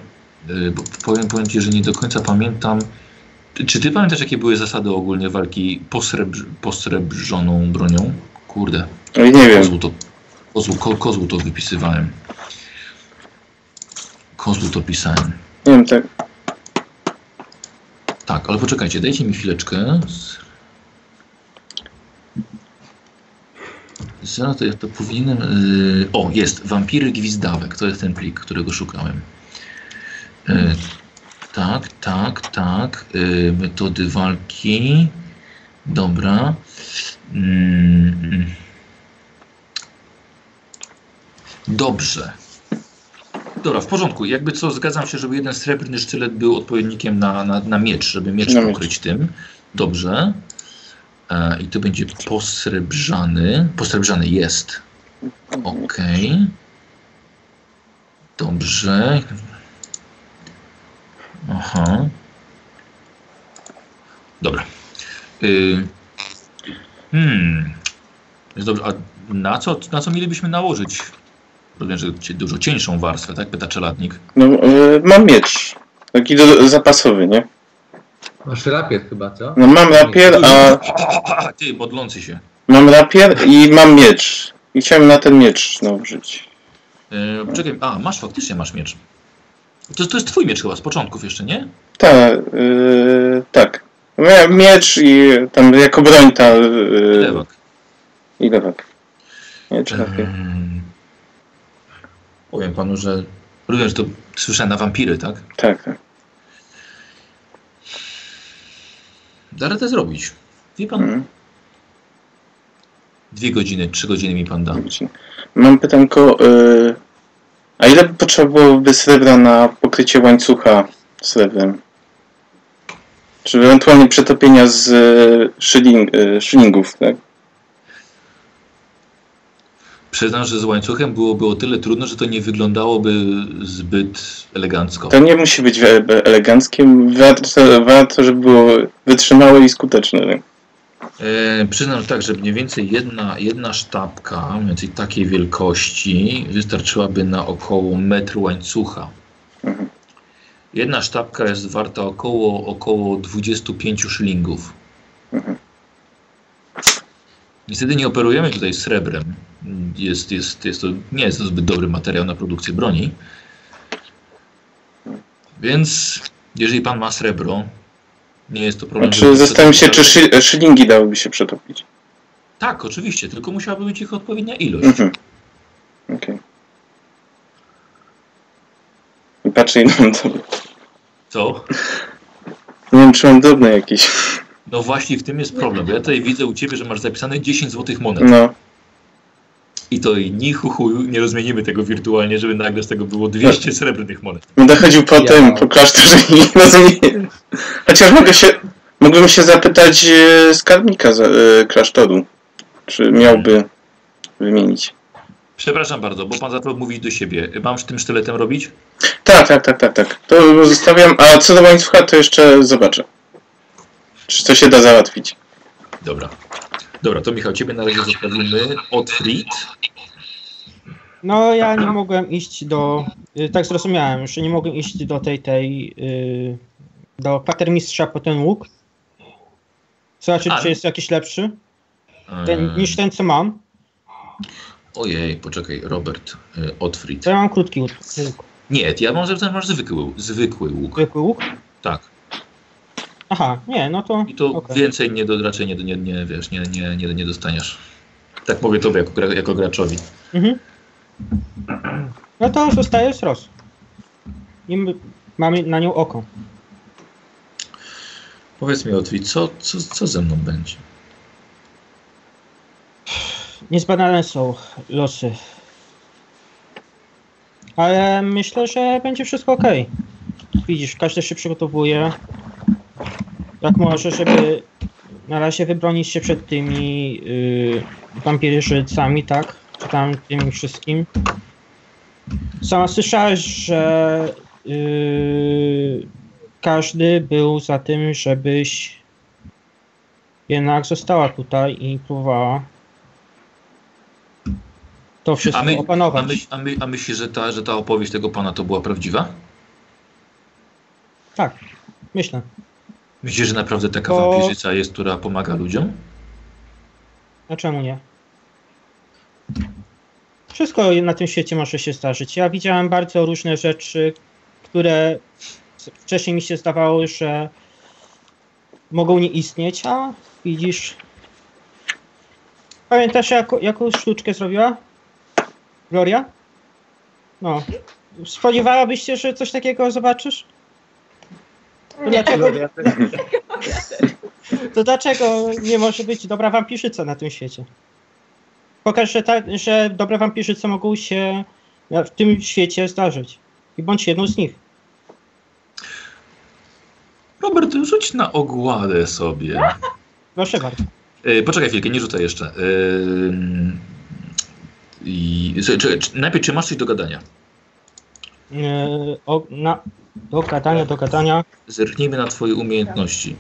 powiem, powiem ci, że nie do końca pamiętam. Czy ty pamiętasz, jakie były zasady ogólnie walki posrebr, posrebrzoną bronią? Kurde, Oj, nie wiem. kozłu to, kozłu, ko, kozłu to wypisywałem. Kozłu to pisałem. Nie wiem, tak. Tak, ale poczekajcie, dajcie mi chwileczkę. Zaraz to ja to powinienem. Yy, o, jest. Wampiry gwizdawek. To jest ten plik, którego szukałem. Yy, tak, tak, tak. Yy, metody walki. Dobra. Mm. Dobrze. Dobra, w porządku. Jakby co, zgadzam się, żeby jeden srebrny sztylet był odpowiednikiem na, na, na miecz, żeby miecz Na miecz. pokryć tym. Dobrze. E, I to będzie posrebrzany. Posrebrzany jest. Okej. Dobrze. Aha. Dobra. Y, hmm. Jest dobrze. A na co, na co mielibyśmy nałożyć? Rozumiem, że dużo cieńszą warstwę, tak? Pyta czeladnik. No, y, mam miecz. Taki do, zapasowy, nie? Masz rapier chyba, co? No mam rapier, a Ty, modlący się. mam rapier i mam miecz. I chciałem na ten miecz nałożyć. E, czekaj, a masz faktycznie masz miecz. To, to jest twój miecz chyba z początków jeszcze, nie? Tak, y, tak. Miecz i tam jako broń ta... Y, Lewak. I lewak. Miecz. Ehm, powiem panu, że że to słyszałem na wampiry, tak? Tak, tak. Da radę zrobić. Wie pan, Mhm. dwie godziny, trzy godziny mi pan da. Mam pytanko, y, a ile potrzeba byłoby srebra na pokrycie łańcucha srebrem? Czy ewentualnie przetopienia z szyling, y, szylingów, tak? Przyznam, że z łańcuchem byłoby o tyle trudno, że to nie wyglądałoby zbyt elegancko. To nie musi być e- eleganckie, warto, warto żeby było wytrzymałe i skuteczne. E, przyznam tak, że mniej więcej jedna, jedna sztabka, mniej więcej takiej wielkości, wystarczyłaby na około metr łańcucha. Jedna sztabka jest warta około, około 25 szylingów. Mhm. Niestety nie operujemy tutaj srebrem. Jest, jest, jest to, nie jest to zbyt dobry materiał na produkcję broni. Więc jeżeli pan ma srebro, nie jest to problem. Znaczy, zastanawiam się, czy szy, szylingi dałyby się przetopić. Tak, oczywiście, tylko musiałaby być ich odpowiednia ilość. Mhm. Okej. I patrzę mam. Co? Nie wiem, czy mam drobne jakieś. No właśnie w tym jest problem, ja tutaj widzę u Ciebie, że masz zapisane 10 złotych monet. No, I to i ni hu, hu nie rozmienimy tego wirtualnie, żeby nagle z tego było 200 srebrnych monet. będę chodził po Ja- tym, po klasztorze i nie rozumiem. Chociaż mogę się, mógłbym się zapytać e, skarbnika za, e, klasztoru, czy miałby wymienić. Przepraszam bardzo, bo Pan zaczął mówić do siebie. Mam z tym sztyletem robić? Tak, tak, tak, tak, tak. To zostawiam, a co do łańcucha, to jeszcze zobaczę. Czy to się da załatwić. Dobra. Dobra, to Michał, Ciebie na razie zostawimy. Otfried. No ja nie mogłem iść do, y, tak zrozumiałem, że nie mogłem iść do tej, tej, y, do patermistrza po ten łuk. Zobaczyć, A. czy jest jakiś lepszy ten, niż ten, co mam. Ojej, poczekaj, Robert. e, Otfried. To ja mam krótki łuk. Nie, ja mam zapisane, masz zwykły, zwykły łuk. Zwykły łuk? Tak. Aha, nie, no to I to okej. więcej nie do, raczej nie, nie, nie, wiesz, nie, nie, nie, nie dostaniesz. Tak mówię tobie jako, jako graczowi. Mhm. No to zostaje z Ros. I mamy na nią oko. Powiedz mi, Otfried, co, co, co ze mną będzie? Niezbadane są losy. Ale myślę, że będzie wszystko ok. Widzisz, każdy się przygotowuje. Jak może, żeby na razie wybronić się przed tymi yy, wampirzycami, tak? Czy tam tymi wszystkim. Sama słyszałeś, że yy, każdy był za tym, żebyś jednak została tutaj i próbowała to wszystko A, my, a, opanować. my, a, my, a myślisz, że ta, że ta opowieść tego pana to była prawdziwa? Tak, myślę. Myślisz, że naprawdę taka To- wampirzyca jest, która pomaga ludziom? A czemu nie? Wszystko na tym świecie może się zdarzyć. Ja widziałem bardzo różne rzeczy, które wcześniej mi się zdawało, że mogą nie istnieć, a widzisz. Pamiętasz, jaką, jaką sztuczkę zrobiła? Gloria? No. Spodziewałabyś się, że coś takiego zobaczysz? To dlaczego, to dlaczego nie może być dobra wampirzyca na tym świecie? Pokaż, że, ta, że dobre wampirzyce mogą się w tym świecie zdarzyć. I bądź jedną z nich. Robert, rzuć na ogładę sobie. Proszę bardzo. E, poczekaj chwilkę, nie rzucaj jeszcze. E, i, czy, czy, czy, najpierw, czy masz coś do gadania? E, o, na, do gadania, do gadania. Zerknijmy na twoje umiejętności.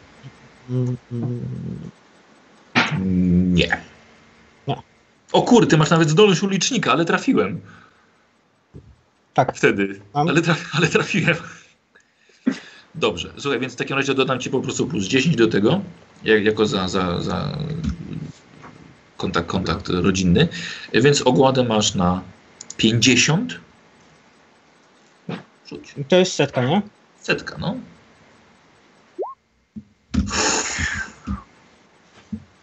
Mm, mm, Nie. Nie. O kurde, ty masz nawet zdolność ulicznika, ale trafiłem. Tak. Wtedy. Ale, traf, ale trafiłem. Dobrze. Słuchaj, więc w takim razie dodam ci po prostu plus 10 do tego, jak, jako za, za, za kontakt, kontakt rodzinny. Więc ogładę masz na 50. Rzuć. To jest setka, nie? Setka, no.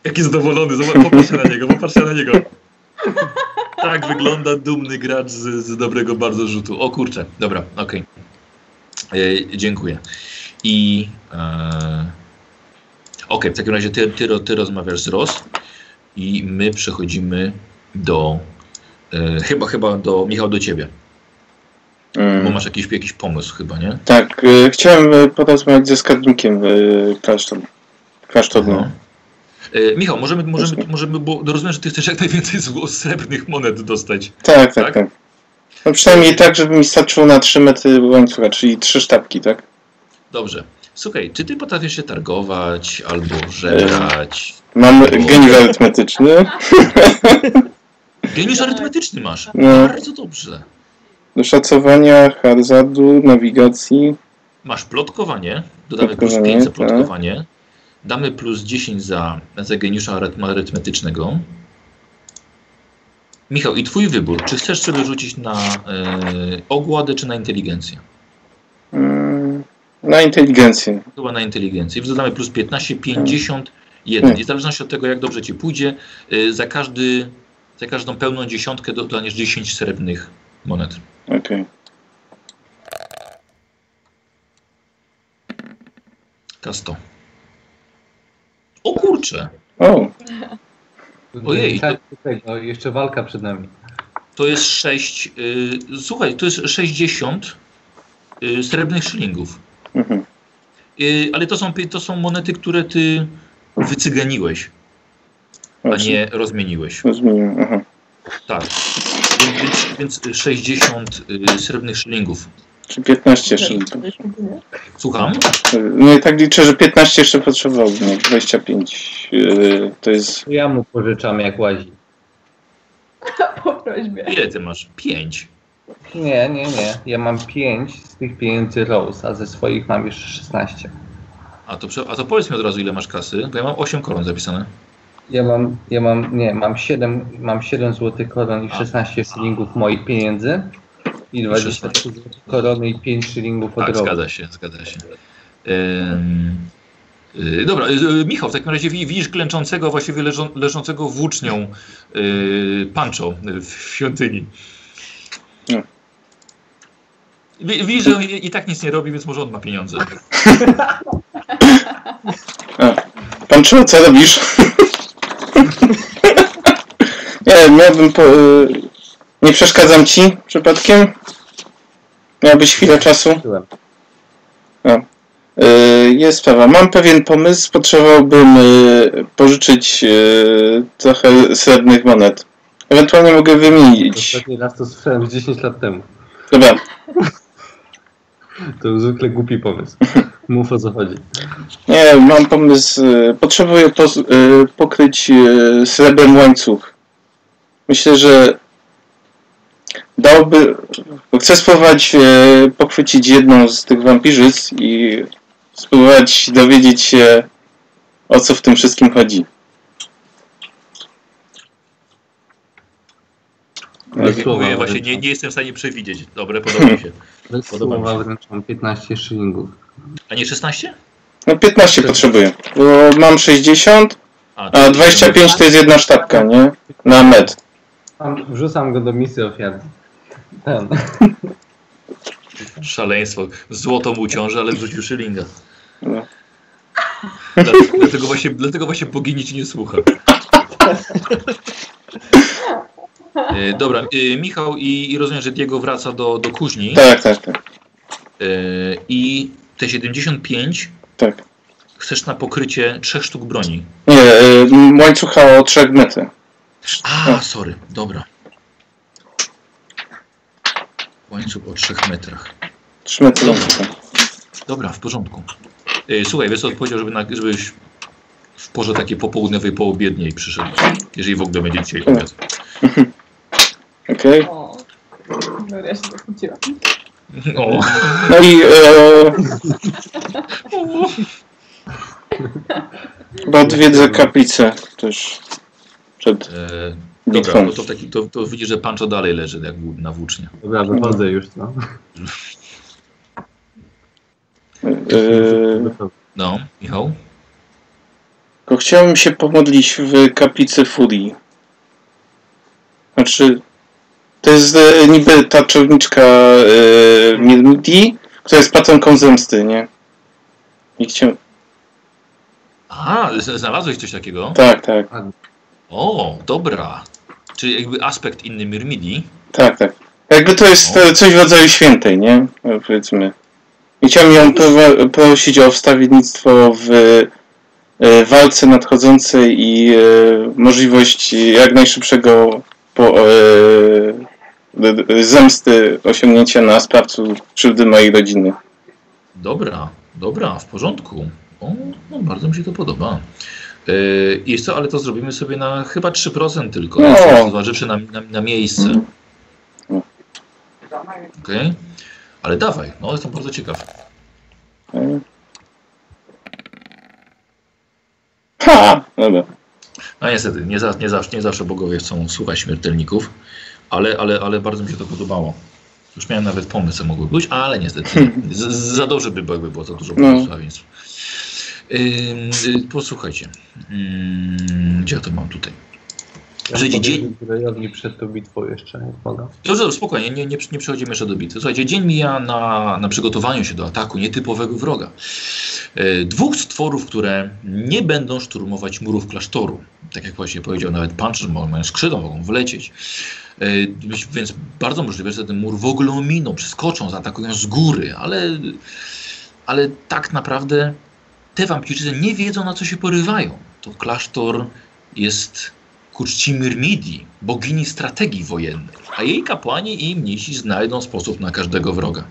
Jaki zadowolony, zobacz, popatrzcie na niego, popatrzcie na niego. Tak wygląda dumny gracz z, z dobrego bardzo rzutu. O kurczę, dobra, okej. E, Dziękuję. I e, okej, w takim razie ty, ty, ty rozmawiasz z Ros i my przechodzimy do e, chyba, chyba do Michał do ciebie, bo Mm, masz jakiś, jakiś pomysł chyba, nie? tak, y, chciałem y, porozmawiać ze skarbnikiem y, klasztor, klasztornym. No. E, Michał, możemy, możemy, możemy, bo rozumiem, że ty chcesz jak najwięcej srebrnych monet dostać. Tak, Tak? tak, tak. No przynajmniej tak, żeby mi starczyło na 3 metry łańcucha, czyli 3 sztabki, tak? Dobrze. Słuchaj, czy ty potrafisz się targować albo żerać? Mam geniusz arytmetyczny, Geniusz arytmetyczny masz. No. Bardzo dobrze. Do szacowania, hazardu, nawigacji. Masz plotkowanie, dodamy plus Plotkowanie, 5 za tak. plotkowanie. Damy plus 10 za, za geniusza arytm- arytmetycznego. Michał, i twój wybór. Czy chcesz sobie rzucić na e, ogładę, czy na inteligencję? Mm, na inteligencję. Chyba na inteligencję. Więc dodamy plus 15, 51. I w zależności od tego, jak dobrze ci pójdzie, y, za, każdy, za każdą pełną dziesiątkę dostaniesz 10 srebrnych monet. Okej. K100. O kurczę! O, Ojej, Tak, tego, jeszcze walka przed nami. To jest 6. Y, słuchaj, to jest 60 y, srebrnych szylingów. mhm. Y, ale to są, to są monety, które ty wycyganiłeś, a nie rozmieniłeś. Rozumiem, aha. Tak. Więc, więc, więc 60 y, srebrnych szylingów. Czy 15 jeszcze. Słucham? No i tak liczę, że 15 jeszcze potrzebowałbym, nie? 25. Yy, to jest. Ja mu pożyczam jak łazi. Po prośbie. Ile ty masz? 5. Nie, nie, nie. Ja mam 5 z tych pieniędzy Rose, a ze swoich mam jeszcze 16. A to, a to powiedz mi od razu, ile masz kasy, bo ja mam 8 koron zapisane. Ja mam, ja mam, nie, mam 7, mam 7 złotych koron i 16 szylingów moich pieniędzy. I 23 zł korony i 5 szylingów od Tak, Rose. zgadza się, zgadza się. Ym, y, dobra, y, Michał, w takim razie wi- widzisz klęczącego, właściwie leżą, leżącego włócznią y, Pancho w świątyni. No. Wi- Widzisz, że on i, i tak nic nie robi, więc może on ma pieniądze. Pan Czu, co robisz? Nie, miałbym po... y, Nie przeszkadzam ci przypadkiem? Miałbyś chwilę czasu? Y, Jest sprawa. Mam pewien pomysł. Potrzebowałbym y, pożyczyć trochę srebrnych monet. Ewentualnie mogę wymienić. Ostatni raz to słyszałem z 10 lat temu. Dobra, To zwykle głupi pomysł. Mów o co chodzi. nie, mam pomysł. Potrzebuję pokryć srebrem łańcuch. Myślę, że dałby... Chcę spróbować e, pochwycić jedną z tych wampirzyc i spróbować dowiedzieć się, o co w tym wszystkim chodzi. Bez Jak mówię, właśnie nie, nie jestem w stanie przewidzieć. Dobre, podoba mi się. Bez podoba mi słowa się. wręczam 15 szylingów. A nie 16? No 15 potrzebuję, bo mam 60, a to- 25 to jest jedna sztabka, nie? Na med. Wrzucam go do misji ofiary. Ten. Szaleństwo. Złoto mu ciąży, ale wrzucił szylinga. No. Dla- Dlatego właśnie, dlatego właśnie bogini ci nie słucha. E, Dobra, e, Michał i, i rozumiem, że Diego wraca do, do kuźni Tak, tak, tak. e, i te 75 tak. chcesz na pokrycie trzech sztuk broni. Nie, y, łańcucha o 3 metry. A, sorry, dobra. Łańcuch o 3 metrach. 3 metry łańcucha. Dobra, w porządku. E, Słuchaj, wiesz co odpowiedział, żeby na, żebyś w porze takiej popołudniowej, poobiedniej przyszedł. Jeżeli w ogóle będzie dzisiaj obiad. Okej. O, Gloria się zakłóciła. O, No i e, chyba odwiedzę kaplicę też przed e, dobra, no to, w taki, to, to widzisz, że Pancho dalej leży jak na włócznie. Dobra, wychodzę już, no. E, No, Michał? Tylko chciałem się pomodlić w kaplicy Furii. Znaczy, to jest e, niby ta czarowniczka e, która jest patronką zemsty, nie? I chciałem... A, z- znalazłeś coś takiego? Tak, tak, O, dobra. Czyli jakby aspekt inny Myrmidii. tak, tak. Jakby to jest e, coś w rodzaju świętej, nie? E, Powiedzmy. I chciałem ją pro- prosić o wstawiennictwo w e, walce nadchodzącej i możliwość jak najszybszego po, zemsty osiągnięcia na sprawcu krzywdy mojej rodziny. Dobra, dobra, w porządku. O, no, bardzo mi się to podoba. Yy, jest to, ale to zrobimy sobie na chyba 3% tylko, No. no. zważywszy na, na, na miejsce. No. Okej? Ale dawaj, no jestem bardzo ciekaw. E. Ha! Dobra. No niestety, nie, za, nie, zawsze, nie zawsze bogowie chcą słuchać śmiertelników, ale, ale, ale bardzo mi się to podobało. Już miałem nawet pomysł, co mogło być, ale niestety z, za dobrze by było, jakby było za dużo No. błogosławieństw. Y, posłuchajcie, gdzie ja to mam tutaj? Powiem dzień- Zbrojowi przed tą bitwą jeszcze, jak mogę. Dobrze, dobrze, spokojnie, nie, nie, nie przechodzimy jeszcze do bitwy. Słuchajcie, dzień mija na, na przygotowaniu się do ataku nietypowego wroga. E, dwóch stworów, które nie będą szturmować murów klasztoru. Tak jak właśnie powiedział nawet Punch, mają skrzydła, mogą wlecieć. E, więc bardzo możliwe, że ten mur w ogóle ominą, przeskoczą, zaatakują z góry, ale, ale tak naprawdę te wampirzycy nie wiedzą, na co się porywają. To klasztor jest ku czci Myrmidii, bogini strategii wojennej, a jej kapłani i mnisi znajdą sposób na każdego wroga.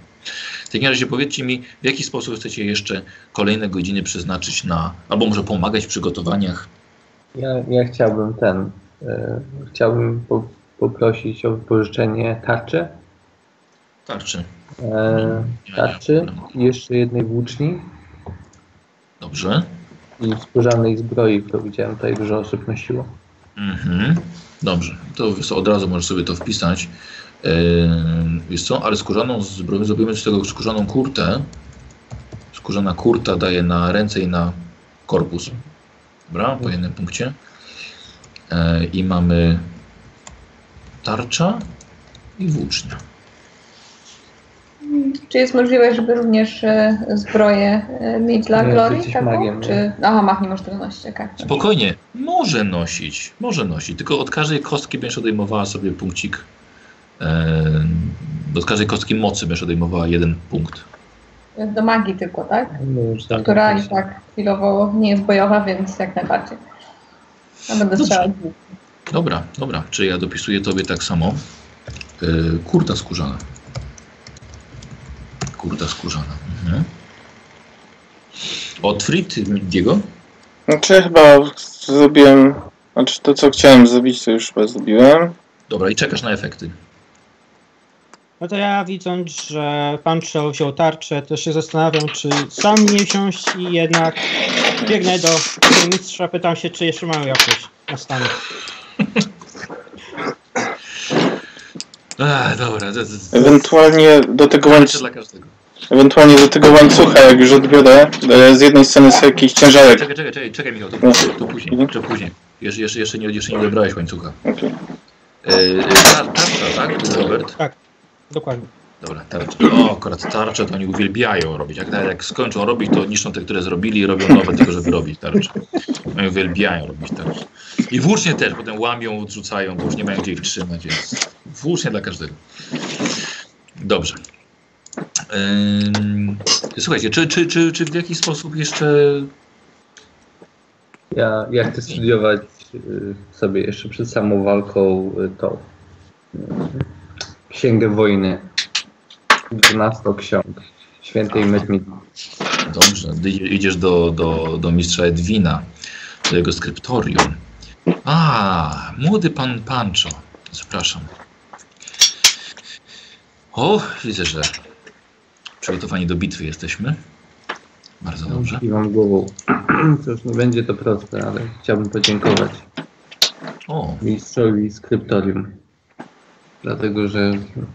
W takim razie powiedzcie mi, w jaki sposób chcecie jeszcze kolejne godziny przeznaczyć na, albo może pomagać w przygotowaniach. Ja, ja chciałbym ten, e, chciałbym po, poprosić o wypożyczenie tarczy, Tarczy. e, tarczy jeszcze jednej włóczni Dobrze. i skórzanej zbroi, którą widziałem tutaj dużo osób nosiło. Mhm. Dobrze. To co, od razu możesz sobie to wpisać. Yy, wiesz co, ale skórzaną zbroję zrobimy z tego skórzaną kurtę. Skórzana kurta daje na ręce i na korpus. Dobra, po jednym punkcie. E, I mamy tarcza i włócznia. Czy jest możliwość, żeby również e, zbroję e, mieć dla jesteś taką? magiem? Czy... Aha, mach nie masz tego nosić, okej. Spokojnie, może nosić, może nosić, tylko od każdej kostki będziesz odejmowała sobie punkcik. E, od każdej kostki mocy będziesz odejmowała jeden punkt. Do magii tylko, tak? No już tam Która i jakaś- tak chwilowo nie jest bojowa, więc jak najbardziej. Ja będę strzelać. Dobra, dobra, czy ja dopisuję tobie tak samo? E, kurta skórzana. Kurta skórzana. Mhm. Od Frit Diego? Znaczy chyba zrobiłem... Znaczy to co chciałem zrobić, to już chyba zrobiłem. Dobra, i czekasz na efekty. No to ja widząc, że pan Trzeo wziął tarczę, to się zastanawiam, czy sam nie wziąć i jednak biegnę do mistrza, pytam się, czy jeszcze mają jakieś na stanie. Ach, dobra, to, to, to, Ewentualnie do tego łańcucha, dla każdego. Ewentualnie do tego łańcucha, jak już odbiorę, e, z jednej strony sobie jakiś ciężarek. Czekaj, czekaj, czekaj, czekaj Michał, to, No. to później, to później. Jeszcze, jeszcze, jeszcze, nie, jeszcze nie odebrałeś łańcucha. Okej. E, e, tar- tarcza, tak, Robert? Dokładnie. Dobra, tarcze. O, akurat tarcze to oni uwielbiają robić. Jak, jak skończą robić, to niszczą te, które zrobili i robią nowe tylko, żeby robić tarcze. Oni uwielbiają robić tarcze. I włócznie też, potem łamią, odrzucają, bo już nie mają gdzie ich trzymać, więc włócznie dla każdego. Dobrze. Słuchajcie, czy, czy, czy, czy w jakiś sposób jeszcze... Ja, ja chcę studiować y, sobie jeszcze przed samą walką y, tą y, Księgę Wojny 12 ksiąg świętej Medmidi. Dobrze, idziesz do, do, do mistrza Edwina, do jego skryptorium. A, młody pan Pancho. Zapraszam. O, widzę, że przygotowani do bitwy jesteśmy. Bardzo dobrze. Kiwam głową. Cóż, nie będzie to proste, ale chciałbym podziękować O, mistrzowi skryptorium. Dlatego, że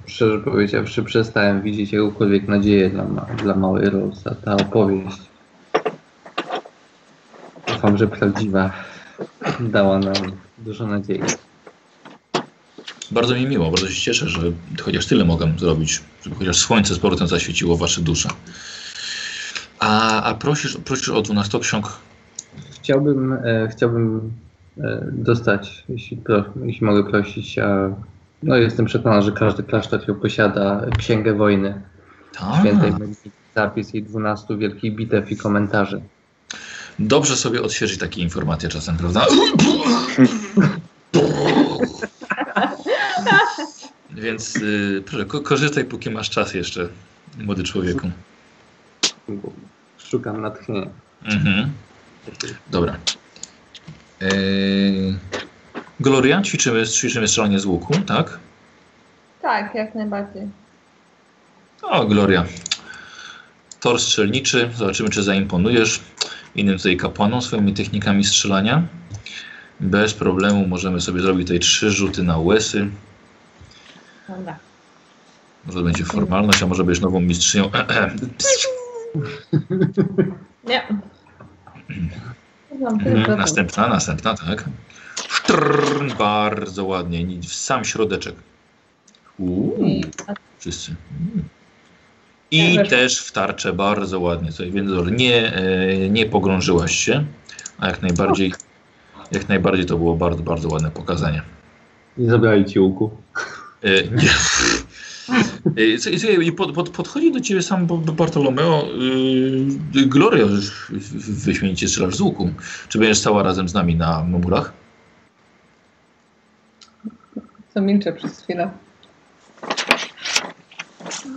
szczerze powiedziawszy, przestałem widzieć jakąkolwiek nadzieję dla, ma dla małej Rose, a ta opowieść, ufam, że prawdziwa, dała nam dużo nadziei. Bardzo mi miło, bardzo się cieszę, że chociaż tyle mogę zrobić, żeby chociaż słońce z powrotem zaświeciło wasze dusze. A, a prosisz, prosisz o 12 ksiąg. Chciałbym, e, chciałbym e, dostać, jeśli, pro, jeśli mogę prosić, a no jestem przekonany, że każdy klasztor ją posiada, Księgę Wojny Tak. Świętej Medmidi, zapis jej 12 wielkich bitew i komentarzy. Dobrze sobie odświeżyć takie informacje czasem, prawda? Więc y, proszę, ko korzystaj póki masz czas jeszcze, młody człowieku. Szukam natchnienia. Mhm. Dobra. Yy, Gloria, ćwiczymy, ćwiczymy strzelanie z łuku, tak? Tak, jak najbardziej. O, Gloria. Tor strzelniczy, zobaczymy czy zaimponujesz innym tutaj kapłanom swoimi technikami strzelania. Bez problemu możemy sobie zrobić tutaj trzy rzuty na łesy. Dobra. Może to będzie formalność, a może będziesz nową mistrzynią. Nie. Mhm. Następna, następna, tak. Sztrrr, bardzo ładnie, ni- w sam środeczek. Uuu, wszyscy. Mm. I też. w tarczę bardzo ładnie. Tutaj, więc nie, e, nie pogrążyłaś się, a jak najbardziej, jak najbardziej to było bardzo, bardzo ładne pokazanie. Nie zabrali ci łuku. E, nie. E, co- I pod, pod, podchodzi do ciebie sam Bartolomeo. Yy, w- wyśmienicie strzelasz z łuku. Czy będziesz stała razem z nami na murach? Co milczę przez chwilę.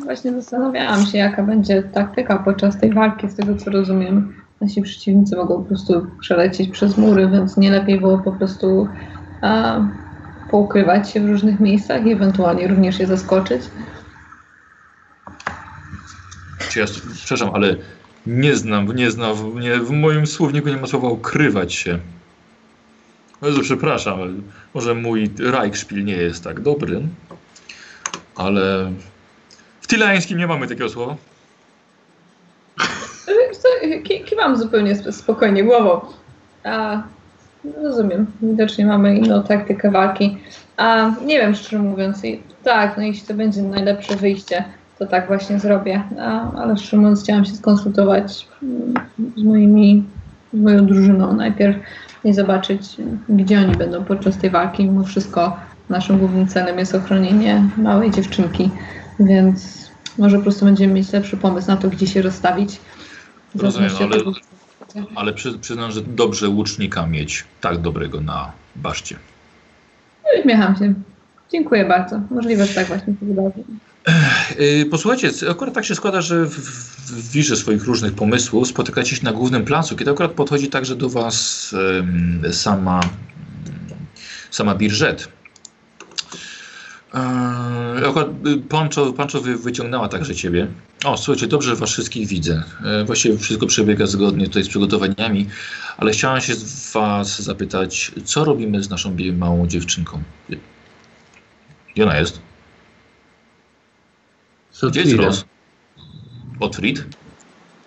Właśnie zastanawiałam się, jaka będzie taktyka podczas tej walki, z tego co rozumiem. Nasi przeciwnicy mogą po prostu przelecieć przez mury, więc nie lepiej było po prostu a, poukrywać się w różnych miejscach i ewentualnie również je zaskoczyć. Czy ja, przepraszam, ale nie znam, nie znam, nie, w moim słowniku nie ma słowa ukrywać się. Bardzo przepraszam, ale może mój Reichspiel nie jest tak dobry, ale w Tilańskim nie mamy takiego słowa. Kiwam zupełnie sp- spokojnie głową. A, rozumiem, widocznie mamy inną taktykę walki. A nie wiem, szczerze mówiąc, i, tak, no jeśli to będzie najlepsze wyjście, to tak właśnie zrobię. A, ale szczerze mówiąc, chciałam się skonsultować mm, z moimi, z moją drużyną najpierw i zobaczyć, gdzie oni będą podczas tej walki. Mimo wszystko naszym głównym celem jest ochronienie małej dziewczynki, więc może po prostu będziemy mieć lepszy pomysł na to, gdzie się rozstawić. Rozumiem, ale- Ale przy, przyznam, że dobrze łucznika mieć tak dobrego na baszcie. Uśmiecham się. Dziękuję bardzo. Możliwe, że tak właśnie się wydarzy. Yy, Posłuchajcie, akurat tak się składa, że w, w, wirze swoich różnych pomysłów spotykacie się na głównym placu, kiedy akurat podchodzi także do Was sama, sama Birżet. Eee, y, Pancho, Pancho wy, wyciągnęła także ciebie. O, słuchajcie, dobrze was wszystkich widzę. E, właściwie wszystko przebiega zgodnie tutaj z przygotowaniami, ale chciałam się z was zapytać, co robimy z naszą małą dziewczynką? Gdzie ona jest? Gdzie jest chwilę. Ros? Otfried?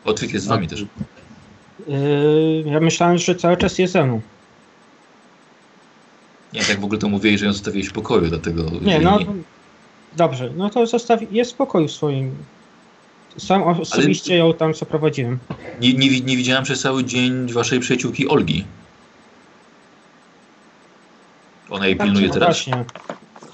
Otfried jest z wami też. Yy, ja myślałem, że cały czas jest ze mną. Nie, tak w ogóle to mówiłeś, że ją zostawiłeś w pokoju, dlatego... Nie, no dobrze, no to zostawi, jest w pokoju swoim. Sam osobiście ją tam zaprowadziłem. Nie, nie, nie widziałem przez cały dzień waszej przyjaciółki Olgi. Ona jej Tak, pilnuje no teraz. Właśnie.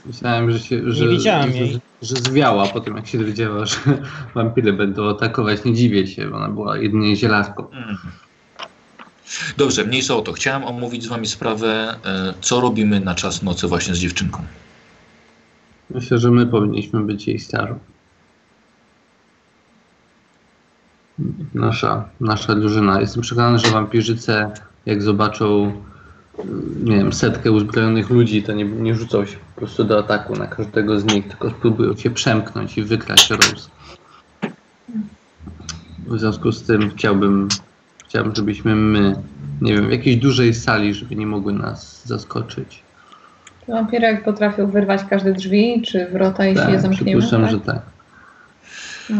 Myślałem, że się. Że, widziałem że, jej. że, że zwiała po tym, jak się dowiedziała, że wampiry będą atakować. Nie dziwię się, bo ona była jedynie zielarką. Mhm. Dobrze, mniejsza o to. Chciałem omówić z wami sprawę, e, co robimy na czas nocy właśnie z dziewczynką. Myślę, że my powinniśmy być jej strażą. Nasza, nasza drużyna. Jestem przekonany, że wampirzyce, jak zobaczą nie wiem, setkę uzbrojonych ludzi, to nie, nie rzucą się po prostu do ataku na każdego z nich, tylko spróbują się przemknąć i wykraść Rose. W związku z tym chciałbym, chciałbym, żebyśmy my, nie wiem, w jakiejś dużej sali, żeby nie mogły nas zaskoczyć. Wampirek potrafił wyrwać każde drzwi czy wrota, jeśli je Tak, zamkniemy. przypuszczam, Tak? że tak.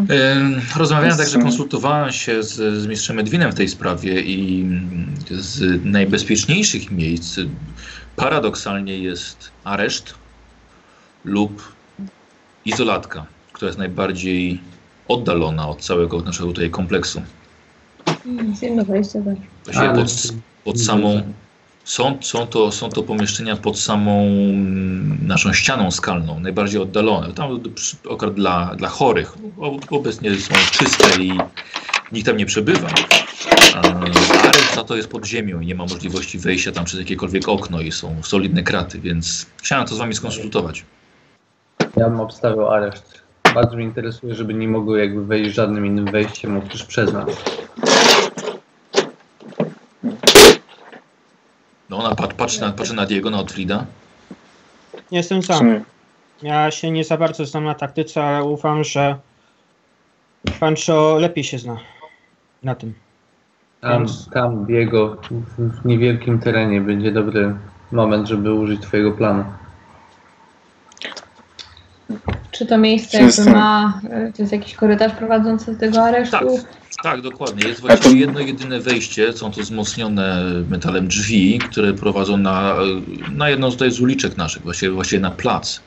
E, Rozmawiałem także, konsultowałem się z, z mistrzem Edwinem w tej sprawie i z najbezpieczniejszych miejsc paradoksalnie jest areszt lub izolatka, która jest najbardziej oddalona od całego naszego tutaj kompleksu. Jest jedno wejście, tak. Właściwie pod, pod samą. Są, są, to, są to pomieszczenia pod samą mm, naszą ścianą skalną, najbardziej oddalone. Tam akurat dla, dla chorych. Obecnie są czyste i nikt tam nie przebywa. A Ares za to jest pod ziemią i nie ma możliwości wejścia tam przez jakiekolwiek okno i są solidne kraty, więc chciałem to z wami skonsultować. Ja bym obstawiał areszt. Bardzo mnie interesuje, żeby nie mogły jakby wejść żadnym innym wejściem oprócz przez nas. No ona pat, patrzy, na, patrzy na Diego, na Otfrida. Jestem sam. Ja się nie za bardzo znam na taktyce, ale ufam, że Pancho lepiej się zna na tym. Tam, Więc- tam Diego, w, w niewielkim terenie będzie dobry moment, żeby użyć twojego planu. Czy to miejsce jakby ma, y, to jest jakiś korytarz prowadzący do tego aresztu? Tak, dokładnie. Jest właściwie jedno jedyne wejście. Są to wzmocnione metalem drzwi, które prowadzą na, na jedną tutaj z uliczek naszych, właściwie, właściwie na plac.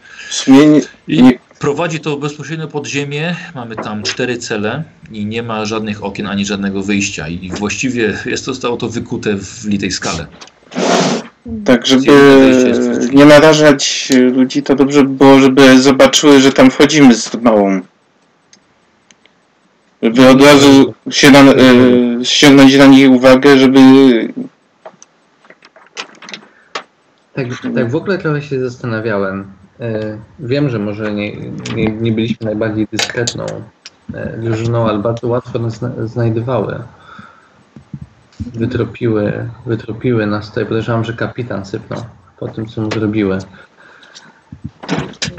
I prowadzi to bezpośrednio pod ziemię. Mamy tam cztery cele i nie ma żadnych okien ani żadnego wyjścia. I właściwie jest to, zostało to wykute w litej skale. Tak, żeby nie narażać ludzi, to dobrze by było, żeby zobaczyły, że tam wchodzimy z małą. Żeby od razu się na, y, ściągnąć na nich uwagę, żeby Tak, tak w ogóle trochę się zastanawiałem. E, wiem, że może nie, nie, nie byliśmy najbardziej dyskretną e, drużyną, ale bardzo łatwo nas zna, znajdowały. Wytropiły, wytropiły nas tutaj. Podejrzewam, że kapitan sypnął po tym, co mu zrobiły.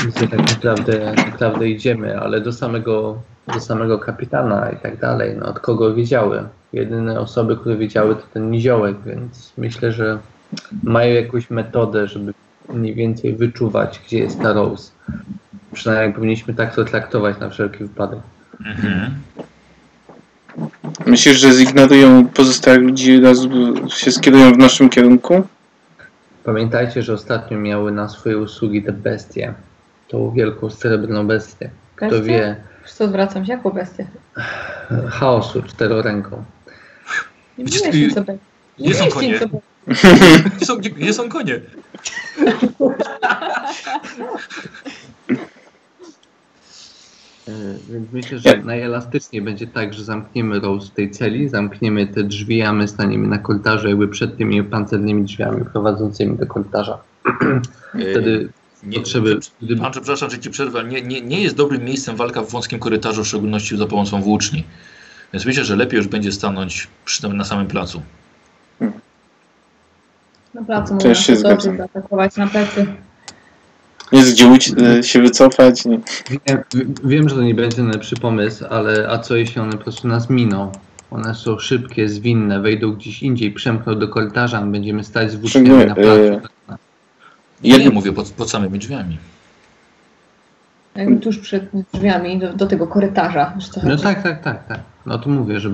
Gdzie tak naprawdę, naprawdę idziemy, ale do samego, do samego kapitana i tak dalej. No, od kogo wiedziały? Jedyne osoby, które wiedziały, to ten niziołek, więc myślę, że mają jakąś metodę, żeby mniej więcej wyczuwać, gdzie jest ta Rose. Przynajmniej powinniśmy tak to traktować na wszelki wypadek. Mhm. Myślisz, że zignorują pozostałych ludzi razu się skierują w naszym kierunku? Pamiętajcie, że ostatnio miały na swoje usługi te bestie. Tą wielką srebrną bestię. Kto Bestie? wie, Już to zwracam się, jaką bestię? chaosu czteroręką. Nie Gdzie- sobie. Nie gdzie są konie? Gdzie, są, gdzie, gdzie są konie? E, Więc myślę, że najelastyczniej będzie tak, że zamkniemy Rose w tej celi, zamkniemy te drzwi, a my staniemy na korytarzu jakby przed tymi pancernymi drzwiami prowadzącymi do korytarza. Wtedy Nie, potrzeby... Gdyby, Pan, przepraszam, że ci przerwę, nie, nie, nie jest dobrym miejscem walka w wąskim korytarzu, w szczególności za pomocą włóczni. Więc myślę, że lepiej już będzie stanąć przy, na samym placu. Na placu Też się można zgadzam. zaatakować na plecy. Nie zdziłuć, e, się wycofać. Nie. Wiem, wiem, że to nie będzie najlepszy pomysł, ale a co jeśli one po prostu nas miną? One są szybkie, zwinne, wejdą gdzieś indziej, przemkną do korytarza, my będziemy stać z włóczniami na placu. Ja nie Jed... mówię pod, pod samymi drzwiami. Jakby tuż przed drzwiami do, do tego korytarza. No chodzi? tak, tak, tak, tak. No to mówię, że...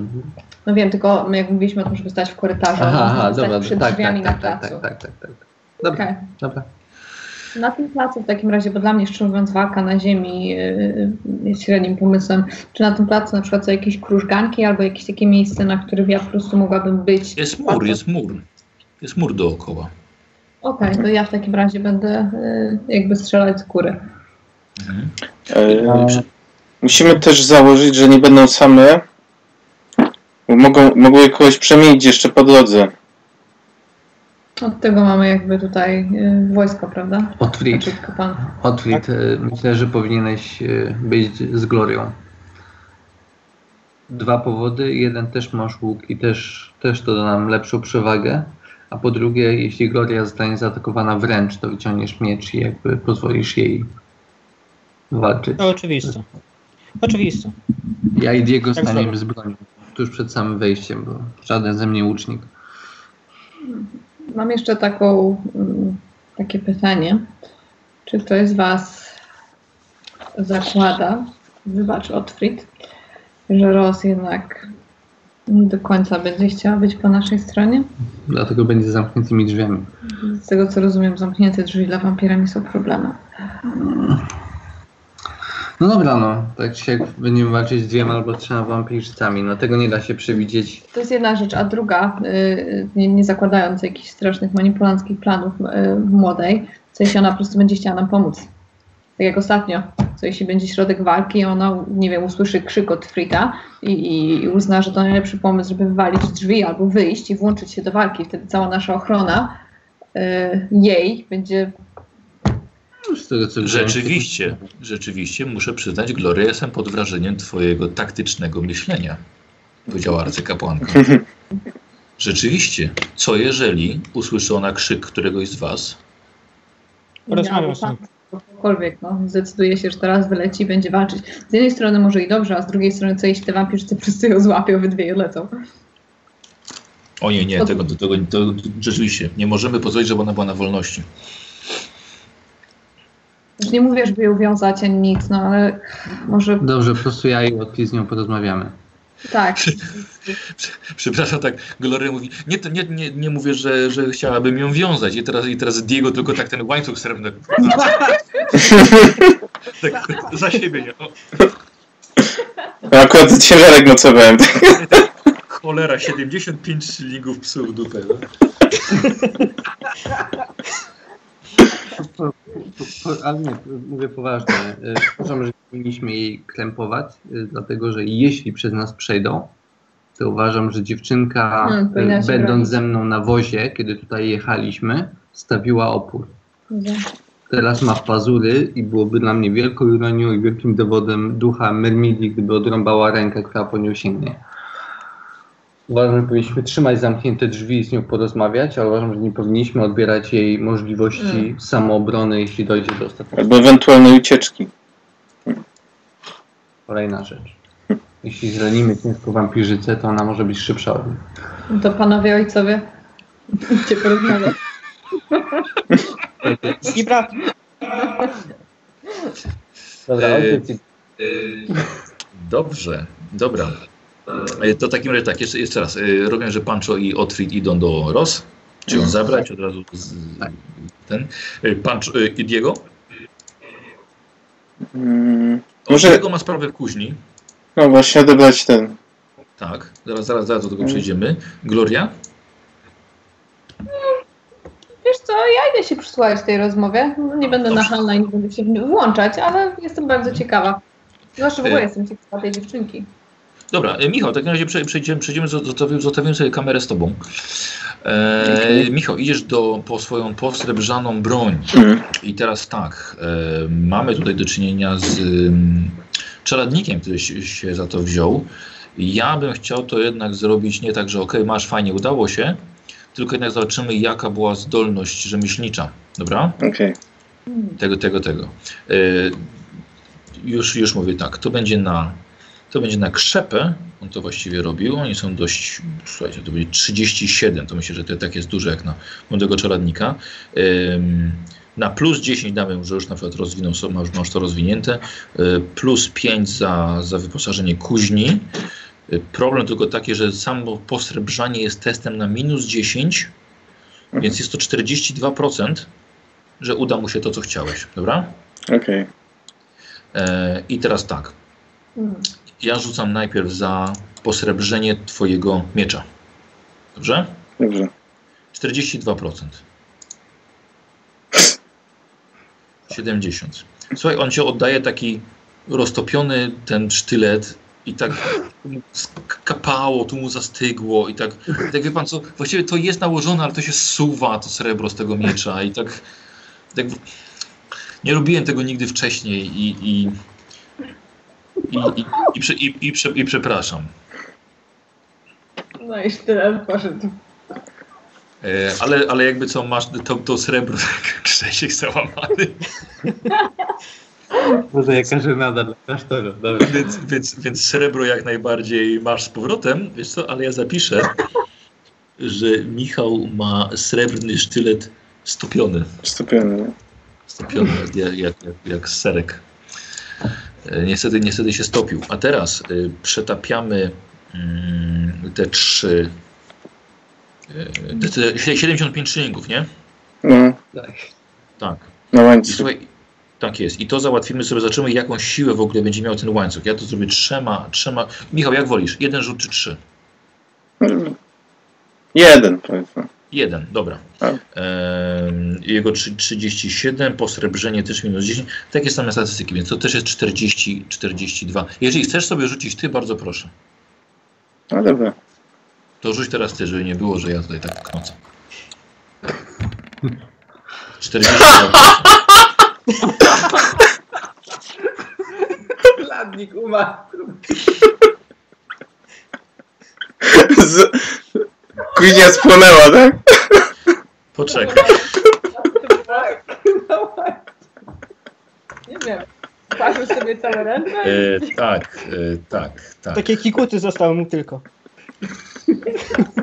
No wiem, tylko my jak mówiliśmy o tym, żeby stać w korytarzu, Aha, można aha, stać dobra, przed tak, drzwiami tak, na tak, placu. tak, tak, tak, tak, tak. Dobra, Okej. dobra. Na tym placu w takim razie, bo dla mnie szczerze mówiąc walka na ziemi yy, jest średnim pomysłem. Czy na tym placu na przykład są jakieś krużganki albo jakieś takie miejsce, na których ja po prostu mogłabym być? Jest mur, jest mur. Jest mur dookoła. Okej, to ja w takim razie będę yy, jakby strzelać z góry. Mhm. E, musimy też założyć, że nie będą same. Bo mogą, mogły kogoś przemienić jeszcze po drodze. Od tego mamy jakby tutaj yy, wojsko, prawda? Otwit, Znaczy. Otwit, e, myślę, że powinieneś e, być z Glorią. Dwa powody. Jeden też masz łuk i też, też to da nam lepszą przewagę. A po drugie, jeśli Gloria zostanie zaatakowana wręcz, to wyciągniesz miecz i jakby pozwolisz jej walczyć. To oczywiste. Oczywiste. Ja i Diego Tak staniemy z bronią tuż przed samym wejściem, bo żaden ze mnie łucznik. Mam jeszcze taką, mm, takie pytanie. Czy ktoś z Was zakłada, wybacz Otfrid, że Ros jednak nie do końca będzie chciała być po naszej stronie? Dlatego będzie z zamkniętymi drzwiami. Z tego co rozumiem, zamknięte drzwi dla wampira nie są problemem. No dobra, no. Tak siak będziemy walczyć z dwiema albo trzema wampirzycami. No tego nie da się przewidzieć. To jest jedna rzecz, a druga, y, nie, nie zakładając jakichś strasznych manipulanckich planów y, młodej, co jeśli ona po prostu będzie chciała nam pomóc. Tak jak ostatnio, co jeśli będzie środek walki i ona, nie wiem, usłyszy krzyk od Frita i, i uzna, że to najlepszy pomysł, żeby wywalić drzwi albo wyjść i włączyć się do walki. Wtedy cała nasza ochrona y, jej będzie Z tego, co Rzeczywiście, rzeczywiście muszę przyznać, Gloria, jestem pod wrażeniem twojego taktycznego myślenia, powiedziała arcykapłanka. Rzeczywiście, co jeżeli usłyszy ona krzyk któregoś z was? Porozmawiam Ja, z. Cokolwiek, no, zdecyduje się, że teraz wyleci i będzie walczyć. Z jednej strony może i dobrze, a z drugiej strony co jeśli te wampirzycy wszyscy ją złapią, obydwie ją lecą. O nie, nie, tego, tego, to rzeczywiście, nie możemy pozwolić, żeby ona była na wolności. Już nie mówię, żeby ją wiązać ani nic, no ale może Dobrze, po prostu ja i Otli z nią porozmawiamy. tak. Przepraszam, tak, Gloria mówi, nie, to nie, nie, nie mówię, że, że chciałabym ją wiązać i teraz, i teraz Diego tylko tak ten łańcuch srebrny. tak, za siebie, nie? O, Ja akurat ciężarek nocowałem. cholera, 75 szylingów psów w dupę. No? Ale nie, mówię poważnie. Uważam, że powinniśmy jej krępować, y, dlatego że jeśli przez nas przejdą, to uważam, że dziewczynka, powinna się będąc bronić. ze mną na wozie, kiedy tutaj jechaliśmy, stawiła opór. Teraz ma pazury i byłoby dla mnie wielką ironią i wielkim dowodem ducha Mermidi, gdyby odrąbała rękę, która po nią sięgnie. Uważam, że powinniśmy trzymać zamknięte drzwi i z nią porozmawiać, ale uważam, że nie powinniśmy odbierać jej możliwości Mm. samoobrony, jeśli dojdzie do ostatniego. Albo ewentualnej ucieczki. Kolejna rzecz. Jeśli zranimy ciężko wampirzycę, to ona może być szybsza od niej. No To panowie ojcowie, idźcie porozmawiać. I brat. Dobra, E, ojciec E, Dobrze, dobra. E, To w takim razie tak, jeszcze, jeszcze raz. E, Rozumiem, że Pancho i Otfrid idą do Ros. Czy ją zabrać od razu z, ten? E, Pancho i Diego? Mm, O, Może- Diego ma sprawę w kuźni. no właśnie odebrać ten. Tak, zaraz, zaraz, zaraz do tego przejdziemy. Gloria? Wiesz co, ja idę się przysłuchać tej rozmowie. No, Nie będę nachalna i nie będę się włączać, ale jestem bardzo ciekawa. Zwłaszcza w ogóle E. jestem ciekawa tej dziewczynki. Dobra, e, Michał, w takim razie prze- przejdziemy, przejdziemy zostawimy, zostawimy sobie kamerę z tobą. E, Michał, idziesz do, po swoją posrebrzaną broń. Mm. I teraz tak, e, mamy tutaj do czynienia z ym, czeladnikiem, który się, się za to wziął. Ja bym chciał to jednak zrobić nie tak, że ok, masz, fajnie, udało się, tylko jednak zobaczymy, jaka była zdolność rzemieślnicza. Dobra? Okej. Tego, tego, tego. Y, już, już mówię tak, to będzie na to będzie na krzepę, on to właściwie robił, oni są dość, słuchajcie, to będzie 37, to myślę, że to tak jest duże jak na młodego czeladnika. Ym, na plus 10 damy, że już na przykład rozwinął, so- masz, masz to rozwinięte, y, plus 5 za, za wyposażenie kuźni. Y, Problem tylko taki, że samo posrebrzanie jest testem na minus 10, więc jest to 42%, że uda mu się to, co chciałeś, dobra? Okej. E, I teraz tak. Ja rzucam najpierw za posrebrzenie twojego miecza. Dobrze? Dobrze. 42%. 70. Słuchaj, on cię oddaje taki roztopiony ten sztylet i tak kapało, tu mu zastygło i tak, i tak wie pan co, właściwie to jest nałożone, ale to się suwa, to srebro z tego miecza i tak, tak nie robiłem tego nigdy wcześniej i, i, i, i, i, prze, i, i, prze, i przepraszam. No i tyle poszedł. E, ale, ale jakby co, masz to, to srebro, Grzesiek załamany. Może jaka żenada dla klasztoru. Dobra. Więc, więc, więc srebro jak najbardziej masz z powrotem, wiesz co, ale ja zapiszę, że Michał ma srebrny sztylet stopiony. Stopiony. Stopiony jak, jak, jak, jak serek. E, Niestety, niestety się stopił. A teraz y, przetapiamy mm, te trzy. y, Te, te 75 szylingów, nie? No, Tak. Tak. na I łańcuch. słuchaj, tak jest. I to załatwimy sobie, zobaczymy jaką siłę w ogóle będzie miał ten łańcuch. Ja to zrobię trzema, trzema. Michał, jak wolisz? Jeden rzut czy trzy? Jeden, powiedzmy. Jeden, dobra. Tak. Ehm, jego trzy- 37, posrebrzenie też minus 10. Takie same statystyki, więc to też jest 40, 42. Jeżeli chcesz sobie rzucić ty, bardzo proszę. No dobra. To rzuć teraz ty, żeby nie było, że ja tutaj tak knocę. 42. Ladnik umarł. Z... Kuźnia spłonęła, tak? Poczekaj. Nie wiem. Patrzył sobie całe ręce. E, tak, e, tak, tak. Takie kikuty zostały mu tylko.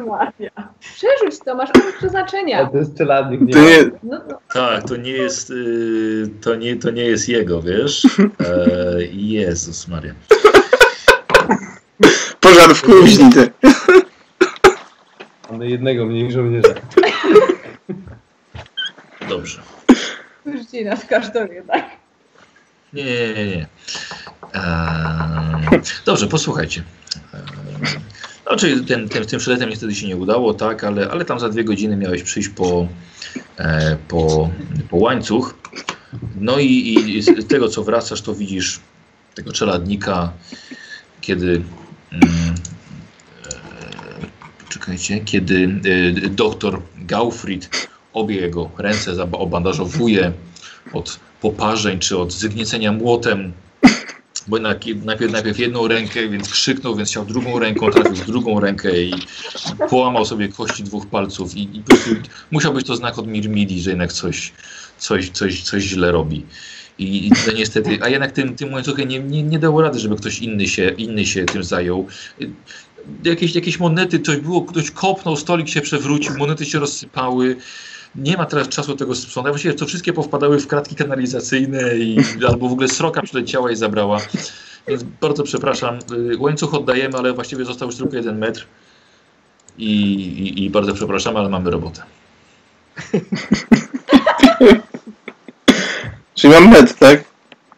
Maria. Przerzuć to, masz A przeznaczenia. to jest czeladnik, nie To nie... No, no. Tak, to nie jest, y, to nie, to nie jest jego, wiesz? E, Jezus Maria. Pożar w kuźni, ty. Mamy jednego mniej żołnierza. Dobrze. Rzucili nas w kasztorie, tak? Nie, nie, nie, nie. Eee, dobrze, posłuchajcie. Eee, no, czyli ten, ten, tym przeletem niestety się nie udało, tak, ale, ale tam za dwie godziny miałeś przyjść po, e, po, po łańcuch. No i, i z tego, co wracasz, to widzisz tego czeladnika, kiedy. Mm, czekajcie, kiedy e, doktor Gaufried obie jego ręce obandażowuje od poparzeń czy od zygniecenia młotem. Bo na- najpierw, najpierw jedną rękę, więc krzyknął, więc chciał drugą ręką, trafił w drugą rękę i połamał sobie kości dwóch palców. I, i musiał być to znak od Mirmidi, że jednak coś, coś, coś, coś źle robi. I, i niestety, a jednak tym, tym łańcuchem nie, nie, nie dało rady, żeby ktoś inny się, inny się tym zajął. Jakieś, jakieś monety, coś było, ktoś kopnął, stolik się przewrócił, monety się rozsypały. Nie ma teraz czasu tego sprzątać. Właściwie to wszystkie powpadały w kratki kanalizacyjne i albo w ogóle sroka przyleciała i zabrała. Więc bardzo przepraszam. Y, Łańcuch oddajemy, ale właściwie został już tylko jeden metr. I, i, i bardzo przepraszam, ale mamy robotę. Czyli mam med, tak?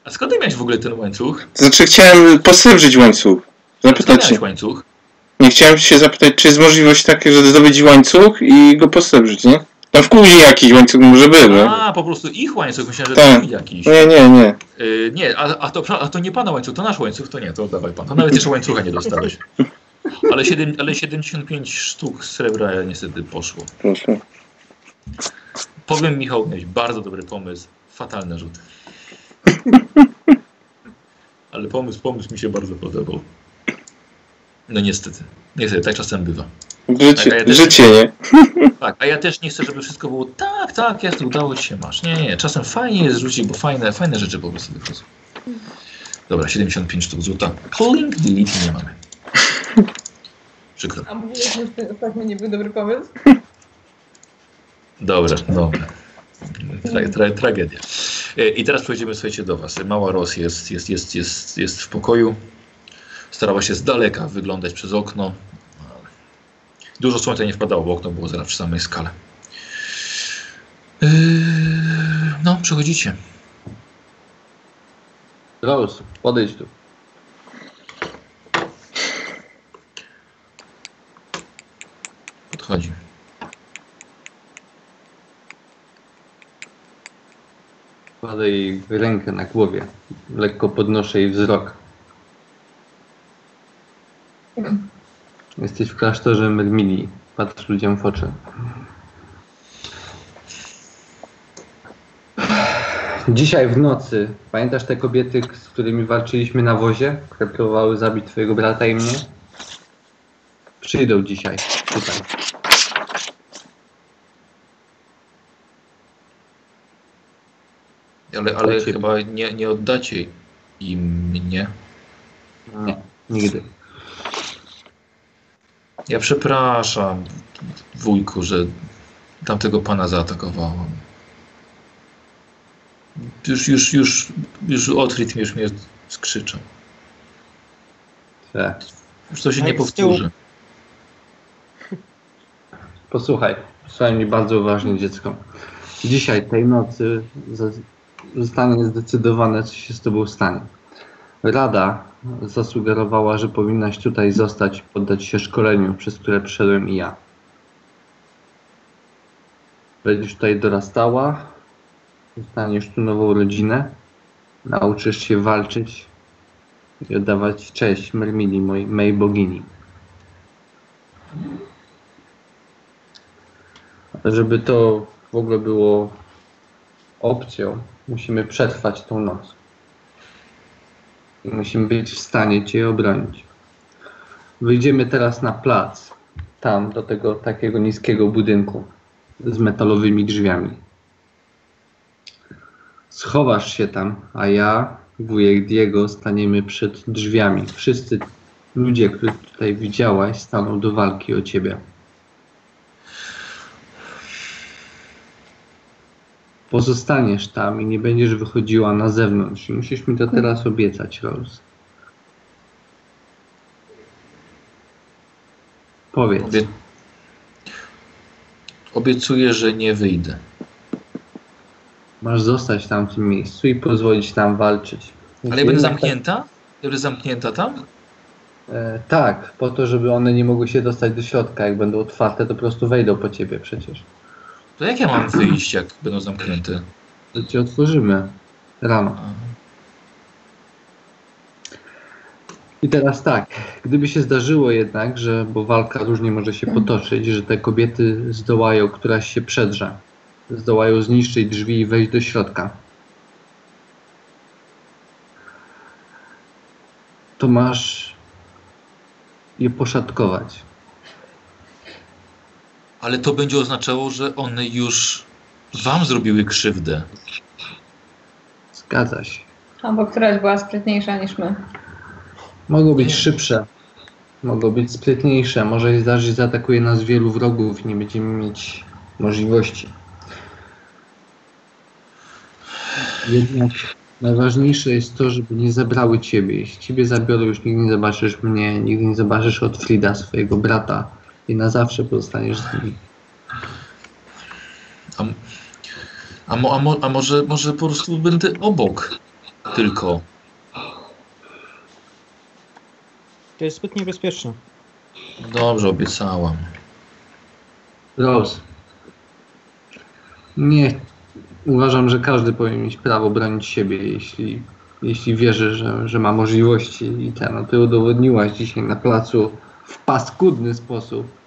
A skąd miałeś w ogóle ten łańcuch? Znaczy chciałem posrebrzeć łańcuch. Skąd Zapytać się. łańcuch? Nie chciałem się zapytać, czy jest możliwość taka, że zdobyć łańcuch i go posrebrzyć, nie? Tam w kuźni jakiś łańcuch może był, nie? A, po prostu ich łańcuch. Myślałem, że Tak. jakiś. Nie, nie, nie. Y, nie, a, a, to, a to nie pana łańcuch, to nasz łańcuch, to nie, to oddawaj pan. To nawet jeszcze łańcucha nie dostałeś. Ale, siedem, ale 75 sztuk srebra niestety poszło. Proszę. Powiem Michał, miałeś bardzo dobry pomysł, fatalne rzuty. Ale pomysł, pomysł mi się bardzo podobał. No niestety, niestety, tak czasem bywa. Życie, a ja też- życie nie? Tak, a ja też nie chcę, żeby wszystko było tak, tak, jasne, udało ci się, masz. Nie, nie, czasem fajnie jest rzucić, bo fajne, fajne rzeczy po prostu wychodzą. Dobra, 75 sztuk złota. Calling delete nie mamy. Przykro. A mówiłeś, że ten ostatni nie był dobry pomysł? Dobrze, dobra. Tra, tra, tragedia. E, I teraz przejdziemy, słuchajcie, do was. Mała Ros jest, jest, jest, jest, jest w pokoju. Starała się z daleka wyglądać przez okno. Dużo słońca nie wpadało, bo okno było zaraz przy samej skale. Yy, no, przechodzicie. Rose, podejdź tu. Podchodzi. Kładę jej rękę na głowie. Lekko podnoszę jej wzrok. Jesteś w klasztorze Mermilii. Patrz ludziom w oczy. Dzisiaj w nocy, pamiętasz te kobiety, z którymi walczyliśmy na wozie, które próbowały zabić twojego brata i mnie? Przyjdą dzisiaj, tutaj. Ale, ale chyba nie, nie oddacie im mnie. Nie, nigdy. Ja przepraszam, wujku, że tamtego pana zaatakowałam. Już, już, już, już Otrit już mnie skrzyczał. Tak. Już to się A nie powtórzy. Posłuchaj, słuchaj mnie bardzo uważnie, dziecko. Dzisiaj, tej nocy, zostanie zdecydowane, co się z tobą stanie. Rada zasugerowała, że powinnaś tutaj zostać, poddać się szkoleniu, przez które przeszedłem i ja. Będziesz tutaj dorastała, dostaniesz tu nową rodzinę, nauczysz się walczyć i oddawać cześć Mermili, mojej, mej bogini. Żeby to w ogóle było opcją, musimy przetrwać tą noc. Musimy być w stanie Cię obronić. Wyjdziemy teraz na plac, tam do tego takiego niskiego budynku z metalowymi drzwiami. Schowasz się tam, a ja, wujek Diego, staniemy przed drzwiami. Wszyscy ludzie, których tutaj widziałaś, staną do walki o Ciebie. Pozostaniesz tam i nie będziesz wychodziła na zewnątrz. I musisz mi to teraz obiecać, Rose. Powiedz. Obie... Obiecuję, że nie wyjdę. Masz zostać tam w tym miejscu i pozwolić tam walczyć. Ale ja będę zamknięta? Ja będę zamknięta tam? Tak, e, tak, po to, żeby one nie mogły się dostać do środka. Jak będą otwarte, to po prostu wejdą po ciebie przecież. To jak ja mam wyjść, jak będą zamknięte? To ci otworzymy rano. I teraz tak, gdyby się zdarzyło jednak, że, bo walka różnie może się potoczyć, że te kobiety zdołają, któraś się przedrze, zdołają zniszczyć drzwi i wejść do środka, to masz je poszatkować. Ale to będzie oznaczało, że one już wam zrobiły krzywdę. Zgadza się. Albo któraś była sprytniejsza niż my. Mogą być Nie. szybsze, mogą być sprytniejsze, może się zdarzyć, że zaatakuje nas wielu wrogów i nie będziemy mieć możliwości. Jednak najważniejsze jest to, żeby nie zabrały ciebie. Jeśli ciebie zabiorą, już nigdy nie zobaczysz mnie, nigdy nie zobaczysz Otfrida, swojego brata i na zawsze pozostaniesz z nimi. A, a, mo, a, mo, a może, może po prostu będę obok tylko. To jest zbyt niebezpieczne. Dobrze, obiecałam. Rose. Nie. Uważam, że każdy powinien mieć prawo bronić siebie, jeśli, jeśli wierzy, że, że ma możliwości i ten. No, ty udowodniłaś dzisiaj na placu w paskudny sposób,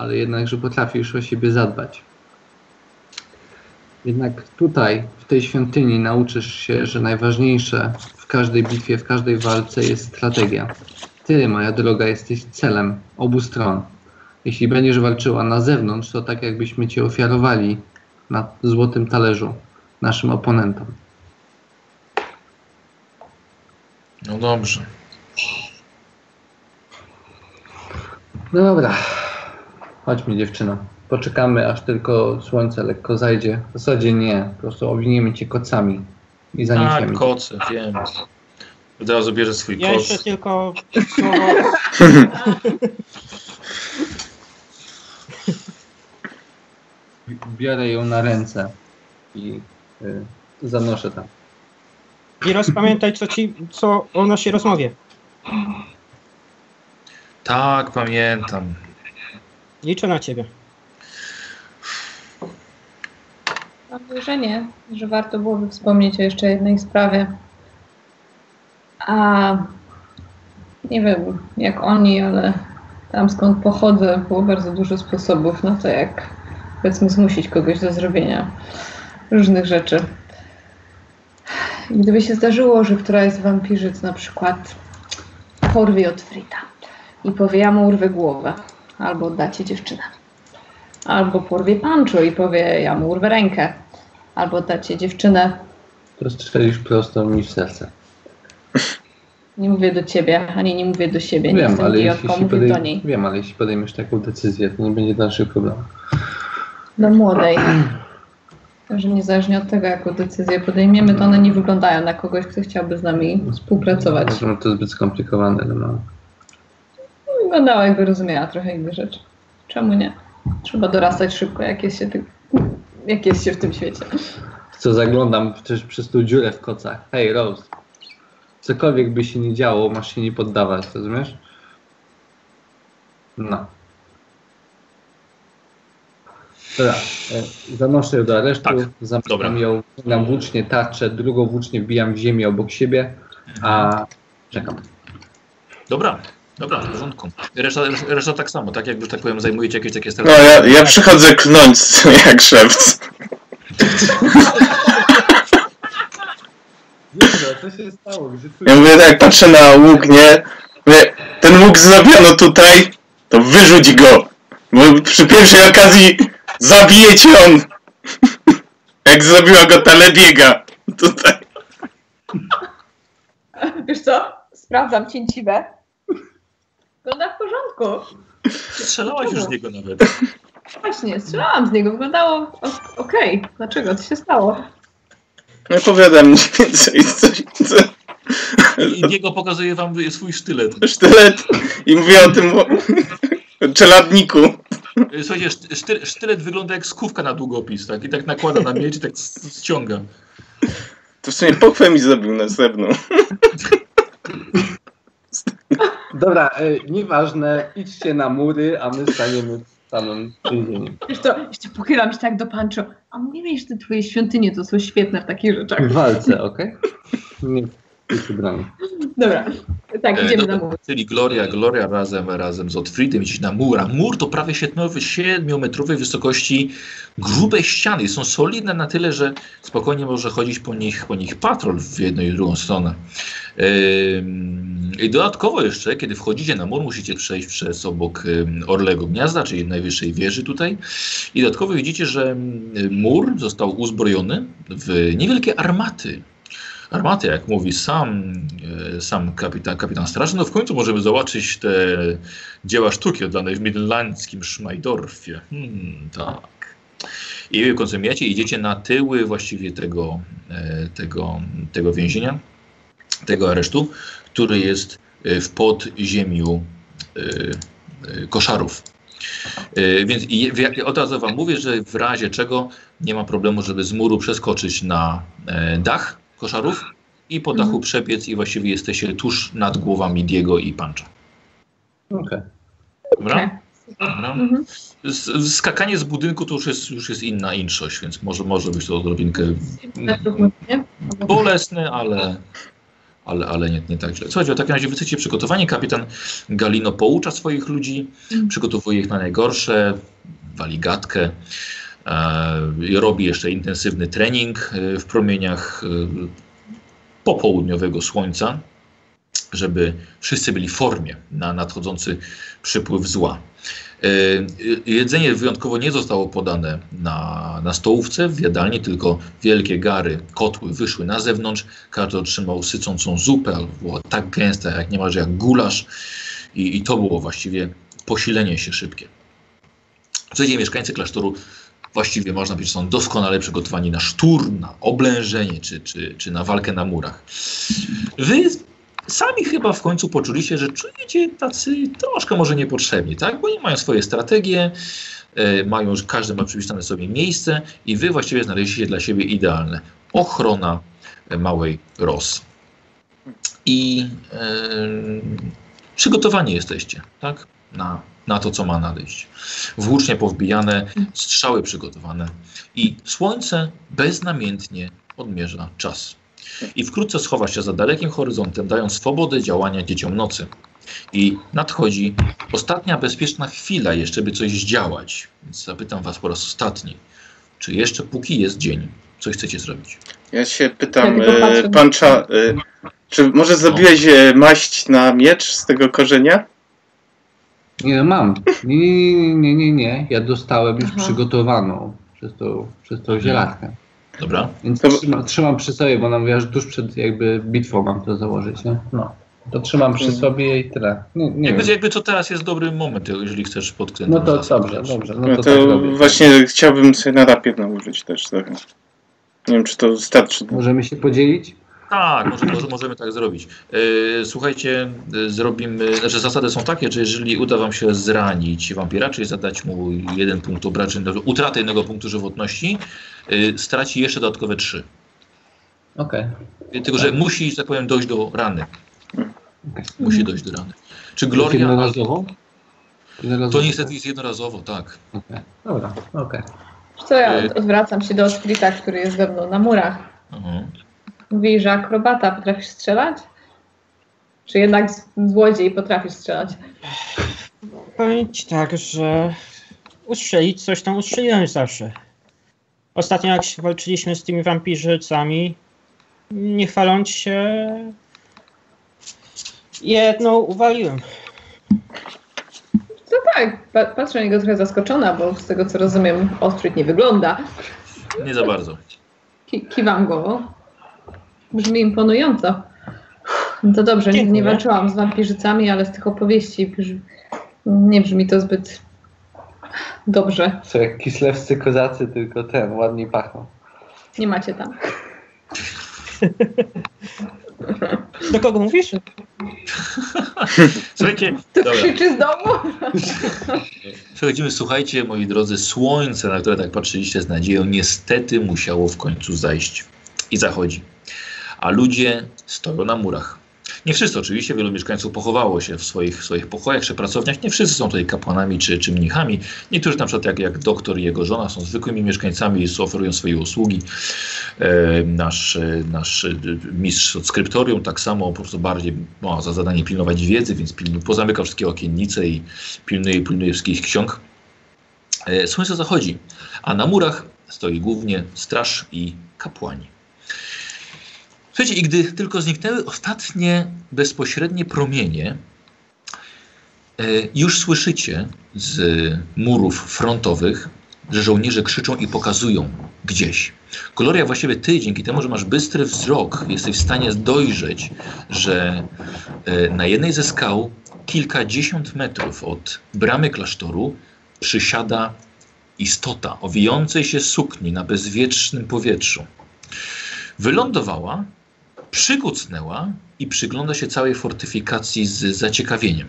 ale jednak, że potrafisz o siebie zadbać. Jednak tutaj, w tej świątyni, nauczysz się, że najważniejsze w każdej bitwie, w każdej walce jest strategia. Ty, moja droga, jesteś celem obu stron. Jeśli będziesz walczyła na zewnątrz, to tak jakbyśmy cię ofiarowali na złotym talerzu naszym oponentom. No dobrze. No dobra. Chodźmy dziewczyno. Poczekamy aż tylko słońce lekko zajdzie. W zasadzie nie. Po prostu owiniemy cię kocami i Tak, zaniesiemy. koce, wiem. Od razu bierze swój Ja jeszcze koc. tylko słowo. Biorę ją na ręce i y, zanoszę tam. I rozpamiętaj, co, ci, co o naszej rozmowie. Tak, pamiętam. Liczę na ciebie. Mam wrażenie, że warto byłoby wspomnieć o jeszcze jednej sprawie. A nie wiem jak oni, ale tam skąd pochodzę było bardzo dużo sposobów na to, jak powiedzmy zmusić kogoś do zrobienia różnych rzeczy. I gdyby się zdarzyło, że któraś z wampirzyc na przykład porwie od Frita i powie, ja mu urwę głowę, albo oddacie dziewczynę. Albo porwie Pancho i powie, ja mu urwę rękę. Albo oddacie dziewczynę. To strzelisz prosto mi w serce. Nie mówię do ciebie, ani nie mówię do siebie. nie Wiem, jestem ale jeśli, mówię podej... do niej. Wiem, ale jeśli podejmiesz taką decyzję, to nie będzie dalszych problemów. Do młodej. Że niezależnie od tego, jaką decyzję podejmiemy, to one nie wyglądają na kogoś, kto chciałby z nami współpracować. Uważam, że to zbyt skomplikowane, no. Wyglądała jakby rozumiała trochę inne rzeczy. Czemu nie? Trzeba dorastać szybko, jak jest się, ty... jak jest się w tym świecie. Co zaglądam też przez tą dziurę w kocach. Hej, Rose. Cokolwiek by się nie działo, masz się nie poddawać, rozumiesz? No. Dobra, e, zanoszę ją do aresztu, Tak, zamykam dobra. ją, wciągam włócznie tarczę, drugą włócznie wbijam w ziemię obok siebie, a czekam. Dobra, dobra, w porządku. Reszta, reszta tak samo, tak jakby, że tak powiem, zajmujecie jakieś takie No ja, ja przychodzę klnąć jak szewc. co się stało? Gdzie tu Ja mówię tak, patrzę na łuk, nie? Mówię, ten łuk zrobiono tutaj, to wyrzuć go. Bo przy pierwszej okazji zabije cię on. Jak zrobiła go telebiega. Tutaj. Wiesz co? Sprawdzam cięciwe. Wygląda w porządku. Strzelałaś już z niego nawet. Właśnie, strzelałam z niego. Wyglądało okej. Dlaczego? Co się stało? Nie powiadam mniej więcej coś, co, I Diego pokazuje wam swój sztylet. sztylet i mówię o tym o, czeladniku. Słuchajcie, szt- szty, sztylet wygląda jak skówka na długopis, tak? I tak nakłada na miecz i tak ściąga. To w sumie pochwę mi zrobił następną. Dobra, e, nieważne, idźcie na mury, a my staniemy w samym więzieniu. Wiesz? Jeszcze pochylam się tak do Pancho. A wiesz, że te twoje świątynie to są świetne w takich rzeczach. W walce, okej? Nie, Dobra. Tak, E, idziemy no na mur. Czyli Gloria, Gloria razem, razem z Otfriedem idzie na mur, a mur to prawie siedmiowy- siedmiometrowej wysokości grube ściany. Są solidne na tyle, że spokojnie może chodzić po nich, po nich patrol w jedną i drugą stronę. Ym, I dodatkowo jeszcze, kiedy wchodzicie na mur, musicie przejść przez obok Orlego Gniazda, czyli najwyższej wieży tutaj. I dodatkowo widzicie, że mur został uzbrojony w niewielkie armaty. Armaty, jak mówi sam, e, sam kapitan, kapitan straży, no w końcu możemy zobaczyć te dzieła sztuki oddane w midlandzkim Szmajdorfie. Hmm, tak. I konsumiacie, idziecie na tyły właściwie tego, e, tego, tego więzienia, tego aresztu, który jest e, w podziemiu koszarów. Więc od razu wam mówię, że w razie czego nie ma problemu, żeby z muru przeskoczyć na dach koszarów i po dachu Mhm. przebiec i właściwie jesteście tuż nad głowami Diego i Pancha. Okej. Dobra? Okej. Dobra. Mhm. Skakanie z budynku to już jest, już jest inna inszość, więc może, może być to odrobinkę bolesne, ale, ale, ale nie, nie tak źle. Słuchajcie, w takim razie wycycie przygotowanie. Kapitan Galino poucza swoich ludzi, Mm. przygotowuje ich na najgorsze, wali gadkę. E, robi jeszcze intensywny trening e, w promieniach e, popołudniowego słońca. żeby wszyscy byli w formie na nadchodzący przypływ zła. Jedzenie wyjątkowo nie zostało podane na, na stołówce w jadalni, tylko wielkie gary, kotły wyszły na zewnątrz. Każdy otrzymał sycącą zupę, ale była tak gęsta, jak niemalże jak gulasz. I, I to było właściwie posilenie się szybkie. Słuchajcie, mieszkańcy klasztoru właściwie można powiedzieć, są doskonale przygotowani na szturm, na oblężenie czy, czy, czy na walkę na murach. Wy sami chyba w końcu poczuliście, że czujecie tacy troszkę może niepotrzebni, tak? Bo oni mają swoje strategie, e, mają, każdy ma przypisane sobie miejsce i wy właściwie znaleźliście dla siebie idealne. Ochrona e, małej Ros. I e, przygotowani jesteście, tak? Na, na to, co ma nadejść. Włócznie powbijane, strzały przygotowane i słońce beznamiętnie odmierza czas. I wkrótce schowa się za dalekim horyzontem, dając swobodę działania dzieciom nocy. I nadchodzi ostatnia bezpieczna chwila jeszcze, by coś zdziałać. Więc zapytam was po raz ostatni, czy jeszcze póki jest dzień, coś chcecie zrobić? Ja się pytam, Ja e, pan Cza, e, czy może zrobiłeś e, maść na miecz z tego korzenia? Nie, mam. Nie, nie, nie, nie, nie. Ja dostałem już Aha. przygotowaną przez tą, przez tą zielatkę. Dobra? Więc To- trzyma, trzymam przy sobie, bo nam mówiła, że tuż przed jakby bitwą mam to założyć, nie? No. To trzymam przy Mhm. sobie i tyle. Nie, nie Jakby, wiem. jakby to teraz jest dobry moment, jeżeli chcesz podkręcić. No to dobrze, dobrze. No No to, to, tak robię. właśnie chciałbym sobie na rapie nałożyć też trochę. Nie wiem, czy to starczy. Możemy się podzielić? Tak, może, może, możemy tak zrobić. E, słuchajcie, e, zrobimy. Znaczy, zasady są takie, że jeżeli uda Wam się zranić wampira, czyli zadać mu jeden punkt obrażeń, utratę jednego punktu żywotności, e, straci jeszcze dodatkowe trzy. Okej. Tylko, że musi, że tak powiem, dojść do rany. Okej. Musi dojść do rany. Czy Gloria... Jednorazowo? Jednorazowo? To niestety jest jednorazowo, tak. Okej. Dobra, okej. Co ja od- odwracam się do Osprita, który jest ze mną na murach. Mhm. Mówi, że akrobata potrafisz strzelać? Czy jednak z- złodziej potrafisz strzelać? Powiem ci tak, że ustrzelić coś tam ustrzeliłem zawsze. Ostatnio jak się walczyliśmy z tymi wampirzycami, nie chwaląc się, jedną uwaliłem. To tak, pa- patrzę na niego trochę zaskoczona, bo z tego co rozumiem Ostryt nie wygląda. Nie za bardzo. Ki- kiwam głową. Brzmi imponująco. No to dobrze, nie walczyłam z wampirzycami, ale z tych opowieści brzmi, nie brzmi to zbyt dobrze. Co jak kislewscy kozacy, tylko ten, ładniej pachną. Nie macie tam. Do kogo mówisz? Słuchajcie, To dobra. krzyczy z domu? Przechodzimy, słuchajcie, moi drodzy, słońce, na które tak patrzyliście z nadzieją, niestety musiało w końcu zajść. I zachodzi. A ludzie stoją na murach. Nie wszyscy oczywiście, wielu mieszkańców pochowało się w swoich, swoich pokojach czy pracowniach. Nie wszyscy są tutaj kapłanami czy, czy mnichami. Niektórzy na przykład jak, jak doktor i jego żona są zwykłymi mieszkańcami i oferują swoje usługi. E, nasz, e, nasz e, mistrz od skryptorium tak samo po prostu bardziej ma za zadanie pilnować wiedzy, więc pilnu, pozamykał wszystkie okiennice i pilnuje, pilnuje wszystkich ksiąg. E, Słońce zachodzi, a na murach stoi głównie straż i kapłani. Słuchajcie, i gdy tylko zniknęły ostatnie bezpośrednie promienie, e, już słyszycie z murów frontowych, że żołnierze krzyczą i pokazują gdzieś. Gloria, właściwie ty, dzięki temu, że masz bystry wzrok, jesteś w stanie dojrzeć, że e, na jednej ze skał, kilkadziesiąt metrów od bramy klasztoru, przysiada istota o się sukni na bezwietrznym powietrzu. Wylądowała, przykucnęła i przygląda się całej fortyfikacji z zaciekawieniem.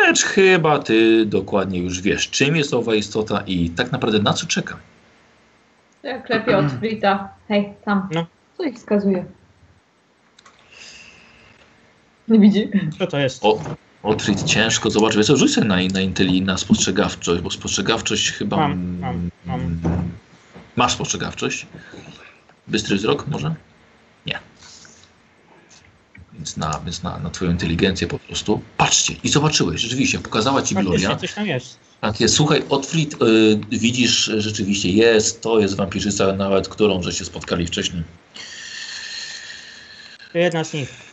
Lecz chyba ty dokładnie już wiesz, czym jest owa istota i tak naprawdę na co czeka. Ja klepię od Frita. Hej, tam. No. Co ich wskazuje? Nie widzi? Co to jest? O, Otrit ciężko zobaczyć. Wiesz co, rzuć sobie na, na inteli, na spostrzegawczość, bo spostrzegawczość chyba... Mam, mam, mam. Masz spostrzegawczość? Bystry wzrok może? Więc na, więc na, na twoją inteligencję po prostu. Patrzcie, i zobaczyłeś, rzeczywiście, pokazała ci Gloria. coś tam jest. Tak jest. Słuchaj, Otfrid, y, widzisz, że rzeczywiście jest, to jest wampirzyca nawet, którą żeście spotkali wcześniej. To jedna z nich.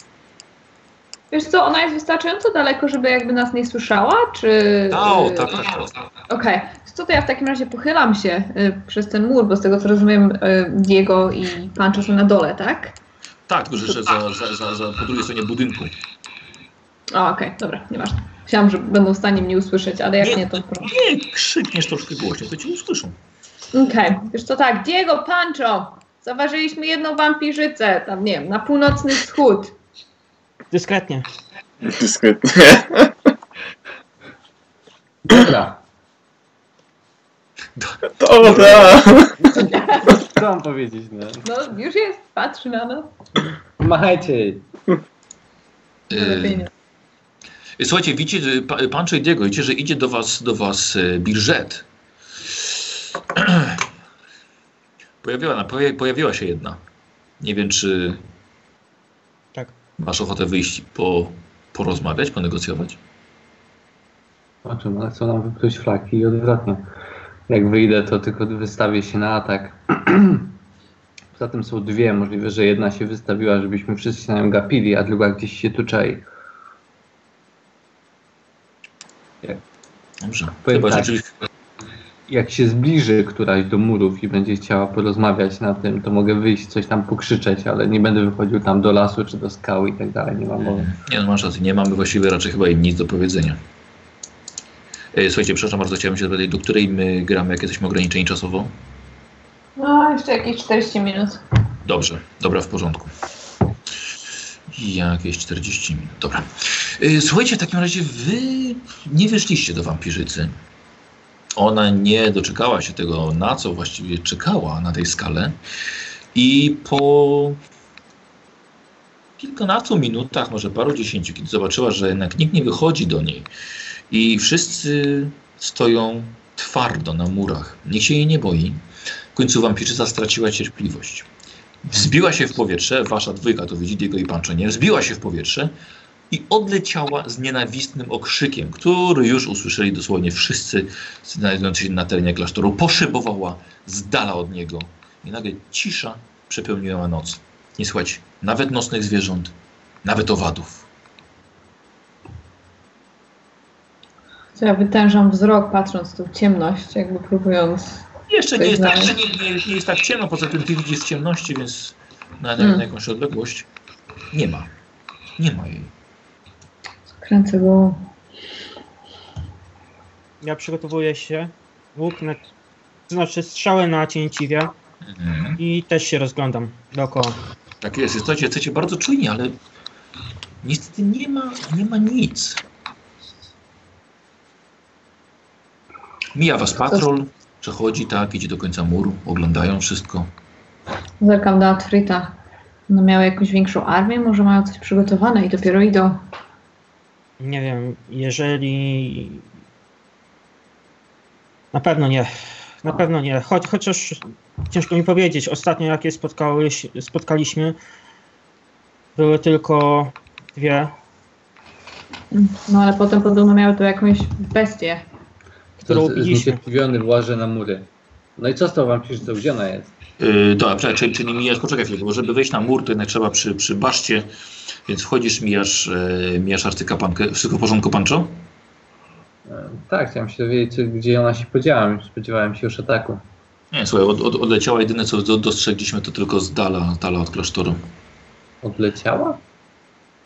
Wiesz co, ona jest wystarczająco daleko, żeby jakby nas nie słyszała, czy... O, y, tak, tak, tak. Okej, co to ja w takim razie pochylam się y, przez ten mur, bo z tego co rozumiem y, Diego i Pancho są na dole, tak? Tak, tylko że, że za, za, za, za, po drugiej stronie budynku. O, okej, dobra, nieważne. Myślałam, że będą w stanie mnie usłyszeć, ale jak Nie, nie, to proszę. Nie, krzykniesz troszkę głośniej, to cię usłyszą. Okej, wiesz co, tak, Diego, Pancho, zauważyliśmy jedną wampirzycę, tam nie wiem, na północny wschód. Dyskretnie. Dyskretnie. Dobra, Dobra! Co mam powiedzieć, no? No, już jest, patrzy na nas. Machajcie. Yy, słuchajcie, widzicie, że pa- Pancho i Diego, widzicie, że idzie do was, do was e, Birżet. Pojawiła, pojawi, pojawiła się jedna. Nie wiem, czy Tak. masz ochotę wyjść po, porozmawiać, ponegocjować? O czym? Ale chcą nam wypluć flaki i odwrotnie. Jak wyjdę, to tylko wystawię się na atak. Poza tym są dwie. Możliwe, że jedna się wystawiła, żebyśmy wszyscy na nią gapili, a druga gdzieś się tu czai. Dobrze. Powiem Chyba tak. rzeczywiście. Jak się zbliży któraś do murów i będzie chciała porozmawiać na tym, to mogę wyjść, coś tam pokrzyczeć, ale nie będę wychodził tam do lasu czy do skały i tak dalej. Nie mam mowy. Nie, no masz rację, nie mamy właściwie raczej chyba im nic do powiedzenia. E, Słuchajcie, przepraszam bardzo, chciałem się zapytać, do której my gramy, jak jesteśmy ograniczeni czasowo? No, jeszcze jakieś 40 minut. Dobrze, dobra, w porządku. Jakieś 40 minut, dobra. E, Słuchajcie, w takim razie wy nie wyszliście do wampirzycy. Ona nie doczekała się tego, na co właściwie czekała na tej skale. I po kilkunastu minutach, może paru dziesięciu, kiedy zobaczyła, że jednak nikt nie wychodzi do niej i wszyscy stoją twardo na murach, nikt się jej nie boi, w końcu wampirzyca straciła cierpliwość. Wzbiła się w powietrze, wasza dwójka to widzi Diego i Pancho, nie? Wzbiła się w powietrze i odleciała z nienawistnym okrzykiem, który już usłyszeli dosłownie wszyscy znajdujący się na terenie klasztoru. Poszybowała z dala od niego i nagle cisza przepełniła noc. Nie słychać nawet nocnych zwierząt, nawet owadów. Ja wytężam wzrok, patrząc w tą ciemność, jakby próbując... Jeszcze nie jest, tak, jeszcze nie, nie, nie jest tak ciemno, poza tym ty widzisz w ciemności, więc na, na, Mm. na jakąś odległość nie ma. Nie ma jej. Kręcę głową. Ja przygotowuję się. Łuk, na, znaczy strzały na cięciwie Mhm. i też się rozglądam dookoła. Tak jest, jesteście, jesteście bardzo czujni, ale niestety nie ma, nie ma nic. Mija was patrol, przechodzi tak, idzie do końca muru, oglądają wszystko. Zerkam do Atfrita. No miały jakąś większą armię, może mają coś przygotowane i dopiero idą. Nie wiem, jeżeli. Na pewno nie. Na pewno nie. Choć, chociaż ciężko mi powiedzieć. Ostatnio jakie spotkaliśmy, były tylko dwie. No ale potem podobno miały tu jakąś bestię. Którą. Zniecierpliwiony włażę na mury. No i co z tą wampirzycą? Gdzie ona jest? Yy, dobra, czekaj, czyli, czyli mijasz, poczekaj chwilę, bo żeby wejść na mur, to jednak trzeba przy, przy baszcie, więc wchodzisz, mijasz, e, mijasz arcykapłankę. Wszystko w porządku, Pancho? E, Tak, chciałem się dowiedzieć, czy- gdzie ona się podziała. Spodziewałem się już ataku. Nie, słuchaj, od, od, odleciała, jedyne co do, dostrzegliśmy to tylko z dala, z dala od klasztoru. Odleciała?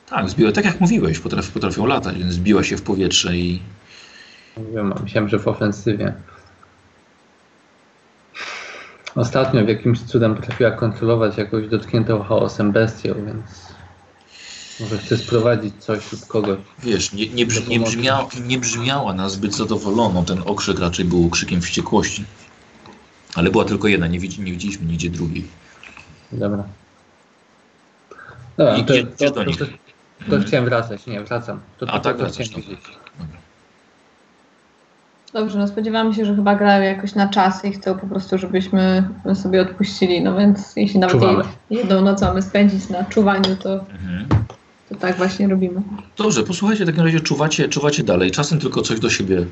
Tak, zbiła, tak jak mówiłeś, potrafi, potrafią latać, więc zbiła się w powietrze i Nie wiem, myślałem, że w ofensywie. Ostatnio w jakimś cudem potrafiła kontrolować jakąś dotkniętą chaosem bestię, więc może chce sprowadzić coś lub kogoś. wiesz, nie, nie, nie, brzmiała, nie brzmiała na zbyt zadowoloną, ten okrzyk raczej był krzykiem wściekłości. Ale była tylko jedna, nie, widzi, nie widzieliśmy nigdzie drugiej. Dobra. Dobra, I to, to, to, to, chciałem wracać, nie, wracam. To, A, tak to wracasz, chciałem wiedzieć. Dobrze, no spodziewamy się, że chyba grają jakoś na czas i chcą po prostu, żebyśmy sobie odpuścili. No więc jeśli nawet Czuwamy. jedną noc mamy spędzić na czuwaniu, to, Mhm. to tak właśnie robimy. Dobrze, posłuchajcie, w takim razie czuwacie, czuwacie dalej. Czasem tylko coś do siebie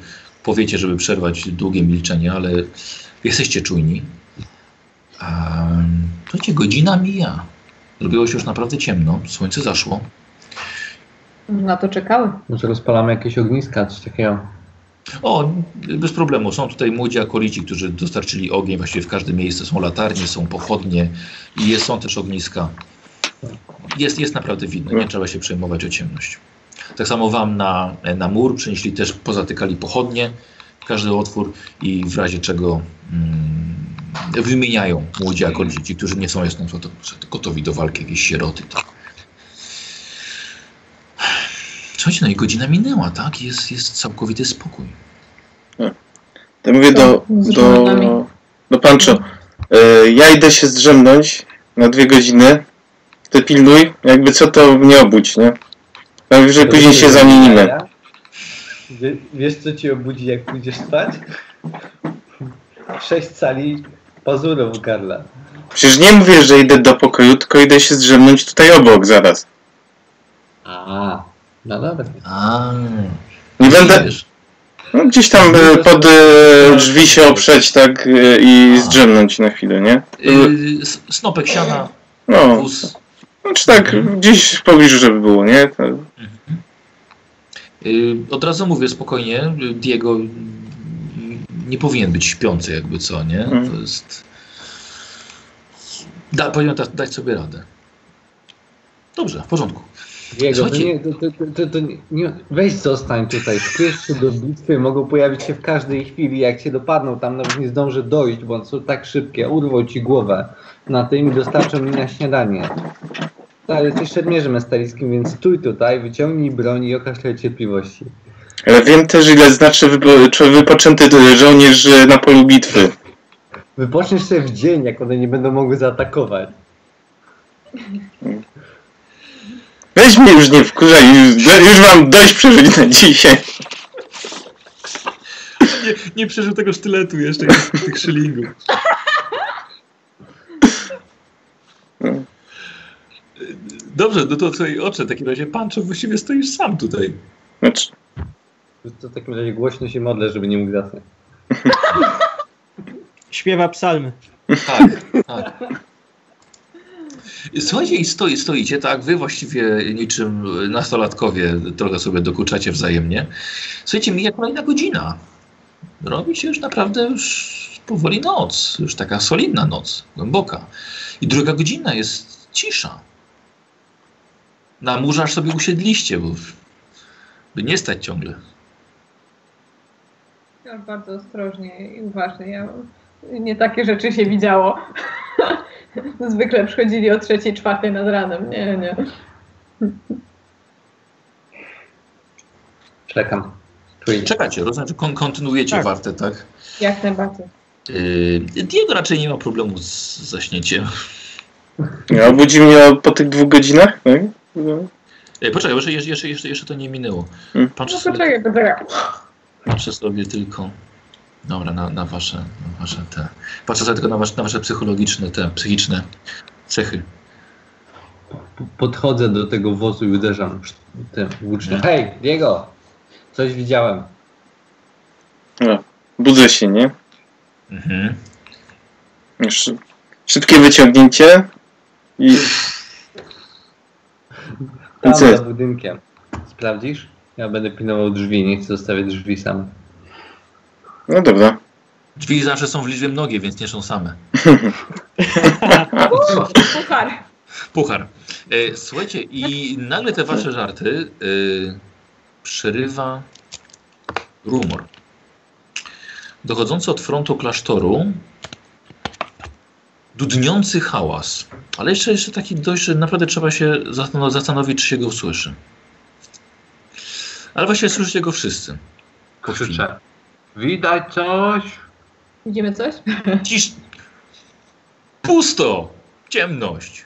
powiecie, żeby przerwać długie milczenie, ale jesteście czujni. Um, Słuchajcie, godzina mija. Zrobiło się już naprawdę ciemno, słońce zaszło. Na to czekały. Może rozpalamy jakieś ogniska, coś takiego. O, bez problemu. Są tutaj młodzi akolici, którzy dostarczyli ogień właściwie w każde miejsce. Są latarnie, są pochodnie i jest, są też ogniska. Jest, jest naprawdę widno, nie trzeba się przejmować o ciemność. Tak samo wam na, na mur przynieśli też, pozatykali pochodnie, każdy otwór i w razie czego mm, wymieniają młodzi akolici, ci, którzy nie są przykład gotowi do walki, jakieś sieroty. Tak. Słuchajcie, no i godzina minęła, tak? Jest, jest całkowity spokój. Ja mówię do, z do, do Pancho. E, ja idę się zdrzemnąć na dwie godziny. Ty pilnuj, jakby co to mnie obudź, nie? Najwyżej później się zamienimy. Wie, wiesz co ci obudzi jak pójdziesz spać? Sześć cali pazurów Karla. Przecież nie mówię, że idę do pokoju, tylko idę się zdrzemnąć tutaj obok zaraz. A, no dobra. A, Nie będę wiesz, no, gdzieś tam e, pod e, drzwi się oprzeć, tak, e, i zdrzemnąć na chwilę, nie? y, snopek siana, No, wóz. znaczy tak, gdzieś w pobliżu, żeby było, nie? To, Y, Od razu mówię spokojnie, y, Diego nie powinien być śpiący jakby co, nie? Mhm. To jest... Da, powinien da, dać sobie radę. Dobrze, w porządku. Diego, to nie, to, to, to, nie, weź zostań tutaj, wpisz się do bitwy, mogą pojawić się w każdej chwili, jak cię dopadną, tam nawet nie zdąży dojść, bo są tak szybkie, urwą ci głowę na tym i dostarczą mi na śniadanie. Tak, jesteś szermierzem estalickim, więc stój tutaj, wyciągnij broń i okaż trochę cierpliwości. ale wiem też, ile znaczy wypo, czy wypoczęty żołnierz e, na polu bitwy. Wypoczniesz sobie w dzień, jak one nie będą mogły zaatakować. Weź mnie już nie wkurzaj, już, już mam dość przeżyć na dzisiaj. Nie, nie przeżył tego sztyletu jeszcze, tych szylingów. Dobrze, no to twojej oczy, w takim razie Pancho właściwie stoisz sam tutaj. Znaczy, To w takim razie głośno się modlę, żeby nie mógł zasnąć. Śpiewa psalmy. Tak, tak. Słuchajcie, i stoi, stoicie, tak, wy właściwie niczym nastolatkowie trochę sobie dokuczacie wzajemnie. Słuchajcie, mija kolejna godzina. Robi się już naprawdę już powoli noc, już taka solidna noc, głęboka. I druga godzina jest cisza. Na murze aż sobie usiedliście, bo by nie stać ciągle. Ja bardzo ostrożnie i uważnie. Ja, nie takie rzeczy się widziało. Zwykle przychodzili o trzeciej, czwartej nad ranem. Nie, nie. Czekam. Czuję. Czekacie, rozumiem, że kon kontynuujecie Tak. wartę, tak? Jak najbardziej. Yy, Diego raczej nie ma problemu z zaśnięciem. a obudzi mnie po tych dwóch godzinach? No, i- no. Ej, poczekaj, jeszcze, jeszcze, jeszcze, jeszcze to nie minęło. Hmm. Patrzę No sobie, poczekaj, poczekaj. patrzę sobie tylko. Dobra, na, na wasze, na wasze te. Patrzę sobie tylko na wasze, na wasze psychologiczne, te psychiczne cechy. Podchodzę do tego wozu i uderzam tym włócznią. Hej, Diego! Coś widziałem. No, budzę się, nie? Mhm. Szybkie wyciągnięcie i Tam za budynkiem. Sprawdzisz? Ja będę pilnował drzwi, nie chcę zostawiać drzwi same. No dobra. Drzwi zawsze są w liczbie mnogiej, więc nie są same. Puchar. Puchar. E, słuchajcie, i nagle te wasze żarty e, przerywa rumor. Dochodzący od frontu klasztoru dudniący hałas. Ale jeszcze, jeszcze taki dość, że naprawdę trzeba się zastanowić, czy się go usłyszy. Ale właśnie słyszycie go wszyscy. Krzyczę. Widać coś? Widzimy coś? Cisz. Pusto. Ciemność.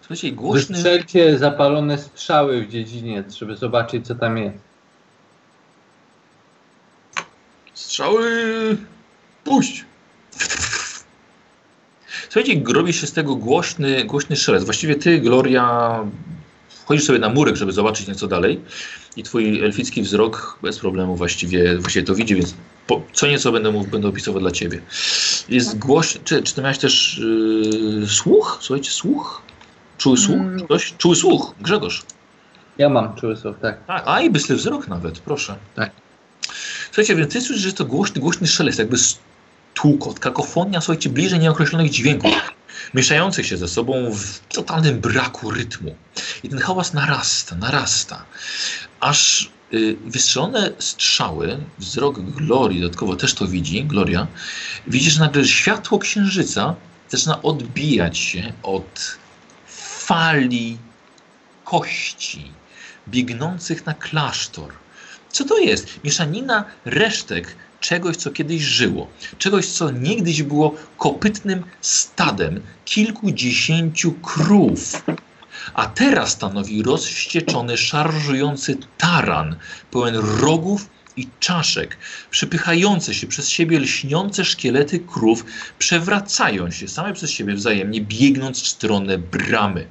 Słuchajcie, i głośny... Wystrzelcie zapalone strzały w dziedzinie, żeby zobaczyć co tam jest. Strzały! Puść! Słuchajcie, robi się z tego głośny, głośny szelest. Właściwie ty, Gloria, wchodzisz sobie na murek, żeby zobaczyć nieco dalej i twój elficki wzrok bez problemu właściwie, właściwie to widzi, więc po, co nieco będę, mów, będę opisywał dla ciebie. Jest głośny... Czy, czy ty miałeś też yy, słuch? Słuchajcie, słuch? Czuły słuch? Mm. Ktoś? Czuły słuch. Grzegorz. Ja mam czuły słuch, tak. A, a i bystry wzrok nawet, proszę. Tak. Słuchajcie, więc ty słyszysz, że to głośny, głośny szelest, jakby stukot, kakofonia, słuchajcie, bliżej nieokreślonych dźwięków, mieszających się ze sobą w totalnym braku rytmu. I ten hałas narasta, narasta, aż y, wystrzelone strzały, wzrok Glorii dodatkowo też to widzi, Gloria, widzisz nagle światło księżyca zaczyna odbijać się od fali kości biegnących na klasztor. Co to jest? Mieszanina resztek czegoś, co kiedyś żyło. Czegoś, co niegdyś było kopytnym stadem kilkudziesięciu krów. A teraz stanowi rozwścieczony, szarżujący taran, pełen rogów i czaszek. Przypychające się przez siebie lśniące szkielety krów przewracają się same przez siebie wzajemnie, biegnąc w stronę bramy.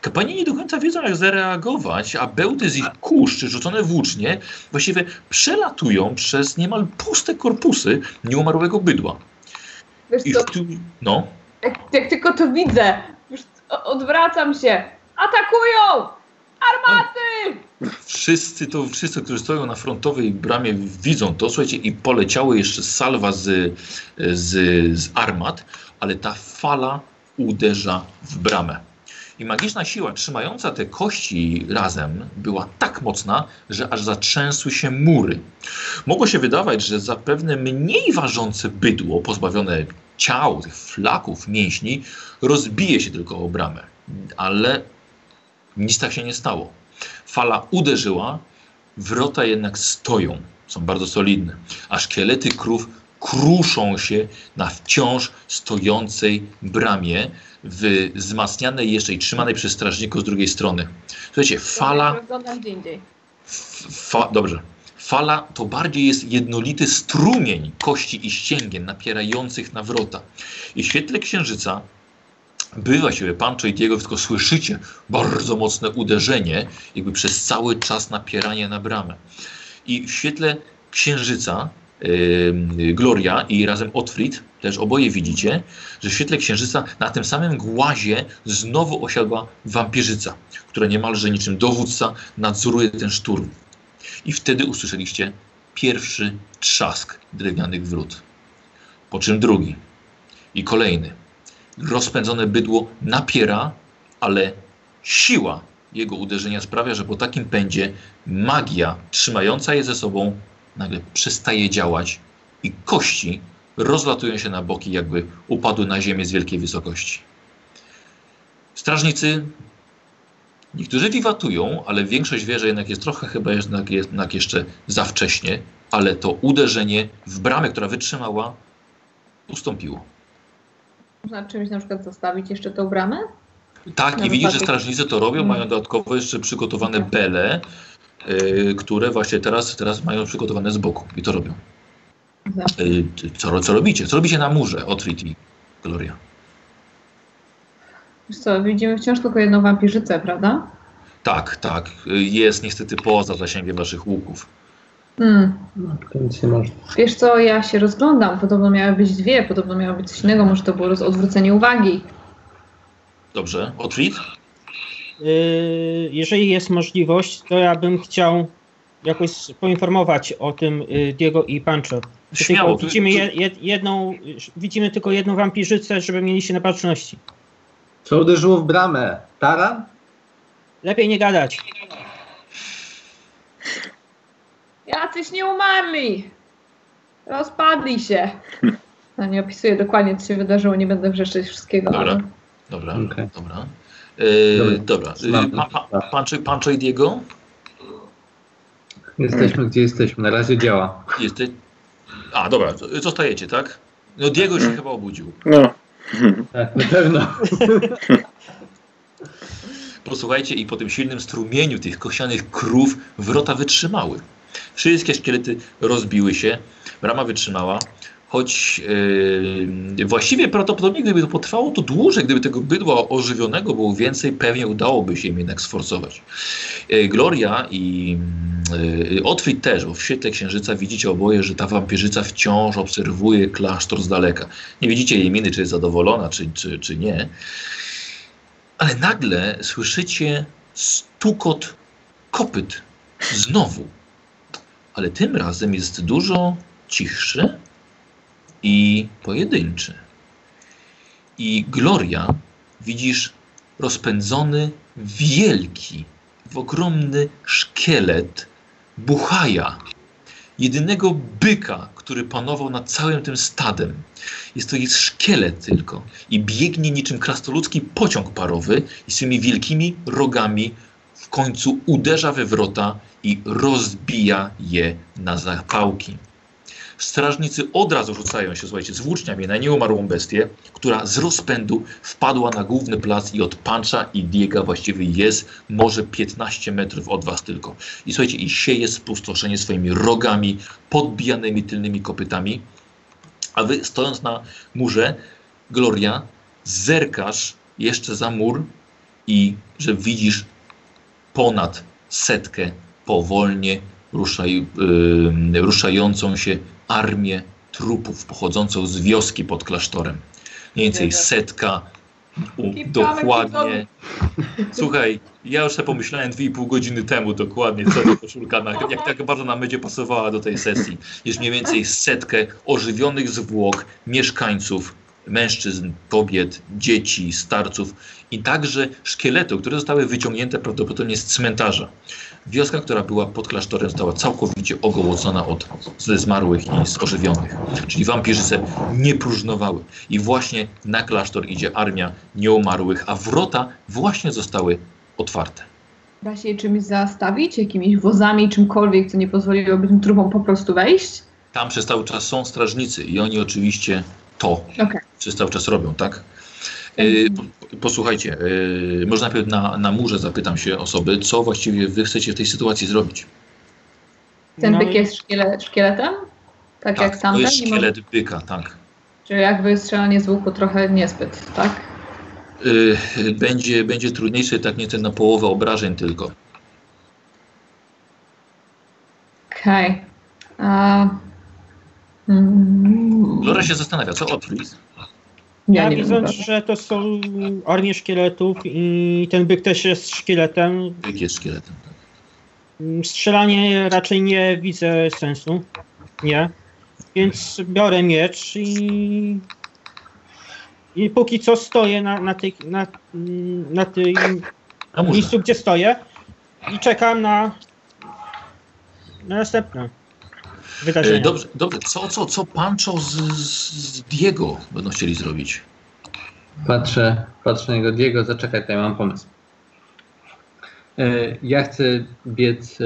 Kapłani nie do końca wiedzą, jak zareagować, a bełty z ich kuszczy rzucone włócznie właściwie przelatują przez niemal puste korpusy nieumarłego bydła. Wiesz I co, tu, no, jak, jak tylko to widzę, już odwracam się. Atakują! Armaty! Wszyscy, to, wszyscy, którzy stoją na frontowej bramie, widzą to, słuchajcie, i poleciały jeszcze salwa z, z, z armat, ale ta fala uderza w bramę. I magiczna siła trzymająca te kości razem była tak mocna, że aż zatrzęsły się mury. Mogło się wydawać, że zapewne mniej ważące bydło, pozbawione ciał, tych flaków, mięśni, rozbije się tylko o bramę. Ale nic tak się nie stało. Fala uderzyła, wrota jednak stoją, są bardzo solidne, a szkielety krów kruszą się na wciąż stojącej bramie, w wzmacnianej jeszcze i trzymanej przez strażników z drugiej strony. Słuchajcie, fala, fa, dobrze, fala to bardziej jest jednolity strumień kości i ścięgien napierających na wrota. I w świetle księżyca Wy właściwie, Pancho i Diego, tylko słyszycie bardzo mocne uderzenie, jakby przez cały czas napieranie na bramę. I w świetle księżyca yy, Gloria i razem Otfrid, też oboje widzicie, że w świetle księżyca na tym samym głazie znowu osiadła wampirzyca, która niemalże niczym dowódca nadzoruje ten szturm. I wtedy usłyszeliście pierwszy trzask drewnianych wrót. Po czym drugi. I kolejny rozpędzone bydło napiera, ale siła jego uderzenia sprawia, że po takim pędzie magia trzymająca je ze sobą nagle przestaje działać i kości rozlatują się na boki, jakby upadły na ziemię z wielkiej wysokości. Strażnicy, niektórzy wiwatują, ale większość wie, że jednak jest trochę chyba jednak, jednak jeszcze za wcześnie, ale to uderzenie w bramę, która wytrzymała, ustąpiło. Można czymś na przykład zastawić jeszcze tą bramę? Tak, Na i widzisz, że strażnicy to robią, mają dodatkowo jeszcze przygotowane bele, y, które właśnie teraz, teraz mają przygotowane z boku i to robią. Y, co, co robicie? Co robicie na murze, Otrit i Gloria? Wiesz co, widzimy wciąż tylko jedną wampirzycę, prawda? Tak, tak, y, jest niestety poza zasięgiem waszych łuków. Nie można. Wiesz co, ja się rozglądam. Podobno miały być dwie, podobno miało być coś innego. Może to było roz- odwrócenie uwagi. Dobrze, Otrit? Yy, jeżeli jest możliwość, to ja bym chciał jakoś poinformować o tym yy, Diego i Pancho. Śmiało. Tylko widzimy, je, jed- jedną, widzimy tylko jedną wampirzycę, żeby mieli się na baczności. Co uderzyło w bramę? Taran? Lepiej nie gadać. Jacyś nie umarli! Rozpadli się. No nie opisuję dokładnie, co się wydarzyło, nie będę wrzeszczeć wszystkiego, Dobra. ale... Dobra, Okej. dobra. Y, dobra, Mam- y, pa, pa, Pancho, Pancho i Diego? Jesteśmy gdzie jesteśmy. Na razie działa. Jesteś... A, dobra, zostajecie, tak? No Diego się chyba obudził. No. Tak, na pewno. Posłuchajcie, i po tym silnym strumieniu tych kosianych krów wrota wytrzymały. Wszystkie szkielety rozbiły się, brama wytrzymała, choć yy, właściwie prawdopodobnie gdyby to potrwało to dłużej, gdyby tego bydła ożywionego było więcej, pewnie udałoby się im jednak sforcować. Yy, Gloria i yy, Otwit też, bo w świetle księżyca widzicie oboje, że ta wampirzyca wciąż obserwuje klasztor z daleka. Nie widzicie jej miny, czy jest zadowolona, czy, czy, czy nie. Ale nagle słyszycie stukot kopyt znowu. Ale tym razem jest dużo cichszy i pojedynczy. I Gloria widzisz rozpędzony, wielki, ogromny szkielet Buchaja, jedynego byka, który panował nad całym tym stadem. Jest to jest szkielet tylko i biegnie niczym krastoludzki pociąg parowy i swymi wielkimi rogami w końcu uderza we wrota i rozbija je na zapałki. Strażnicy od razu rzucają się, słuchajcie, z włóczniami na nieumarłą bestię, która z rozpędu wpadła na główny plac i od Pancza i Diega właściwie jest może 15 metrów od was tylko. I słuchajcie, i sieje spustoszenie swoimi rogami, podbijanymi tylnymi kopytami, a wy stojąc na murze, Gloria, zerkasz jeszcze za mur i że widzisz ponad setkę powolnie ruszaj, yy, ruszającą się armię trupów pochodzącą z wioski pod klasztorem. Mniej więcej setka, u, dokładnie. Słuchaj, ja już sobie pomyślałem 2,5 godziny temu dokładnie, co ta koszulka, na, jak tak bardzo nam będzie pasowała do tej sesji. Jest mniej więcej setkę ożywionych zwłok mieszkańców, mężczyzn, kobiet, dzieci, starców i także szkieletów, które zostały wyciągnięte prawdopodobnie z cmentarza. Wioska, która była pod klasztorem, została całkowicie ogołocona od zmarłych i ożywionych. Czyli wampirzyce nie próżnowały. I właśnie na klasztor idzie armia nieumarłych, a wrota właśnie zostały otwarte. Da się je czymś zastawić? Jakimiś wozami, czymkolwiek, co nie pozwoliłoby tym trupom po prostu wejść? Tam przez cały czas są strażnicy i oni oczywiście to Okej. Przez cały czas robią, tak? E, po- posłuchajcie, e, może najpierw na, na murze zapytam się osoby, co właściwie wy chcecie w tej sytuacji zrobić. Ten No byk jest szkiele, szkieletem? Tak, jak to tamten? jest Nie może- szkielet byka, tak. Czyli jakby strzelanie z łuku trochę niezbyt, tak? Y, będzie, będzie trudniejsze, tak nie ten na połowę obrażeń tylko. Okej. A, mm, Lora się zastanawia, co Otris? Ja Ja wiem. widząc, że to są armie szkieletów i ten byk też jest szkieletem, Byk jest szkieletem. Tak. strzelanie raczej nie widzę sensu. Nie. Więc biorę miecz i. I póki co stoję na, na, tej, na, na tym miejscu, gdzie stoję i czekam na, na następne wydarzenie. E, dobrze, dobrze. Co, co, co Pancho z, z Diego będą chcieli zrobić? Patrzę, patrzę na niego. Diego, zaczekaj, tutaj mam pomysł. E, Ja chcę biec e,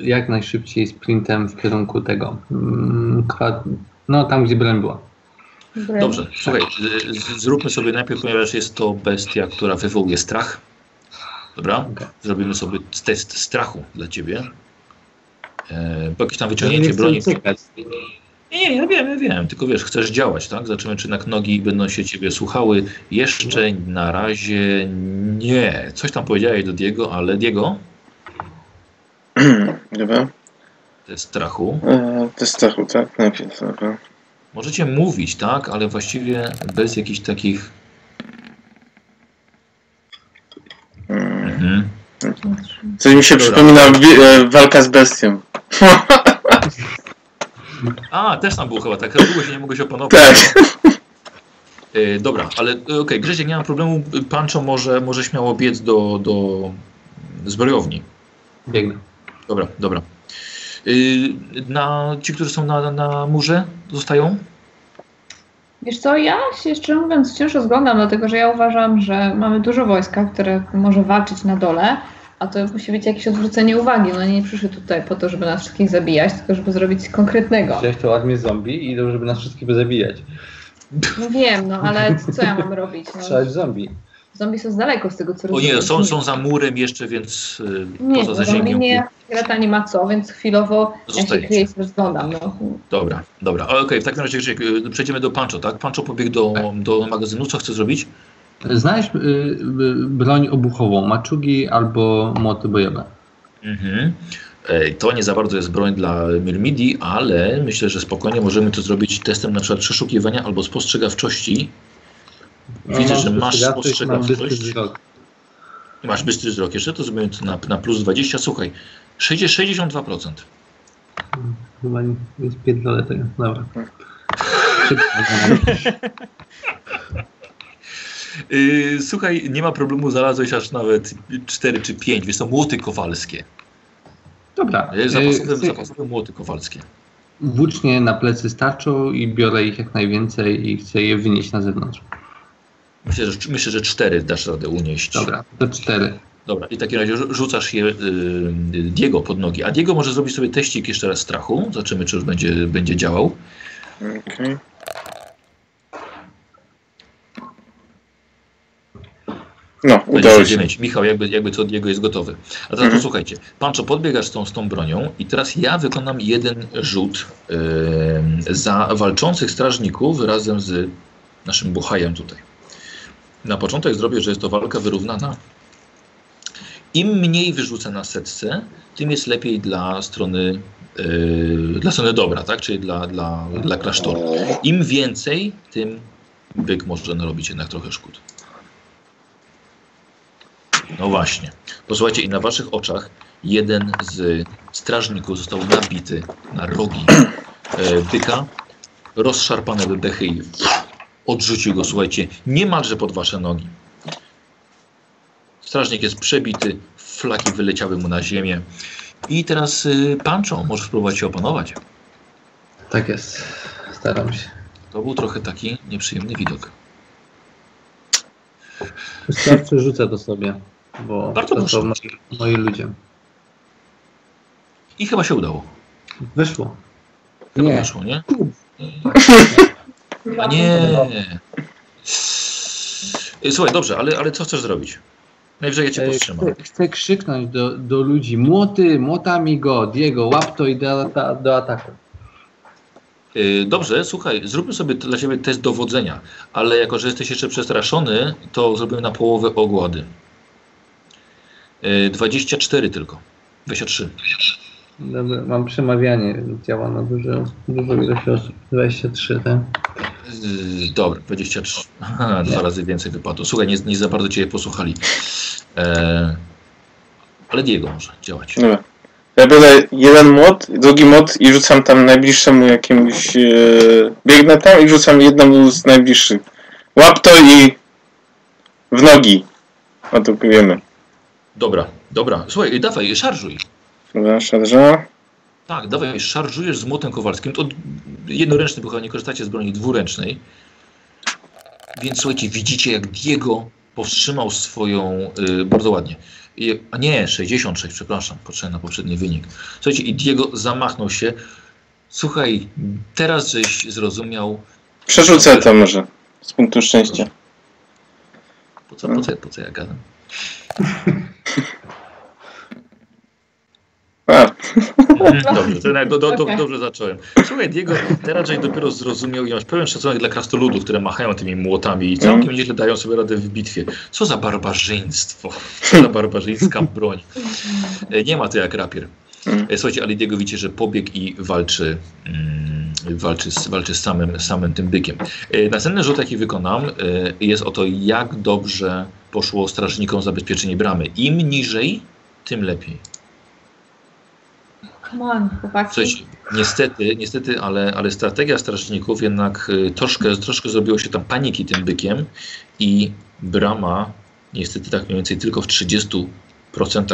jak najszybciej sprintem w kierunku tego. mm, No, tam gdzie broń była. Dobrze, słuchaj, z- zróbmy sobie najpierw, ponieważ jest to bestia, która wywołuje strach. Dobra? Okej. Zrobimy sobie test strachu dla ciebie. E, bo jakieś tam Ja wyciągnięcie chcę broni. Nie, nie, ja wiem, ja wiem, tylko wiesz, chcesz działać, tak? Zobaczymy, czy jednak nogi będą się ciebie słuchały. Jeszcze na razie nie. Coś tam powiedziałeś do Diego, ale Diego, Dobra. test strachu. E, to strachu, tak? Najpierw, dobra. Możecie mówić, tak? Ale właściwie bez jakichś takich... Mm. Mhm. Coś mi się przypomina e, walka z bestią. A, też tam było chyba tak, długo się nie mogłeś opanować. Tak. E, dobra, ale e, okej, Grzesiek, nie ma problemu. Pancho może, może śmiało biec do, do zbrojowni. Biegnę. Dobra, dobra. Y, Na, ci, którzy są na, na murze, zostają? Wiesz co, ja się szczerze mówiąc wciąż rozglądam, dlatego że ja uważam, że mamy dużo wojska, które może walczyć na dole, a to musi być jakieś odwrócenie uwagi. No nie przyszły tutaj po to, żeby nas wszystkich zabijać, tylko żeby zrobić coś konkretnego. Wziąć tą armię zombie i żeby nas wszystkich zabijać. No wiem, no ale co ja mam robić? No, Strzelać zombie. zombie są z daleko z tego, co O rozumiem. nie, są, są za murem jeszcze, więc y, Nie, poza no, zasięgiem. nie, szkieleta nie ma co, więc chwilowo ja się Zostajecie. kryję i się rozglądam. No. Dobra, dobra. Okej, w takim razie y, przejdziemy do Pancho, tak? Pancho pobiegł do, do magazynu. Co chce zrobić? Znajdź y, y, broń obuchową, maczugi albo młoty bojowe. Mhm. To nie za bardzo jest broń dla Myrmidii, ale myślę, że spokojnie możemy to zrobić testem na przykład przeszukiwania albo spostrzegawczości. Widzę, Mam że masz spostrzegawczość. Masz bystry wzrok jeszcze, to zrobimy to na, na plus 20. Słuchaj, 60, 62%. Chyba nie, nie spierdolę tego. Dobra. Yy, słuchaj, nie ma problemu, znalazłeś aż nawet 4 czy 5. Wiesz, to młoty kowalskie. Dobra. Zapasowe, chcę- zapasowe młoty kowalskie. Włócznie na plecy starczą i biorę ich jak najwięcej i chcę je wynieść na zewnątrz. Myślę, że, myślę, że 4 dasz radę unieść. Dobra, to cztery. Dobra, i w takim razie rzu- rzucasz je yy, Diego pod nogi. A Diego może zrobić sobie teścik jeszcze raz strachu. Zobaczymy, czy już będzie, będzie działał. Okej. No, udało się. 29. Michał, jakby, jakby co Diego jest gotowy. A teraz Mhm. posłuchajcie. Pancho, podbiegasz z tą, z tą bronią i teraz ja wykonam jeden rzut yy, za walczących strażników razem z naszym buchajem tutaj. Na początek zrobię, że jest to walka wyrównana. Im mniej wyrzucę na setce, tym jest lepiej dla strony, yy, dla strony dobra, tak? Czyli dla, dla, dla klasztoru. Im więcej, tym byk może narobić jednak trochę szkód. No właśnie. Posłuchajcie, i na waszych oczach jeden z strażników został nabity na rogi e, byka, rozszarpane do dechy i odrzucił go, słuchajcie, niemalże pod wasze nogi. Strażnik jest przebity, flaki wyleciały mu na ziemię. I teraz y, Pancho, możesz spróbować się opanować. Tak jest. Staram się. To był trochę taki nieprzyjemny widok. Wystarczy rzucę to sobie, bo Bardzo to proszę. są moi, moi ludzie. I chyba się udało. Wyszło. Chyba Nie. wyszło, nie? A nie. Słuchaj, dobrze, ale, ale co chcesz zrobić? Najwyżej ja cię powstrzymam. Chcę, chcę krzyknąć do, do ludzi, młoty, młotami go, Diego, łap to i do, do, do ataku. Y, Dobrze, słuchaj, zróbmy sobie dla ciebie test dowodzenia, ale jako, że jesteś jeszcze przestraszony, to zrobimy na połowę ogłady. Y, 24 tylko. 23. Dobra, mam przemawianie, działa na dużo, dużo ilość osób. 23, tak? Yy, Dobra, 23. Aha, dwa razy więcej wypadło. Słuchaj, nie, nie za bardzo cię posłuchali. E, ale Diego może działać. Dobra. Ja biorę jeden młot, drugi młot i rzucam tam najbliższemu jakimś... E, biegnę tam i rzucam jednemu z najbliższych. Łap to i w nogi. Atakujemy. Dobra, dobra. Słuchaj, dawaj, szarżuj. Dobra, szarża. Tak, dawaj, szarżujesz z młotem kowalskim. To jednoręczny, bo chyba nie korzystacie z broni dwuręcznej. Więc słuchajcie, widzicie jak Diego powstrzymał swoją... y, bardzo ładnie. I, a nie, 66, przepraszam, patrzę na poprzedni wynik. Słuchajcie, i Diego zamachnął się. Słuchaj, teraz żeś zrozumiał... Przerzucę to może. Z punktu szczęścia. Po co, po co, po co ja gadam? A, Dobrze, do, do, do, Okej. dobrze zacząłem. Słuchaj, Diego, teraz żeś dopiero zrozumiał i masz pełen szacunek dla krastoludów, które machają tymi młotami i całkiem nieźle dają sobie radę w bitwie. Co za barbarzyństwo. Co za barbarzyńska broń. E, Nie ma to jak rapier. E, Słuchajcie, ale Diego widzicie, że pobiegł i walczy, mm, walczy, z, walczy z samym, samym tym bykiem. E, Następny rzut, jaki wykonam, jest o to, jak dobrze poszło strażnikom zabezpieczenie bramy. Im niżej, tym lepiej. Come on, chłopaki. Słuchajcie, niestety, niestety, ale, ale strategia strażników jednak y, troszkę, troszkę zrobiło się tam paniki tym bykiem i brama niestety tak mniej więcej tylko w 30%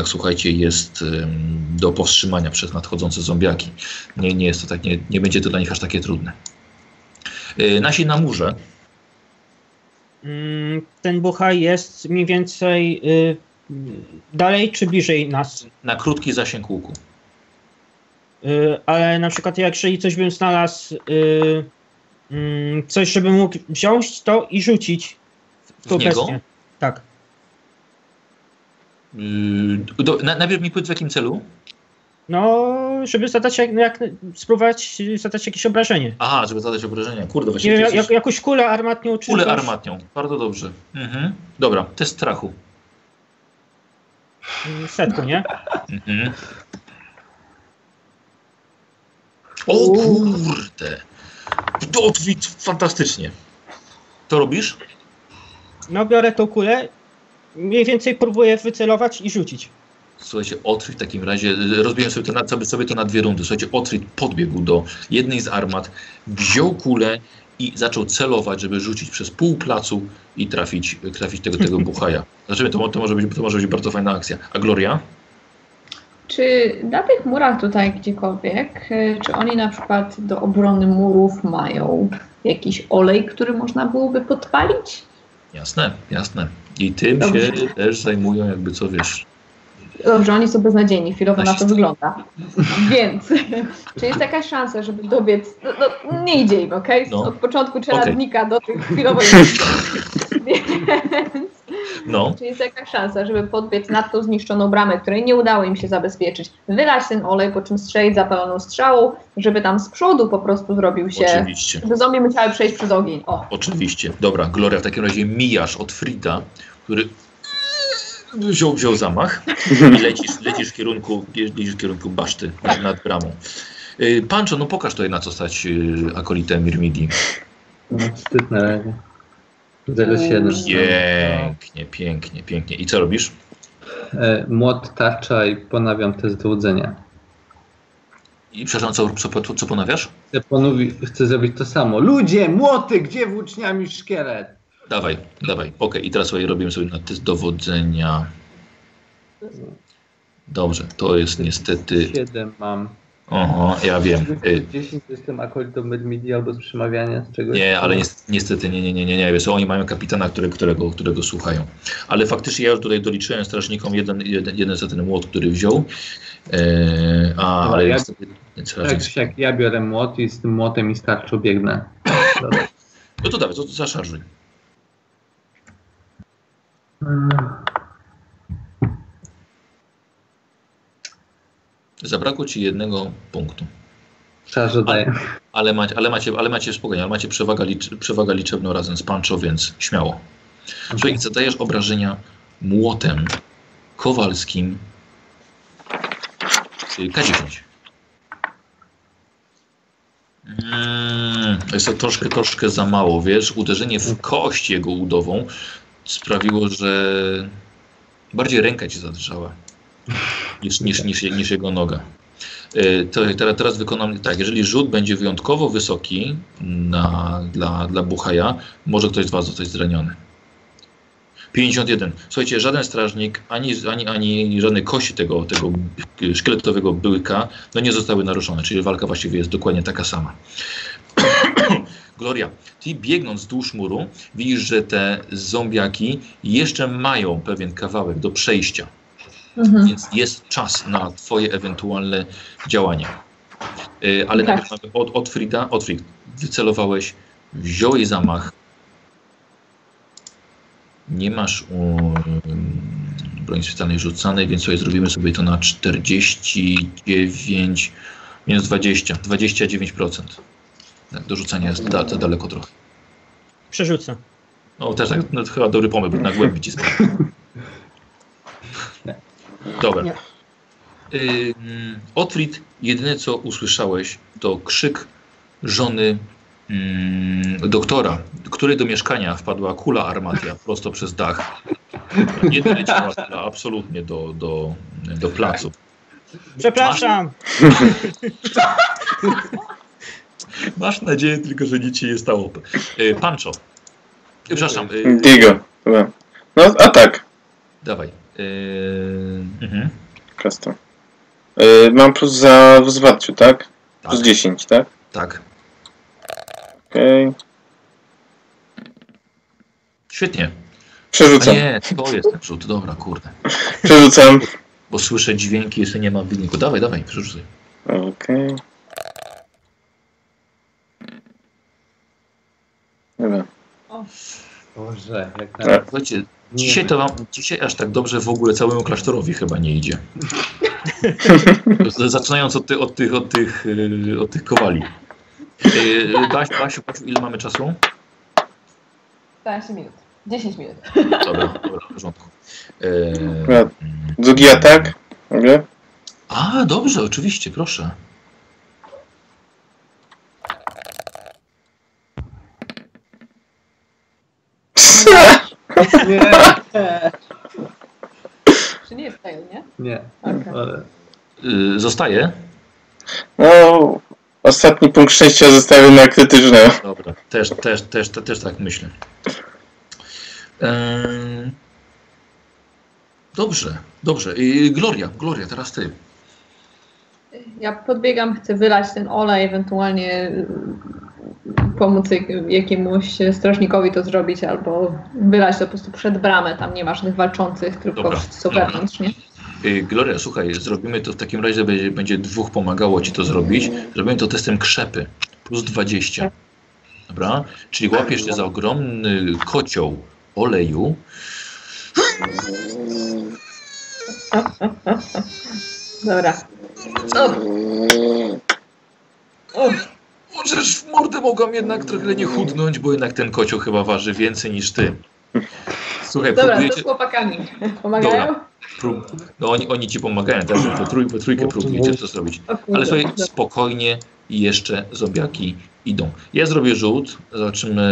słuchajcie jest ym, do powstrzymania przez nadchodzące zombiaki. Nie, nie jest to tak, nie, nie będzie to dla nich aż takie trudne. Y, nasi na murze, Ten buchaj jest mniej więcej y, dalej czy bliżej nas. na krótki zasięg łuku. Y, ale na przykład jak jeżeli coś bym znalazł, y, mm, coś żebym mógł wziąć to i rzucić w tą bestię. Tak. Do, na, najpierw mi powiedz w jakim celu? No, żeby zadać, jak, jak, spróbować zadać jakieś obrażenie. Aha, żeby zadać obrażenia. Kurde, właśnie Nie jak, jakąś kulę armatnią czy Kulę coś. armatnią. Bardzo dobrze. Mhm. Dobra, test strachu. Mm, Setką, nie? Mhm. O kurde! To odwit fantastycznie. To robisz? No biorę tą kulę mniej więcej próbuję wycelować i rzucić. Słuchajcie, Otfrid w takim razie, y, rozbiłem sobie to, na, sobie, sobie to na dwie rundy. Słuchajcie, Otfrid podbiegł do jednej z armat, wziął kulę i zaczął celować, żeby rzucić przez pół placu i trafić, trafić tego, tego buchaja. Znaczy, to, to, może być, to może być bardzo fajna akcja. A Gloria? Czy na tych murach tutaj gdziekolwiek, y, czy oni na przykład do obrony murów mają jakiś olej, który można byłoby podpalić? Jasne, jasne. I tym Dobrze. się też zajmują, jakby co wiesz. Dobrze, oni są beznadziejni, chwilowo na to wygląda. Więc, czy jest jakaś szansa, żeby dobiec, no, no nie idzie im, okej? No. Od początku czeladnika do tych chwilowo Więc, No, czy jest jakaś szansa, żeby podbiec nad tą zniszczoną bramę, której nie udało im się zabezpieczyć, wylać ten olej, po czym strzelić zapaloną strzałą, żeby tam z przodu po prostu zrobił się, oczywiście. żeby zombie musiały przejść przez ogień. O, Oczywiście. Dobra, Gloria, w takim razie mijasz od Frida, który wziął, wziął zamach i lecisz, lecisz, w kierunku, lecisz w kierunku baszty nad, nad bramą. Y, Pancho, no pokaż tutaj na co stać y, akolitem Mirmidi. No, wstyd na razie. 07. Pięknie, pięknie, pięknie. I co robisz? E, młot, tarcza i ponawiam test dowodzenia. I przepraszam, co, co, co ponawiasz? Chcę, ponowi, chcę zrobić to samo. Ludzie, młoty, gdzie włóczniami szkielet? Dawaj, dawaj. Okej, i teraz sobie robimy sobie na test dowodzenia. Dobrze, to jest niestety... 7 mam. Oho, ja wiem. Y, 10 to jestem akolitą Medmidi albo z przemawiania z czegoś. Nie, ale niestety, nie, nie, nie, nie, nie. Wiesz, oni mają kapitana, który, którego, którego słuchają. Ale faktycznie ja już tutaj doliczyłem strażnikom jeden, jeden, jeden za ten młot, który wziął. E, a, ale ja- niestety Tak, jak ja biorę młot i z tym młotem i starczą biegnę. No to dawaj, to, to zaszarżuj. Zabrakło ci jednego punktu. Szarżo daję. Ale macie, ale macie, ale macie spokojnie, ale macie przewagę, licz, przewagę liczebną razem z Pancho, więc śmiało. Słuchaj, zadajesz obrażenia młotem kowalskim y, K10. Mm, jest to troszkę, troszkę za mało, wiesz? Uderzenie w kość jego udową sprawiło, że bardziej ręka ci zadrżała niż, niż, niż, niż jego noga. Y, To teraz, teraz wykonam tak, jeżeli rzut będzie wyjątkowo wysoki na, dla, dla Buchaja, może ktoś z Was zostać zraniony. 51. Słuchajcie, żaden strażnik, ani, ani, ani żadne kości tego, tego szkieletowego byłka no nie zostały naruszone, czyli walka właściwie jest dokładnie taka sama. Gloria, ty biegnąc wzdłuż muru, widzisz, że te zombiaki jeszcze mają pewien kawałek do przejścia. mhm. Więc jest czas na twoje ewentualne działania. Yy, ale Tak. najpierw mamy od, od Frida, od Frid, wycelowałeś, wziąłeś zamach. Nie masz um, broni specjalnej rzucanej, więc sobie zrobimy sobie to na 49 minus 20, 29%. Tak, do rzucania jest da, daleko trochę. Przerzucę. No też tak, no, chyba dobry pomysł, bo na głębi ci spadł. Dobra. Ym, Otfrid, jedyne co usłyszałeś, to krzyk żony doktora, której do mieszkania wpadła kula armatia prosto przez dach. Nie doleciała kula absolutnie do, do, do placu. Przepraszam. Masz nadzieję tylko, że nic się nie stało. Y, Pancho. Przepraszam, y, Diego. No, a tak. dawaj. Y, mhm. Custom. Mam plus za w zwarciu, tak? Plus Tak, 10, tak? tak. Okej. Świetnie. A Przerzucam. nie, to jest ten rzut. Dobra, kurde. Przerzucam. Bo słyszę dźwięki, jeszcze nie ma wyniku. Dawaj, dawaj, przerzucaj. Okej. Dobra. Boże, jak Tak. na... Słuchajcie, dzisiaj to wam, dzisiaj aż tak dobrze w ogóle całemu klasztorowi chyba nie idzie. Zaczynając od, ty, od, tych, od, tych, yy, od tych kowali. Yy, Basiu, Basiu, Basiu, ile mamy czasu? 15 minut. 10 minut. Dobra, dobra, w porządku. Dobra. Drugi atak. Mogę? a, dobrze, oczywiście, proszę. Nie! czy nie jest fail, nie? Nie, Okej. ale Y, zostaje? No, ostatni punkt szczęścia zostawię na krytyczne. Dobra, też, też, też, też, też tak myślę. Ehm, dobrze, dobrze. Y, Gloria, Gloria, teraz ty. Ja podbiegam, chcę wylać ten olej, ewentualnie pomóc jak- jakiemuś strażnikowi to zrobić, albo wylać to po prostu przed bramę, tam nie ma żadnych walczących, tylko Dobra, wszyscy są wewnątrz, nie? Y, Gloria, słuchaj, zrobimy to w takim razie, będzie, będzie dwóch pomagało ci to zrobić. Zrobimy to testem krzepy, plus 20. Dobra? Czyli łapiesz się za ogromny kocioł oleju. Dobra. O, o, Możesz w mordę mogłam jednak trochę nie chudnąć, bo jednak ten kocioł chyba waży więcej niż ty. Słuchaj, dobra, to próbujecie... z chłopakami. Pomagają? Dobra. Prób... No oni, oni ci pomagają, teraz we, trój, trójkę próbujecie to zrobić. Ale słuchaj, spokojnie jeszcze zombiaki idą. Ja zrobię rzut, zobaczymy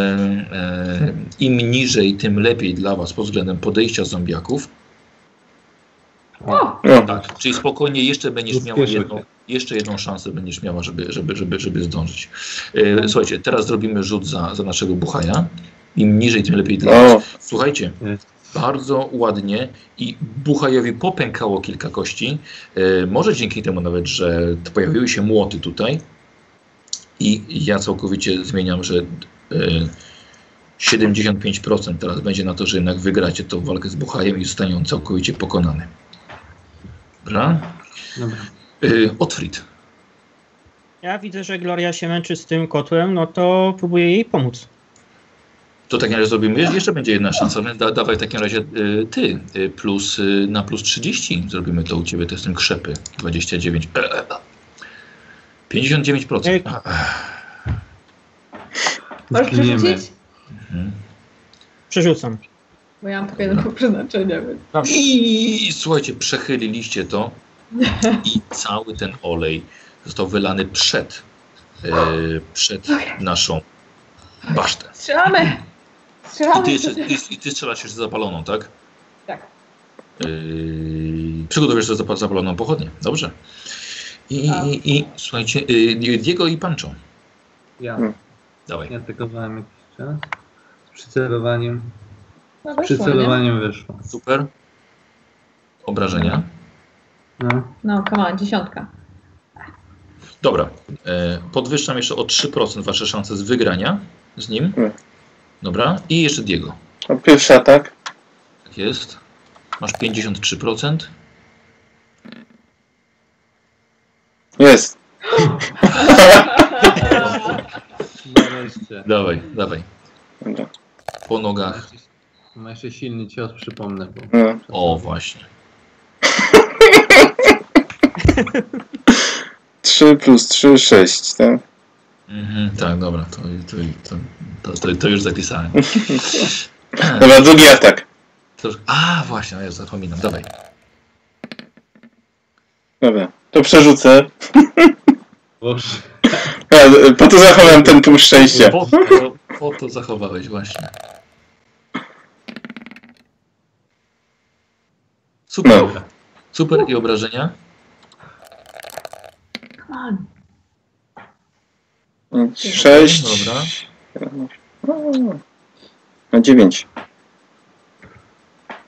e, im niżej, tym lepiej dla was pod względem podejścia zombiaków. O, No, Tak, czyli spokojnie jeszcze będziesz miała jedną, jeszcze jedną szansę będziesz miała, żeby, żeby, żeby, żeby zdążyć. E, słuchajcie, teraz zrobimy rzut za, za naszego buchaja. Im niżej, tym lepiej dla no, Słuchajcie, bardzo ładnie i Buchajowi popękało kilka kości. E, może dzięki temu nawet, że pojawiły się młoty tutaj i ja całkowicie zmieniam, że e, 75% teraz będzie na to, że jednak wygracie tą walkę z Buchajem i zostanie on całkowicie pokonany. Dobra? Dobra. E, Otfrid. Ja widzę, że Gloria się męczy z tym kotłem, no to próbuję jej pomóc. To w takim razie zrobimy, Je- jeszcze będzie jedna szansa, da, dawaj w takim razie y, ty, y, plus, y, na plus 30 zrobimy to u ciebie testem krzepy, 29, e, e, 59%. Ej. A, możesz przerzucić? mhm. Przerzucam. Bo ja mam tylko jedno przeznaczenie, więc... Dobrze. I słuchajcie, przechyliliście to i cały ten olej został wylany przed, y, przed naszą basztę. Strzelamy! I ty, Strzelamy! jeszcze, ty, i ty strzelasz jeszcze zapaloną, tak? Tak. Yy, przygotowujesz sobie zapa- zapaloną pochodnię. Dobrze. I, Tak. i, i słuchajcie, yy, Diego i Pancho. Ja. Hmm. Dawaj. Ja atakowałem jakiś czas. Z przycelowaniem. No wyszło, nie? przycelowaniem wyszło. Super. Obrażenia. No. No, come on, dziesiątka. Dobra. E, podwyższam jeszcze o 3% wasze szanse z wygrania z nim. Hmm. Dobra. I jeszcze Diego. no pierwszy atak. Tak jest. Masz 53%. Jest. Dawaj, dawaj. Dobra. Po nogach. Ma jeszcze silny cios, przypomnę. Bo... No. O, właśnie. 3 plus 3, 6, tak? Mhm, tak, dobra. To, to, to, to, to, już zapisałem. Dobra, drugi atak. A, właśnie, ja zapominam. Dawaj. Dobra, to przerzucę. Boże. Po to zachowałem ten punkt szczęścia. Po to, po to zachowałeś właśnie. Super. No. Super i obrażenia? 6. Dobra. Na 9.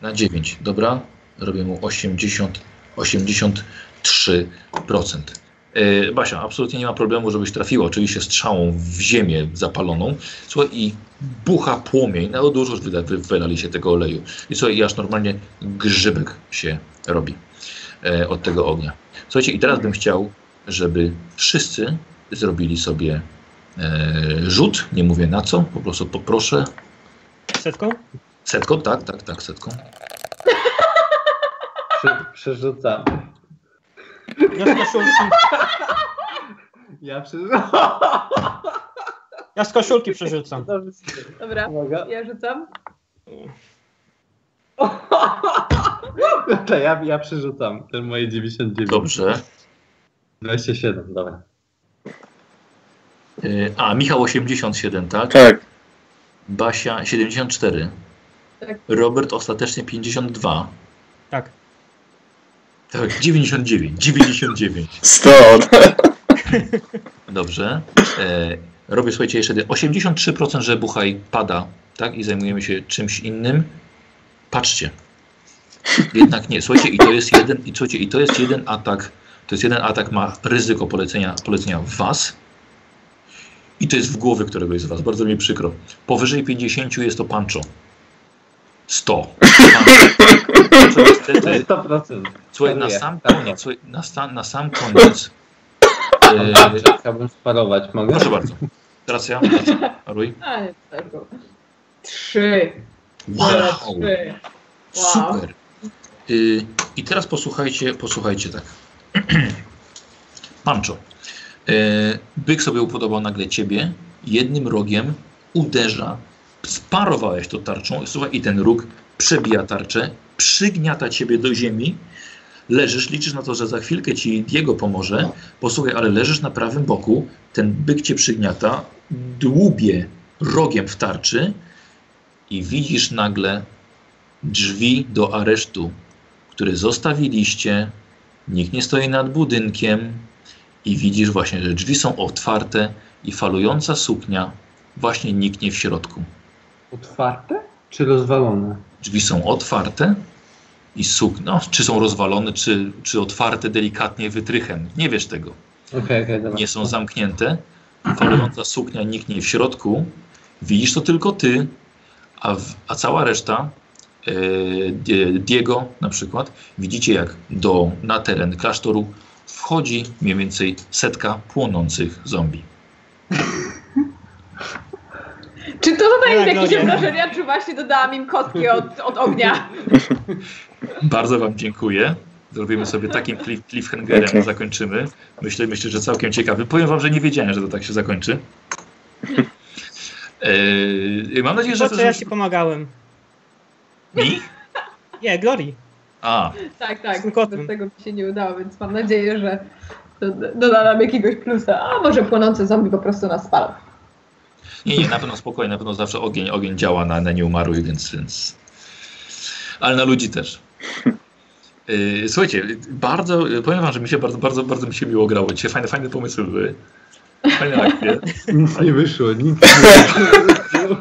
Na 9. Dobra. Robię mu 80, 83%. Yy, Basia, absolutnie nie ma problemu, żebyś trafiła oczywiście strzałą w ziemię zapaloną. Słuchaj, i bucha płomień, no dużo już wyda- wy- wylali się tego oleju. I słuchaj, i aż normalnie grzybek się robi e, od tego ognia. Słuchajcie, i teraz bym chciał, żeby wszyscy zrobili sobie e, rzut, nie mówię na co, po prostu poproszę. Setką? Setką, tak, tak, tak, setką. Prze przerzucam. Ja z koszulki, Ja przerzucam. ja z koszulki przerzucam. Dobra, Uwaga. ja rzucam. To ja, ja przerzucam. Ten moje 99. Dobrze. 27, dobra. Y, A, Michał 87, tak? Tak. Basia 74. Tak. Robert ostatecznie 52. Tak. Tak, 99, 99. 100. Dobrze. E, robię, słuchajcie, jeszcze 83%, że Buchaj pada, tak? I zajmujemy się czymś innym. Patrzcie. Jednak nie. Słuchajcie, i to jest jeden, i słuchajcie, i to jest jeden atak. To jest jeden atak, ma ryzyko polecenia, polecenia w was. I to jest w głowie któregoś z was. Bardzo mi przykro. Powyżej 50 jest to pancho. 100. Pancho niestety 100%. Słuchaj, na sam koniec, słuchaj, na, sta, na sam koniec. Dobrze, chciałbym sparować, mogę? proszę bardzo. Teraz ja. Tego. Trzy. Wow, Trzy. Wow. super. Y, I teraz posłuchajcie, posłuchajcie tak. Pancho. Y, byk sobie upodobał nagle ciebie, jednym rogiem uderza, sparowałeś to tarczą, słuchaj, i ten róg przebija tarczę, przygniata ciebie do ziemi, leżysz, liczysz na to, że za chwilkę ci Diego pomoże, posłuchaj, ale leżysz na prawym boku, ten byk cię przygniata, dłubie rogiem w tarczy i widzisz nagle drzwi do aresztu, które zostawiliście, nikt nie stoi nad budynkiem i widzisz właśnie, że drzwi są otwarte i falująca suknia właśnie niknie w środku. Otwarte czy rozwalone? Drzwi są otwarte i suknia, no, czy są rozwalone, czy, czy otwarte delikatnie wytrychem. Nie wiesz tego. Okej, dobra. Nie są zamknięte. Falująca suknia niknie w środku. Widzisz to tylko ty, a, w, a cała reszta, e, Die- Diego na przykład, widzicie jak do, na teren klasztoru wchodzi mniej więcej setka płonących zombie. Czy to Tak, jakieś Gloria. obrażenia, czy właśnie dodałam im kostki od, od ognia? Bardzo Wam dziękuję. Zrobimy sobie takim cliff, cliffhangerem, Okej. zakończymy. Myślę, myślę, że całkiem ciekawy. Powiem Wam, że nie wiedziałem, że to tak się zakończy. Eee, mam nadzieję, że... Po co ja ci pomagałem? Mi? Nie, Glory. A, Tak, tak. Z tego mi się nie udało, więc mam nadzieję, że doda nam jakiegoś plusa. A może płonący zombie po prostu nas spalą. Nie, nie, na pewno spokojnie, na pewno zawsze ogień, ogień działa na, na nieumarłych, więc, więc... Ale na ludzi też. Yy, słuchajcie, bardzo, powiem wam, że mi się bardzo, bardzo, bardzo mi się miło grało. Dzisiaj fajne, fajne pomysły były. Fajne akcje. Nic nie wyszło, nic nie wyszło.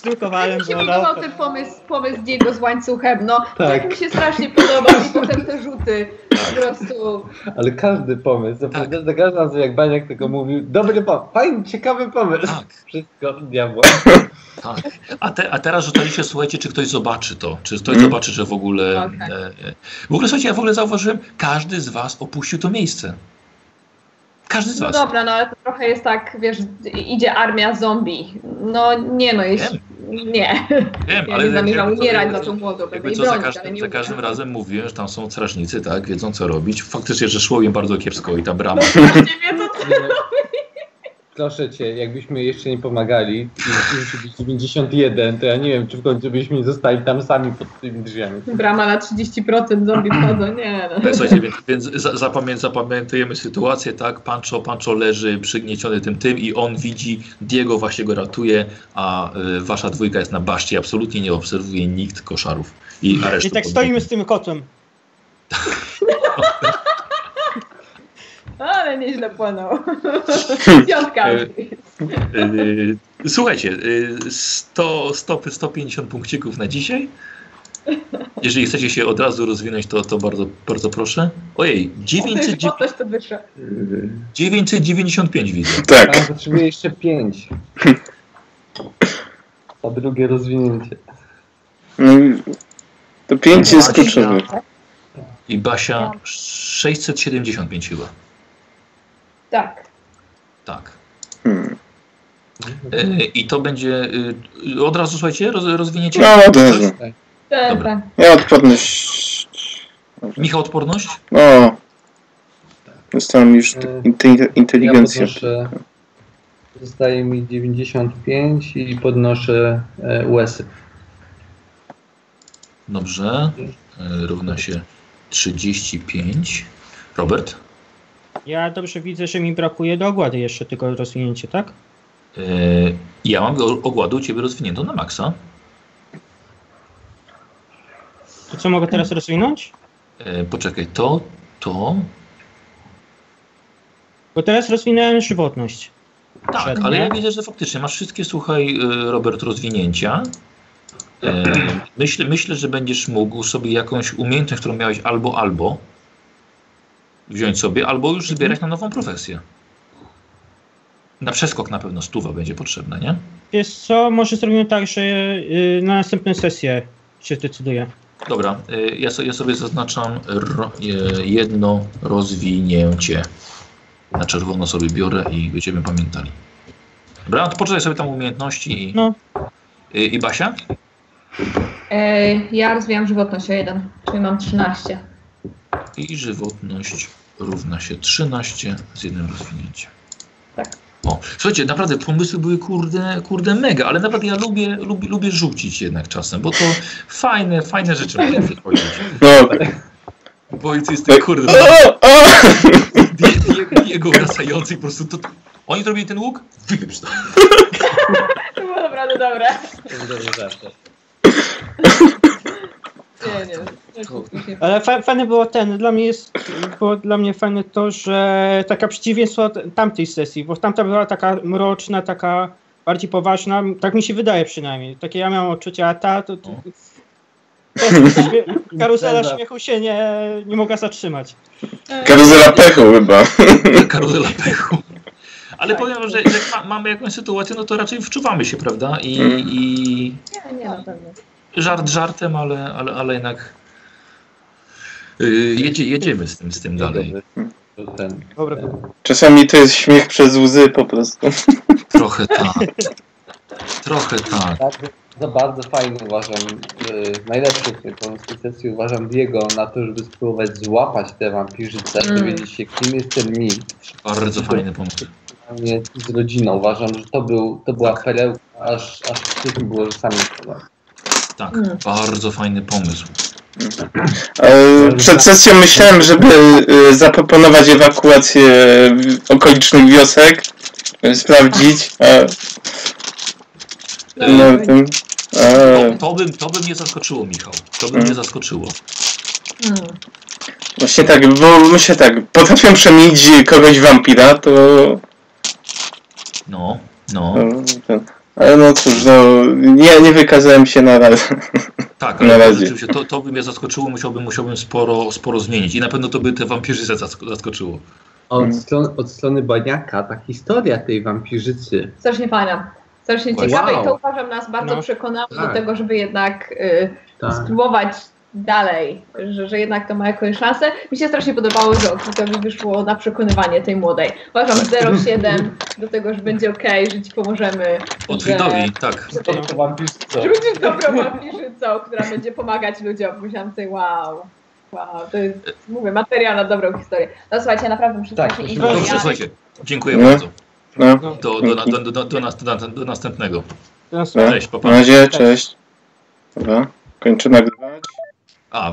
Stukowałem, Mi się podobał ten pomysł, pomysł Diego z łańcuchem, no. Tak. Tak mi się strasznie podobał i potem te rzuty po prostu... Ale każdy pomysł, Tak. za każdym razem jak Baniak tego mówił, dobry pomysł, fajny, ciekawy pomysł. Tak, Wszystko diabła. tak. A, te, a teraz rzucaliście, słuchajcie, czy ktoś zobaczy to. Czy ktoś Mm. zobaczy, że w ogóle... Okej. E, e, w ogóle, słuchajcie, ja w ogóle zauważyłem, każdy z was opuścił to miejsce. Każdy z No was. dobra, no ale to trochę jest tak, wiesz, idzie armia zombie. No nie no, jeśli... Nie. Wiem, Ja ale nie zamierzam umierać za tą młodą, Jakby co, za, bronić, każdym, za każdym razem mówiłem, że tam są strażnicy, tak, wiedzą co robić. Faktycznie, że szło im bardzo kiepsko i ta brama. Nie, Proszę cię, jakbyśmy jeszcze nie pomagali i musi być 91, to ja nie wiem, czy w końcu byśmy nie zostali tam sami pod tymi drzwiami. Brama na 30% zombie wchodzą, nie no. Słuchajcie, więc, więc za- zapamię, zapamiętujemy sytuację, tak? Pancho, Pancho leży przygnieciony tym tym i on widzi, Diego właśnie go ratuje, a y, wasza dwójka jest na baszcie, absolutnie nie obserwuje nikt koszarów i aresztu. I tak stoimy z tym kotem. Ale nieźle płynął. Piątka. E, Y, Słuchajcie, y, 100, 100, 150 punkcików na dzisiaj. Jeżeli chcecie się od razu rozwinąć, to, to bardzo, bardzo proszę. Ojej, 900, Po coś to wyszło. 995 widzę. Tak. Tam potrzebuję jeszcze 5. A drugie rozwinięcie. No to 5 jest kluczowe. I Basia 675 chyba. Tak. Tak. Hmm. Y, I to będzie y, od razu, słuchajcie, roz, rozwinięcie. No, od razu. Tak, Dobra. tak. Ja odporność. Michał, odporność? O! Dostałem już E, inte- Ja inteligencję. podnoszę. Zostaje mi 95 i podnoszę e, łesy. Dobrze. Równa się 35. Robert? Ja dobrze widzę, że mi brakuje do ogłady jeszcze tylko rozwinięcie, tak? Y, Ja mam ogładę u Ciebie rozwiniętą na maksa. To co mogę teraz rozwinąć? E, poczekaj, to, to. Bo teraz rozwinąłem żywotność. Tak, Przednie. ale ja widzę, że faktycznie masz wszystkie, słuchaj, e, Robert, rozwinięcia. Myślę, myślę, że będziesz mógł sobie jakąś umiejętność, którą miałeś albo, albo wziąć sobie, albo już zbierać na nową profesję. Na przeskok na pewno stuwa będzie potrzebna, nie? Wiesz co, może zrobimy tak, że y, na następną sesję się zdecyduję. Dobra, e, ja, so, ja sobie zaznaczam ro, e, jedno rozwinięcie. Na czerwono sobie biorę i będziemy pamiętali. Dobra, to poczytaj sobie tam umiejętności i, No. i, i Basia? E, ja rozwijam żywotność o jeden, czyli mam 13. I żywotność równa się 13 z jednym rozwinięciem. Tak. O, słuchajcie, naprawdę pomysły były kurde, kurde mega, ale naprawdę ja lubię, lubię, lubię rzucić jednak czasem, bo to fajne, fajne rzeczy mogą wychodzić. No. Bo jest jest ten kurde, jego wracający i po prostu to... Oni zrobili ten łuk? Wypieprz to. To było naprawdę dobre. To był dobry żart. Nie, nie. Ale fa fajne było ten, dla mnie jest, było dla mnie fajne to, że taka przeciwieństwo tamtej sesji, bo tamta była taka mroczna, taka bardziej poważna, tak mi się wydaje przynajmniej. Takie ja miałem odczucie, a ta to... to karuzela śmiechu się nie, nie mogła zatrzymać. Karuzela pechu chyba. Karuzela pechu. Ale powiem, że jak ma, mamy jakąś sytuację, no to raczej wczuwamy się, prawda? I, Mm. i Nie, nie, na pewno. Żart żartem, ale, ale, ale jednak yy, jedzie, jedziemy z tym, z tym dalej. Ten, Dobra, Czasami to jest śmiech przez łzy po prostu. Trochę tak. Trochę tak. Tak, za bardzo fajny uważam, yy, najlepszy w tej polskiej sesji uważam Diego na to, żeby spróbować złapać te wampirzyce, Mm. dowiedzieć się kim jest ten mit, Bardzo fajny pomysł. nie z rodziną. Uważam, że to, był, to była perełka, aż, aż wstyd mi było, że sami Tak, Mm. bardzo fajny pomysł. E, Przed sesją myślałem, żeby e, zaproponować ewakuację okolicznych wiosek, e, sprawdzić. No, tym, To, to, by, to by mnie zaskoczyło, Michał. To by mnie zaskoczyło. Mm. właśnie tak, bo myślę tak, potrafię przemienić kogoś wampira, to No, no. no, ten, ale no cóż, no, nie, nie wykazałem się na razie. Tak, Na ale razie. rzeczywiście to, to by mnie zaskoczyło, musiałbym, musiałbym sporo, sporo zmienić. I na pewno to by te wampirzyce zask- zaskoczyło. Od, strony, od strony Baniaka ta historia tej wampirzycy Strasznie fajna. Strasznie Wow. ciekawe i to uważam nas bardzo No. przekonało do Tak. tego, żeby jednak y, tak, spróbować dalej, że, że jednak to ma jakąś szansę. Mi się strasznie podobało, że Okritowi wyszło na przekonywanie tej młodej. Uważam 0,7 do tego, że będzie okej, że ci pomożemy. Otwidowi, tak. to, to wampirzyco. Że będziesz dobrą wampirzycą, która będzie pomagać ludziom. Musiałam sobie, wow. Wow, to jest, mówię, materiał na dobrą historię. No słuchajcie, naprawdę muszę Tak, iść. Dobrze, Ja- słuchajcie. Dziękuję No. bardzo. No, Do, do, do, do, do, do, nas, do, do następnego. no. Cześć, papa. Na razie, cześć. Dobra, kończę nagrywać. A,